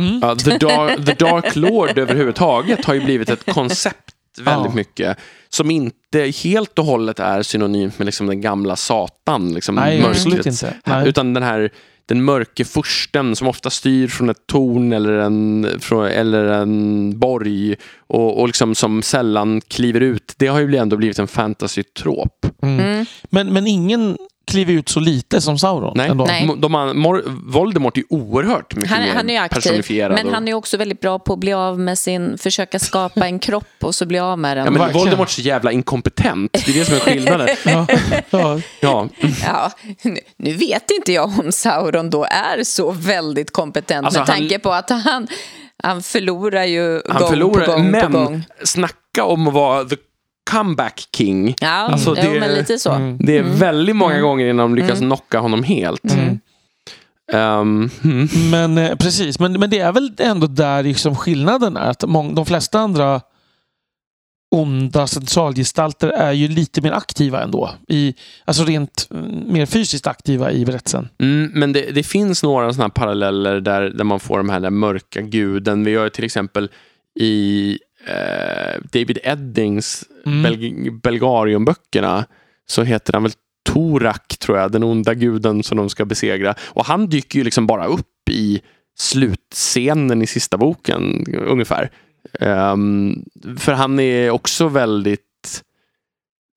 Mm. Ja, The, Dark, The Dark Lord överhuvudtaget har ju blivit ett koncept väldigt Ja. mycket. Som inte helt och hållet är synonymt med liksom den gamla Satan. Liksom Nej, mörkrets- absolut inte. Nej. Utan den här, den mörke fursten som ofta styr från ett torn eller en, från, eller en borg och, och liksom som sällan kliver ut. Det har ju ändå blivit en fantasy-trop. Mm. Mm. Men, men ingen kliver ut så lite som Sauron. Nej, Ändå. Nej. De, har- Mor, Voldemort är ju oerhört mycket Han, mer han är ju aktiv, personifierad. men och- han är också väldigt bra på att bli av med sin, försöka skapa en kropp och så bli av med den. Ja, men Verkligen. Voldemort är så jävla inkompetent. Det är det som är skillnaden. Ja, ja. Ja. Ja, nu- nu vet inte jag om Sauron då är så väldigt kompetent Alltså, med han- tanke på att han, han förlorar ju Han gång förlorar, på gång men på gång. snacka om att vara the comeback king. Ja, Alltså, jo, det- men lite så. Mm. Det är väldigt många gånger innan de lyckas knocka honom helt. Ehm, mm. Men eh, precis, men, men det är väl ändå där liksom skillnaden är. Att mång, de flesta andra onda centralgestalter är ju lite mer aktiva ändå. I, alltså rent mm, mer fysiskt aktiva i berättelsen. Mm, men det, det finns några sådana här paralleller där, där man får de här den mörka guden. Vi har ju till exempel i eh, David Eddings Mm. Belg Belgariumböckerna så heter han väl Torak, tror jag, den onda guden som de ska besegra. Och han dyker ju liksom bara upp i slutscenen i sista boken, ungefär. Um, för han är också väldigt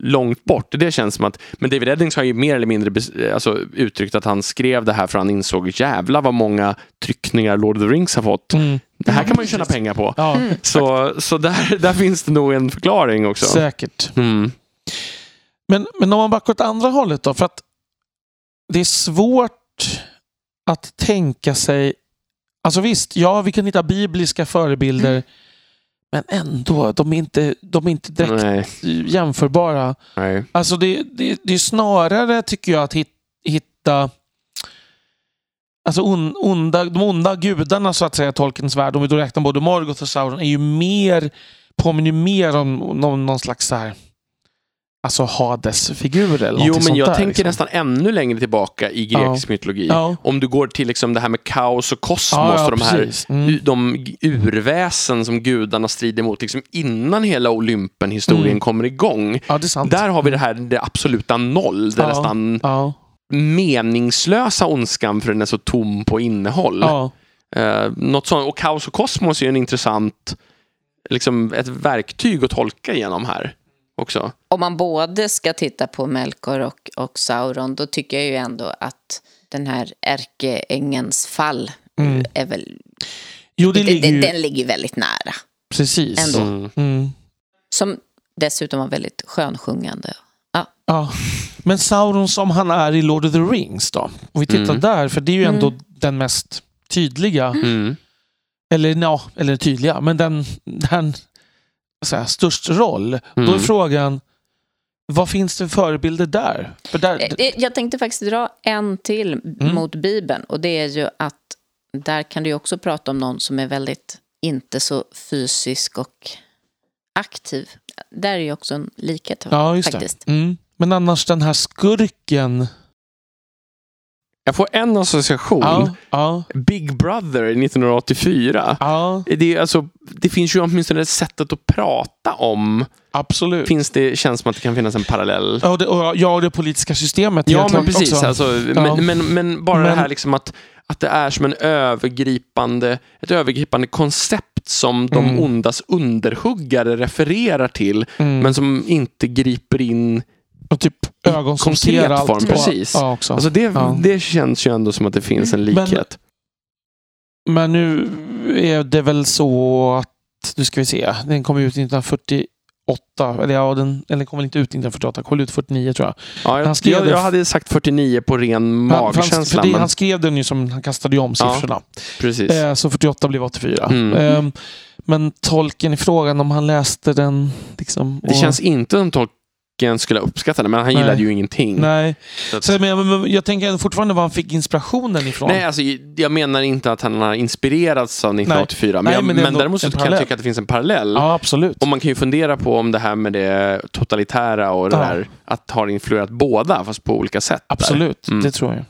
långt bort. Det känns som att, men David Eddings har ju mer eller mindre alltså, uttryckt att han skrev det här för han insåg jävla vad många tryckningar Lord of the Rings har fått. Mm. Det här kan man ju tjäna pengar på. Ja, Så, så där, där finns det nog en förklaring också. säkert. Mm. Men, men om man backar åt andra hållet då? För att det är svårt att tänka sig... Alltså visst, ja, vi kan hitta bibliska förebilder. Men ändå, de är inte, de är inte direkt Nej, jämförbara. nej. Alltså det, det, det är snarare, tycker jag, att hit, hitta Alltså on, onda, de onda gudarna så att säga, Tolkiens värld, om vi då räknar både Morgoth och Sauron, är ju mer, påminner ju mer om någon, någon slags så här, alltså Hades-figur eller Jo, men jag där, tänker liksom. nästan ännu längre tillbaka i grekisk mytologi. Ja. Om du går till liksom det här med kaos och kosmos Ja, ja, och de här. Mm. de urväsen som gudarna strider mot, liksom innan hela Olympen-historien Mm. kommer igång. Ja. Där har vi det här det absoluta noll, det Ja. nästan Ja, meningslösa ondskan för den är så tom på innehåll. ja. Eh, något sånt. Och kaos och kosmos är ju en intressant, liksom ett verktyg att tolka igenom här också. Om man både ska titta på Melkor och, och Sauron, då tycker jag ju ändå att den här ärkeängens fall Mm. är väl, Jo, det den, ligger ju... den ligger väldigt nära. Precis. ändå. Mm. Mm. Som dessutom var väldigt skönsjungande. Ja. Ja. Men Sauron som han är i Lord of the Rings då? Om vi tittar Mm. där, för det är ju ändå Mm. den mest tydliga, Mm. eller ja, eller tydliga, men den, den så här, störst roll. Då är Mm. frågan, vad finns det för förebilder där? För där Eh, eh, Jag tänkte faktiskt dra en till Mm. mot Bibeln. Och det är ju att där kan du också prata om någon som är väldigt inte så fysisk och aktiv. Där är ju också en likhet ja, just faktiskt. det. Mm. Men annars den här skurken. Jag får en association. Ja, ja, Big Brother 1984. ja, Det, är alltså, det finns ju åtminstone sättet att prata om. absolut. Finns det, känns som att det kan finnas en parallell. Ja, det, och, ja, det politiska systemet. Ja, men precis. också. Alltså, Ja. men, men, men bara det Men- här liksom att, att det är som en övergripande, ett övergripande koncept som de Mm. ondas underhuggare refererar till, Mm. men som inte griper in. Och typ ögon som ser allt. form, precis. Ja, också. Alltså det, Ja. det känns ju ändå som att det finns en Men- likhet. Men nu är det väl så att, nu ska vi se, den kom ut 1948. Eller ja, den, eller den kom väl inte ut 1948, den kom ut 49 tror jag. Ja, jag, han skrev jag, det- jag hade sagt 49 på ren Han, för han, magkänsla. för det, men, han skrev den ju som, han kastade ju om Ja, siffrorna. precis. Eh, så 48 blev 84. Mm. Eh, men tolken i frågan om han läste den liksom... Det och- känns inte som tolken skulle uppskatta det, men han Nej. gillade ju ingenting. Nej, Så att- så, men, men, jag tänker fortfarande var han fick inspirationen ifrån. Nej, alltså, jag menar inte att han har inspirerats av 1984, men, Nej, jag, men men, däremot så kan jag tycka att det finns en parallell. Ja, absolut. Och man kan ju fundera på om det här med det totalitära och det Ja. där, att har influerat båda, fast på olika sätt. Absolut, Mm. det tror jag.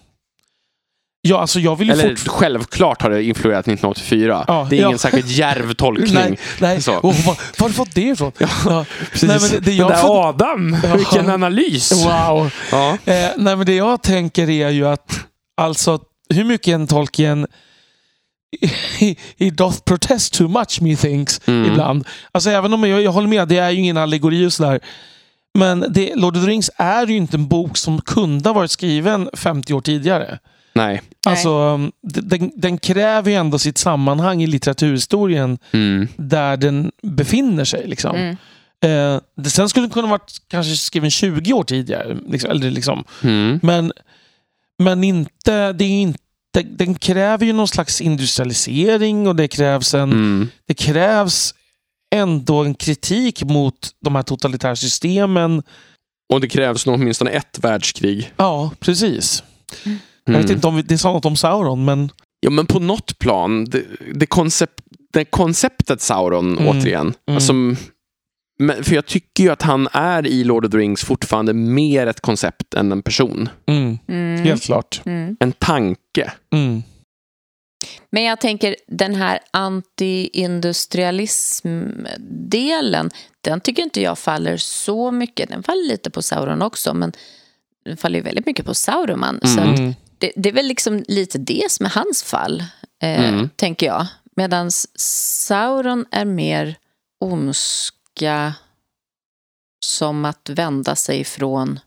Ja, alltså jag vill Eller fort... självklart har det influerat 1984. Ja, det är ingen ja. särskilt djärv tolkning. Nej, nej. Så. Och, var, var har du fått det ifrån? Ja. Precis. Nej, men det, det Den jag där får... Adam, Ja. vilken analys! Wow. Ja. Eh, nej, men det jag tänker är ju att alltså hur mycket en Tolkien he, he doth protest too much methinks Mm. ibland. Alltså även om jag, jag håller med, det är ju ingen allegori och sådär. Men det, Lord of the Rings är ju inte en bok som kunde ha varit skriven 50 år tidigare. Nej. Alltså, den, den kräver ju ändå sitt sammanhang i litteraturhistorien Mm. där den befinner sig. Liksom. Mm. Eh, det, sen skulle den kunna varit kanske skriven 20 år tidigare. Liksom, eller liksom. Mm. Men, men inte, det är inte, den kräver ju någon slags industrialisering och det krävs, en, Mm. det krävs ändå en kritik mot de här totalitära systemen. Och det krävs nog åtminstone ett världskrig. Ja, precis. Jag Mm. vet inte om vi- det sa något om Sauron, men Ja, men på något plan. Det, det, koncept, det konceptet Sauron, Mm. återigen. Mm. Alltså, men, för jag tycker ju att han är i Lord of the Rings fortfarande mer ett koncept än en person. mm, Mm. helt klart. Mm. En tanke. Mm. Men jag tänker den här anti-industrialism-delen, den tycker inte jag faller så mycket. Den faller lite på Sauron också, men den faller ju väldigt mycket på Sauroman. Så att Mm. Det, det är väl liksom lite det som är hans fall, eh, Mm. tänker jag. Medan Sauron är mer ondska som att vända sig från,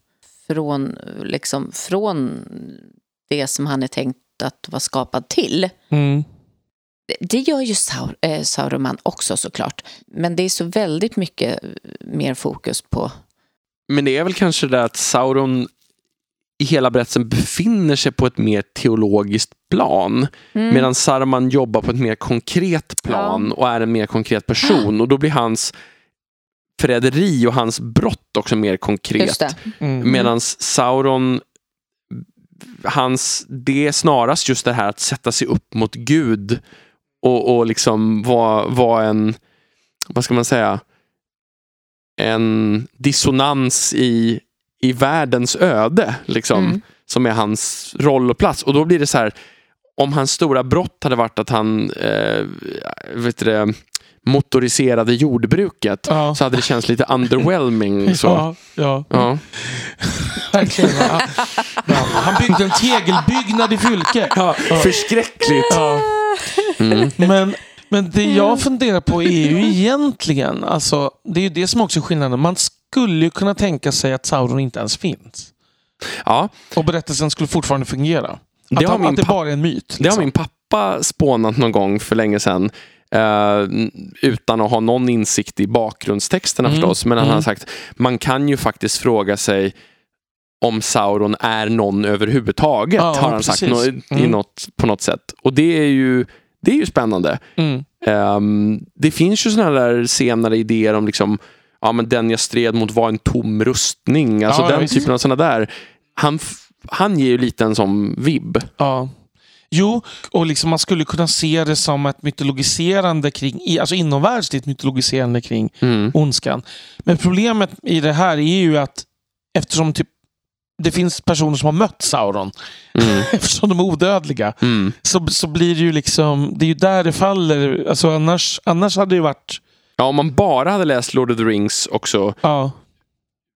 från, liksom, från det som han är tänkt att vara skapad till. Mm. Det- gör ju Saur, eh, Sauroman också såklart. Men det är så väldigt mycket mer fokus på... Men det är väl kanske det att Sauron i hela berättelsen befinner sig på ett mer teologiskt plan. Mm. Medan Saruman jobbar på ett mer konkret plan och är en mer konkret person. Och då blir hans förräderi och hans brott också mer konkret. Mm. Medan Sauron, hans, det är snarast just det här att sätta sig upp mot Gud och, och liksom vara vara en, vad ska man säga, en dissonans i, i världens öde. Liksom, Mm. Som är hans roll och plats. Och då blir det så här, om hans stora brott hade varit att han eh, vet det, motoriserade jordbruket Ja. så hade det känts lite underwhelming. Så. Ja, ja. Ja. Verkligen. Ja. Han byggde en tegelbyggnad i Fylke. Ja, förskräckligt. Mm. Men, men det jag funderar på är ju egentligen, alltså, det är ju det som också är skillnaden. Man skulle ju kunna tänka sig att Sauron inte ens finns. Ja, Och berättelsen skulle fortfarande fungera. Att, Det har han, min att det bara är en myt. det har liksom. min pappa spånat någon gång för länge sedan. eh, utan att ha någon insikt i bakgrundstexterna Mm, förstås. Men han mm. har sagt, man kan ju faktiskt fråga sig om Sauron är någon överhuvudtaget. Ja, har han sagt precis. nå- i Mm. något, på något sätt. Och det är ju, det är ju spännande. Mm. Ehm, det finns ju sådana där senare idéer om liksom, ja, men den jag stred mot var en tom rustning. Alltså Ja, ja, den visst. typen av sådana där. Han, han ger ju lite en sån vibb. Ja. Jo, och liksom man skulle kunna se det som ett mytologiserande kring, alltså inomvärldsligt mytologiserande kring Mm. ondskan. Men problemet i det här är ju att eftersom typ, det finns personer som har mött Sauron, Mm. eftersom de är odödliga, Mm. så, så blir det ju liksom, det är ju där det faller. Alltså annars, annars hade det ju varit, Ja, om man bara hade läst Lord of the Rings också. ja,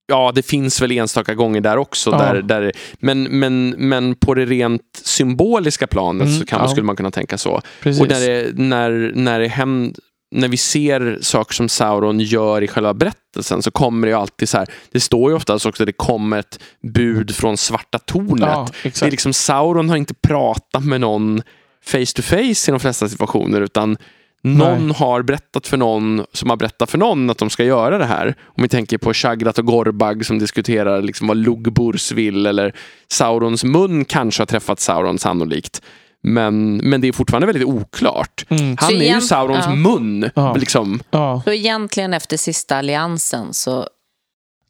Ja, det finns väl enstaka gånger där också. Ja. Där, där, men, men, men på det rent symboliska planet Mm, så kan, ja. skulle man kunna tänka så. precis. Och när, det, när, när, det händer, när vi ser saker som Sauron gör i själva berättelsen så kommer det ju alltid så här. Det står ju oftast också att det kommer ett bud från Svarta tornet. ja, det är liksom, Sauron har inte pratat med någon face to face i de flesta situationer utan någon har berättat för någon som har berättat för någon att de ska göra det här. Om vi tänker på Shagrat och Gorbag som diskuterar liksom vad Lugburs vill eller Saurons mun kanske har träffat Sauron sannolikt. Men, men det är fortfarande väldigt oklart. Mm. Han Så är ju Saurons ja. mun. Ja. Liksom. Ja. Så egentligen efter sista alliansen så...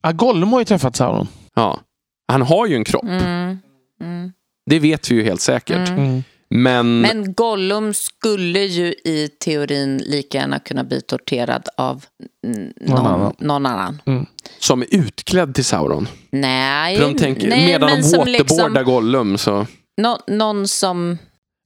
Ja, Gollum har ju träffat Sauron. Ja. Han har ju en kropp. Mm, mm, Det vet vi ju helt säkert. mm. Mm. Men, Men Gollum skulle ju i teorin lika gärna kunna bli torterad av mm, Någon någon, annan. någon annan. som är utklädd till Sauron. Nej, För de tänker, nej medan men de som waterboardar liksom, Gollum så... nå, någon som...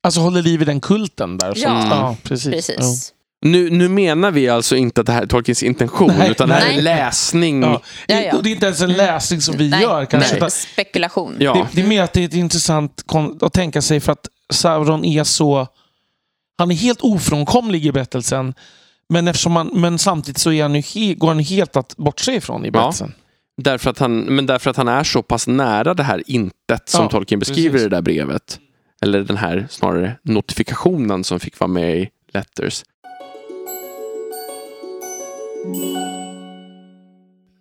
Alltså håller liv i den kulten där. Så. Ja, ja precis. Precis. Nu, nu menar vi alltså inte att det här är Tolkiens intention, Nej, utan det här är läsning. Ja. Ja, Det, ja. och det är inte ens en läsning som vi nej, gör kanske. nej, spekulation. Ja. Det, det är mer att det är ett intressant att tänka sig för att Sauron är så... Han är helt ofrånkomlig i berättelsen. Men, eftersom man, men samtidigt så är han ju he, går han helt att bortse ifrån i berättelsen. Därför att han, men därför att han är så pass nära det här intet som Ja, Tolkien beskriver precis. i det där brevet. Eller den här snarare notifikationen som fick vara med i Letters.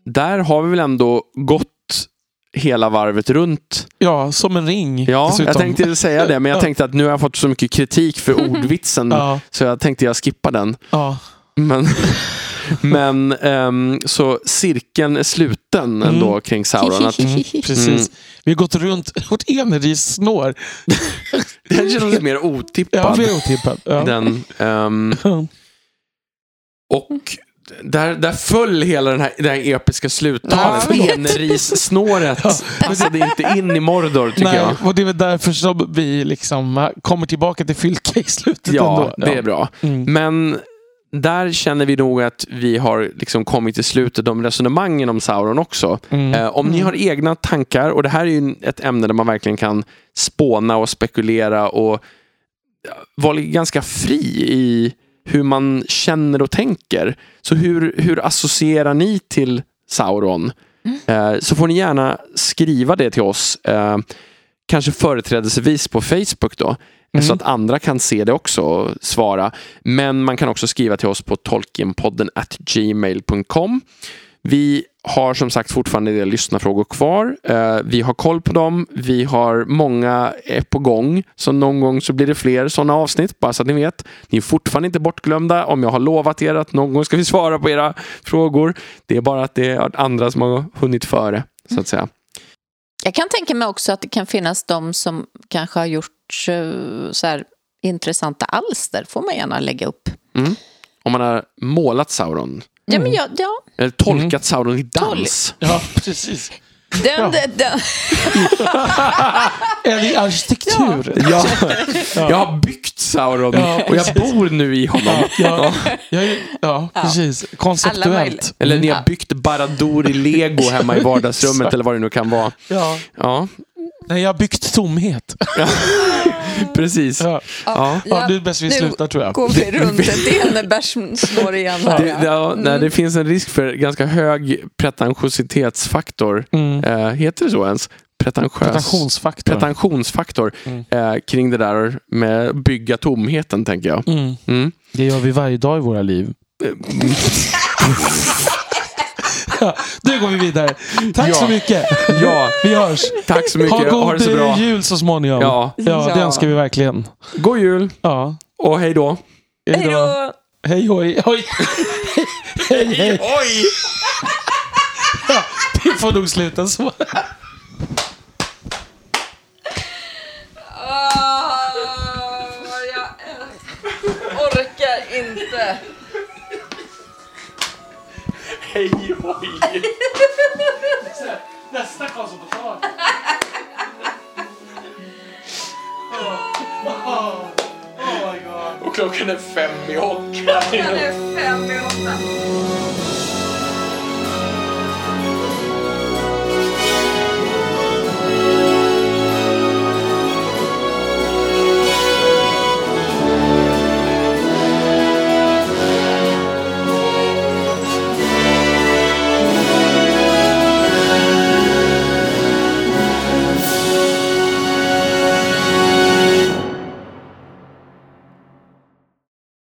Där har vi väl ändå gått hela varvet runt. Ja, som en ring. Ja, dessutom. jag tänkte säga det, men jag tänkte att nu har jag fått så mycket kritik för ordvitsen Ja, så jag tänkte jag skippa den. ja. Men, men ehm, så cirkeln är sluten ändå kring Sauron. Att, Mm, precis. Mm. Vi har gått runt vårt enerissnår. den känns mer otippad. Ja, vi är otippad. Ja. Den, ehm, och där, där föll hela den här, det här episka sluttalet. Ja, Enris-snåret passade inte in i Mordor tycker Nej, jag. och det är väl därför som vi liksom äh, kommer tillbaka till Fylke i slutet Ja, ändå. det är bra. Mm. Men där känner vi nog att vi har liksom kommit till slutet om resonemangen om Sauron också. Mm. Eh, om ni har egna tankar, och det här är ju ett ämne där man verkligen kan spåna och spekulera och vara ganska fri i hur man känner och tänker. Så hur, hur associerar ni till Sauron? Eh, så får ni gärna skriva det till oss. Eh, kanske företrädelsevis på Facebook då. Mm. Så att andra kan se det också och svara. Men man kan också skriva till oss på tolkienpodden at gmail.com. Vi har som sagt fortfarande en del lyssnarfrågor kvar. Eh, vi har koll på dem. Vi har många är på gång. Så någon gång så blir det fler sådana avsnitt, bara så att ni vet. Ni är fortfarande inte bortglömda. Om jag har lovat er att någon gång ska vi svara på era frågor. Det är bara att det är andra som har hunnit före, så att säga. Jag kan tänka mig också att det kan finnas de som kanske har gjort eh, så här intressanta alster. får man gärna lägga upp. Mm. Om man har målat Sauron, Ja, men ja, ja. eller tolkat Sauron i dans. Ja, precis. Den, Ja. den, den. Eller i arkitektur. Ja, jag har byggt Sauron Ja, och jag bor nu i honom. Ja, ja, ja, precis. Konceptuellt. Eller ni har Ja. byggt Baradur i lego hemma i vardagsrummet eller vad det nu kan vara. Ja. Ja, Nej, jag har byggt tomhet. precis. Ja. Ja. Ja, det är bäst vi nu slutar tror jag. går vi runt ett enebärsnår igen. Det, Här. det, ja, nej, det finns en risk för ganska hög pretentiositetsfaktor. Mm. Eh, heter det så ens? Pretentiös. Pretentionsfaktor. Pretentionsfaktor Mm. eh, kring det där med att bygga tomheten, tänker jag. Mm. Mm. Det gör vi varje dag i våra liv. Ja, nu går vi vidare. Tack Ja. så mycket. Ja, Vi hörs. tack så mycket. Ha Ha, god det så bra. jul så småningom. Ja, Ja, det önskar vi verkligen. god jul Ja. och hej då. Hej då! Hej hoj. hoj. hej hej. Oj! Ja, det får nog sluta så. jag orkar inte. Hej oj! Nästa Karlsson på tal. Och klockan är fem i åtta. Nu är fem i åtta.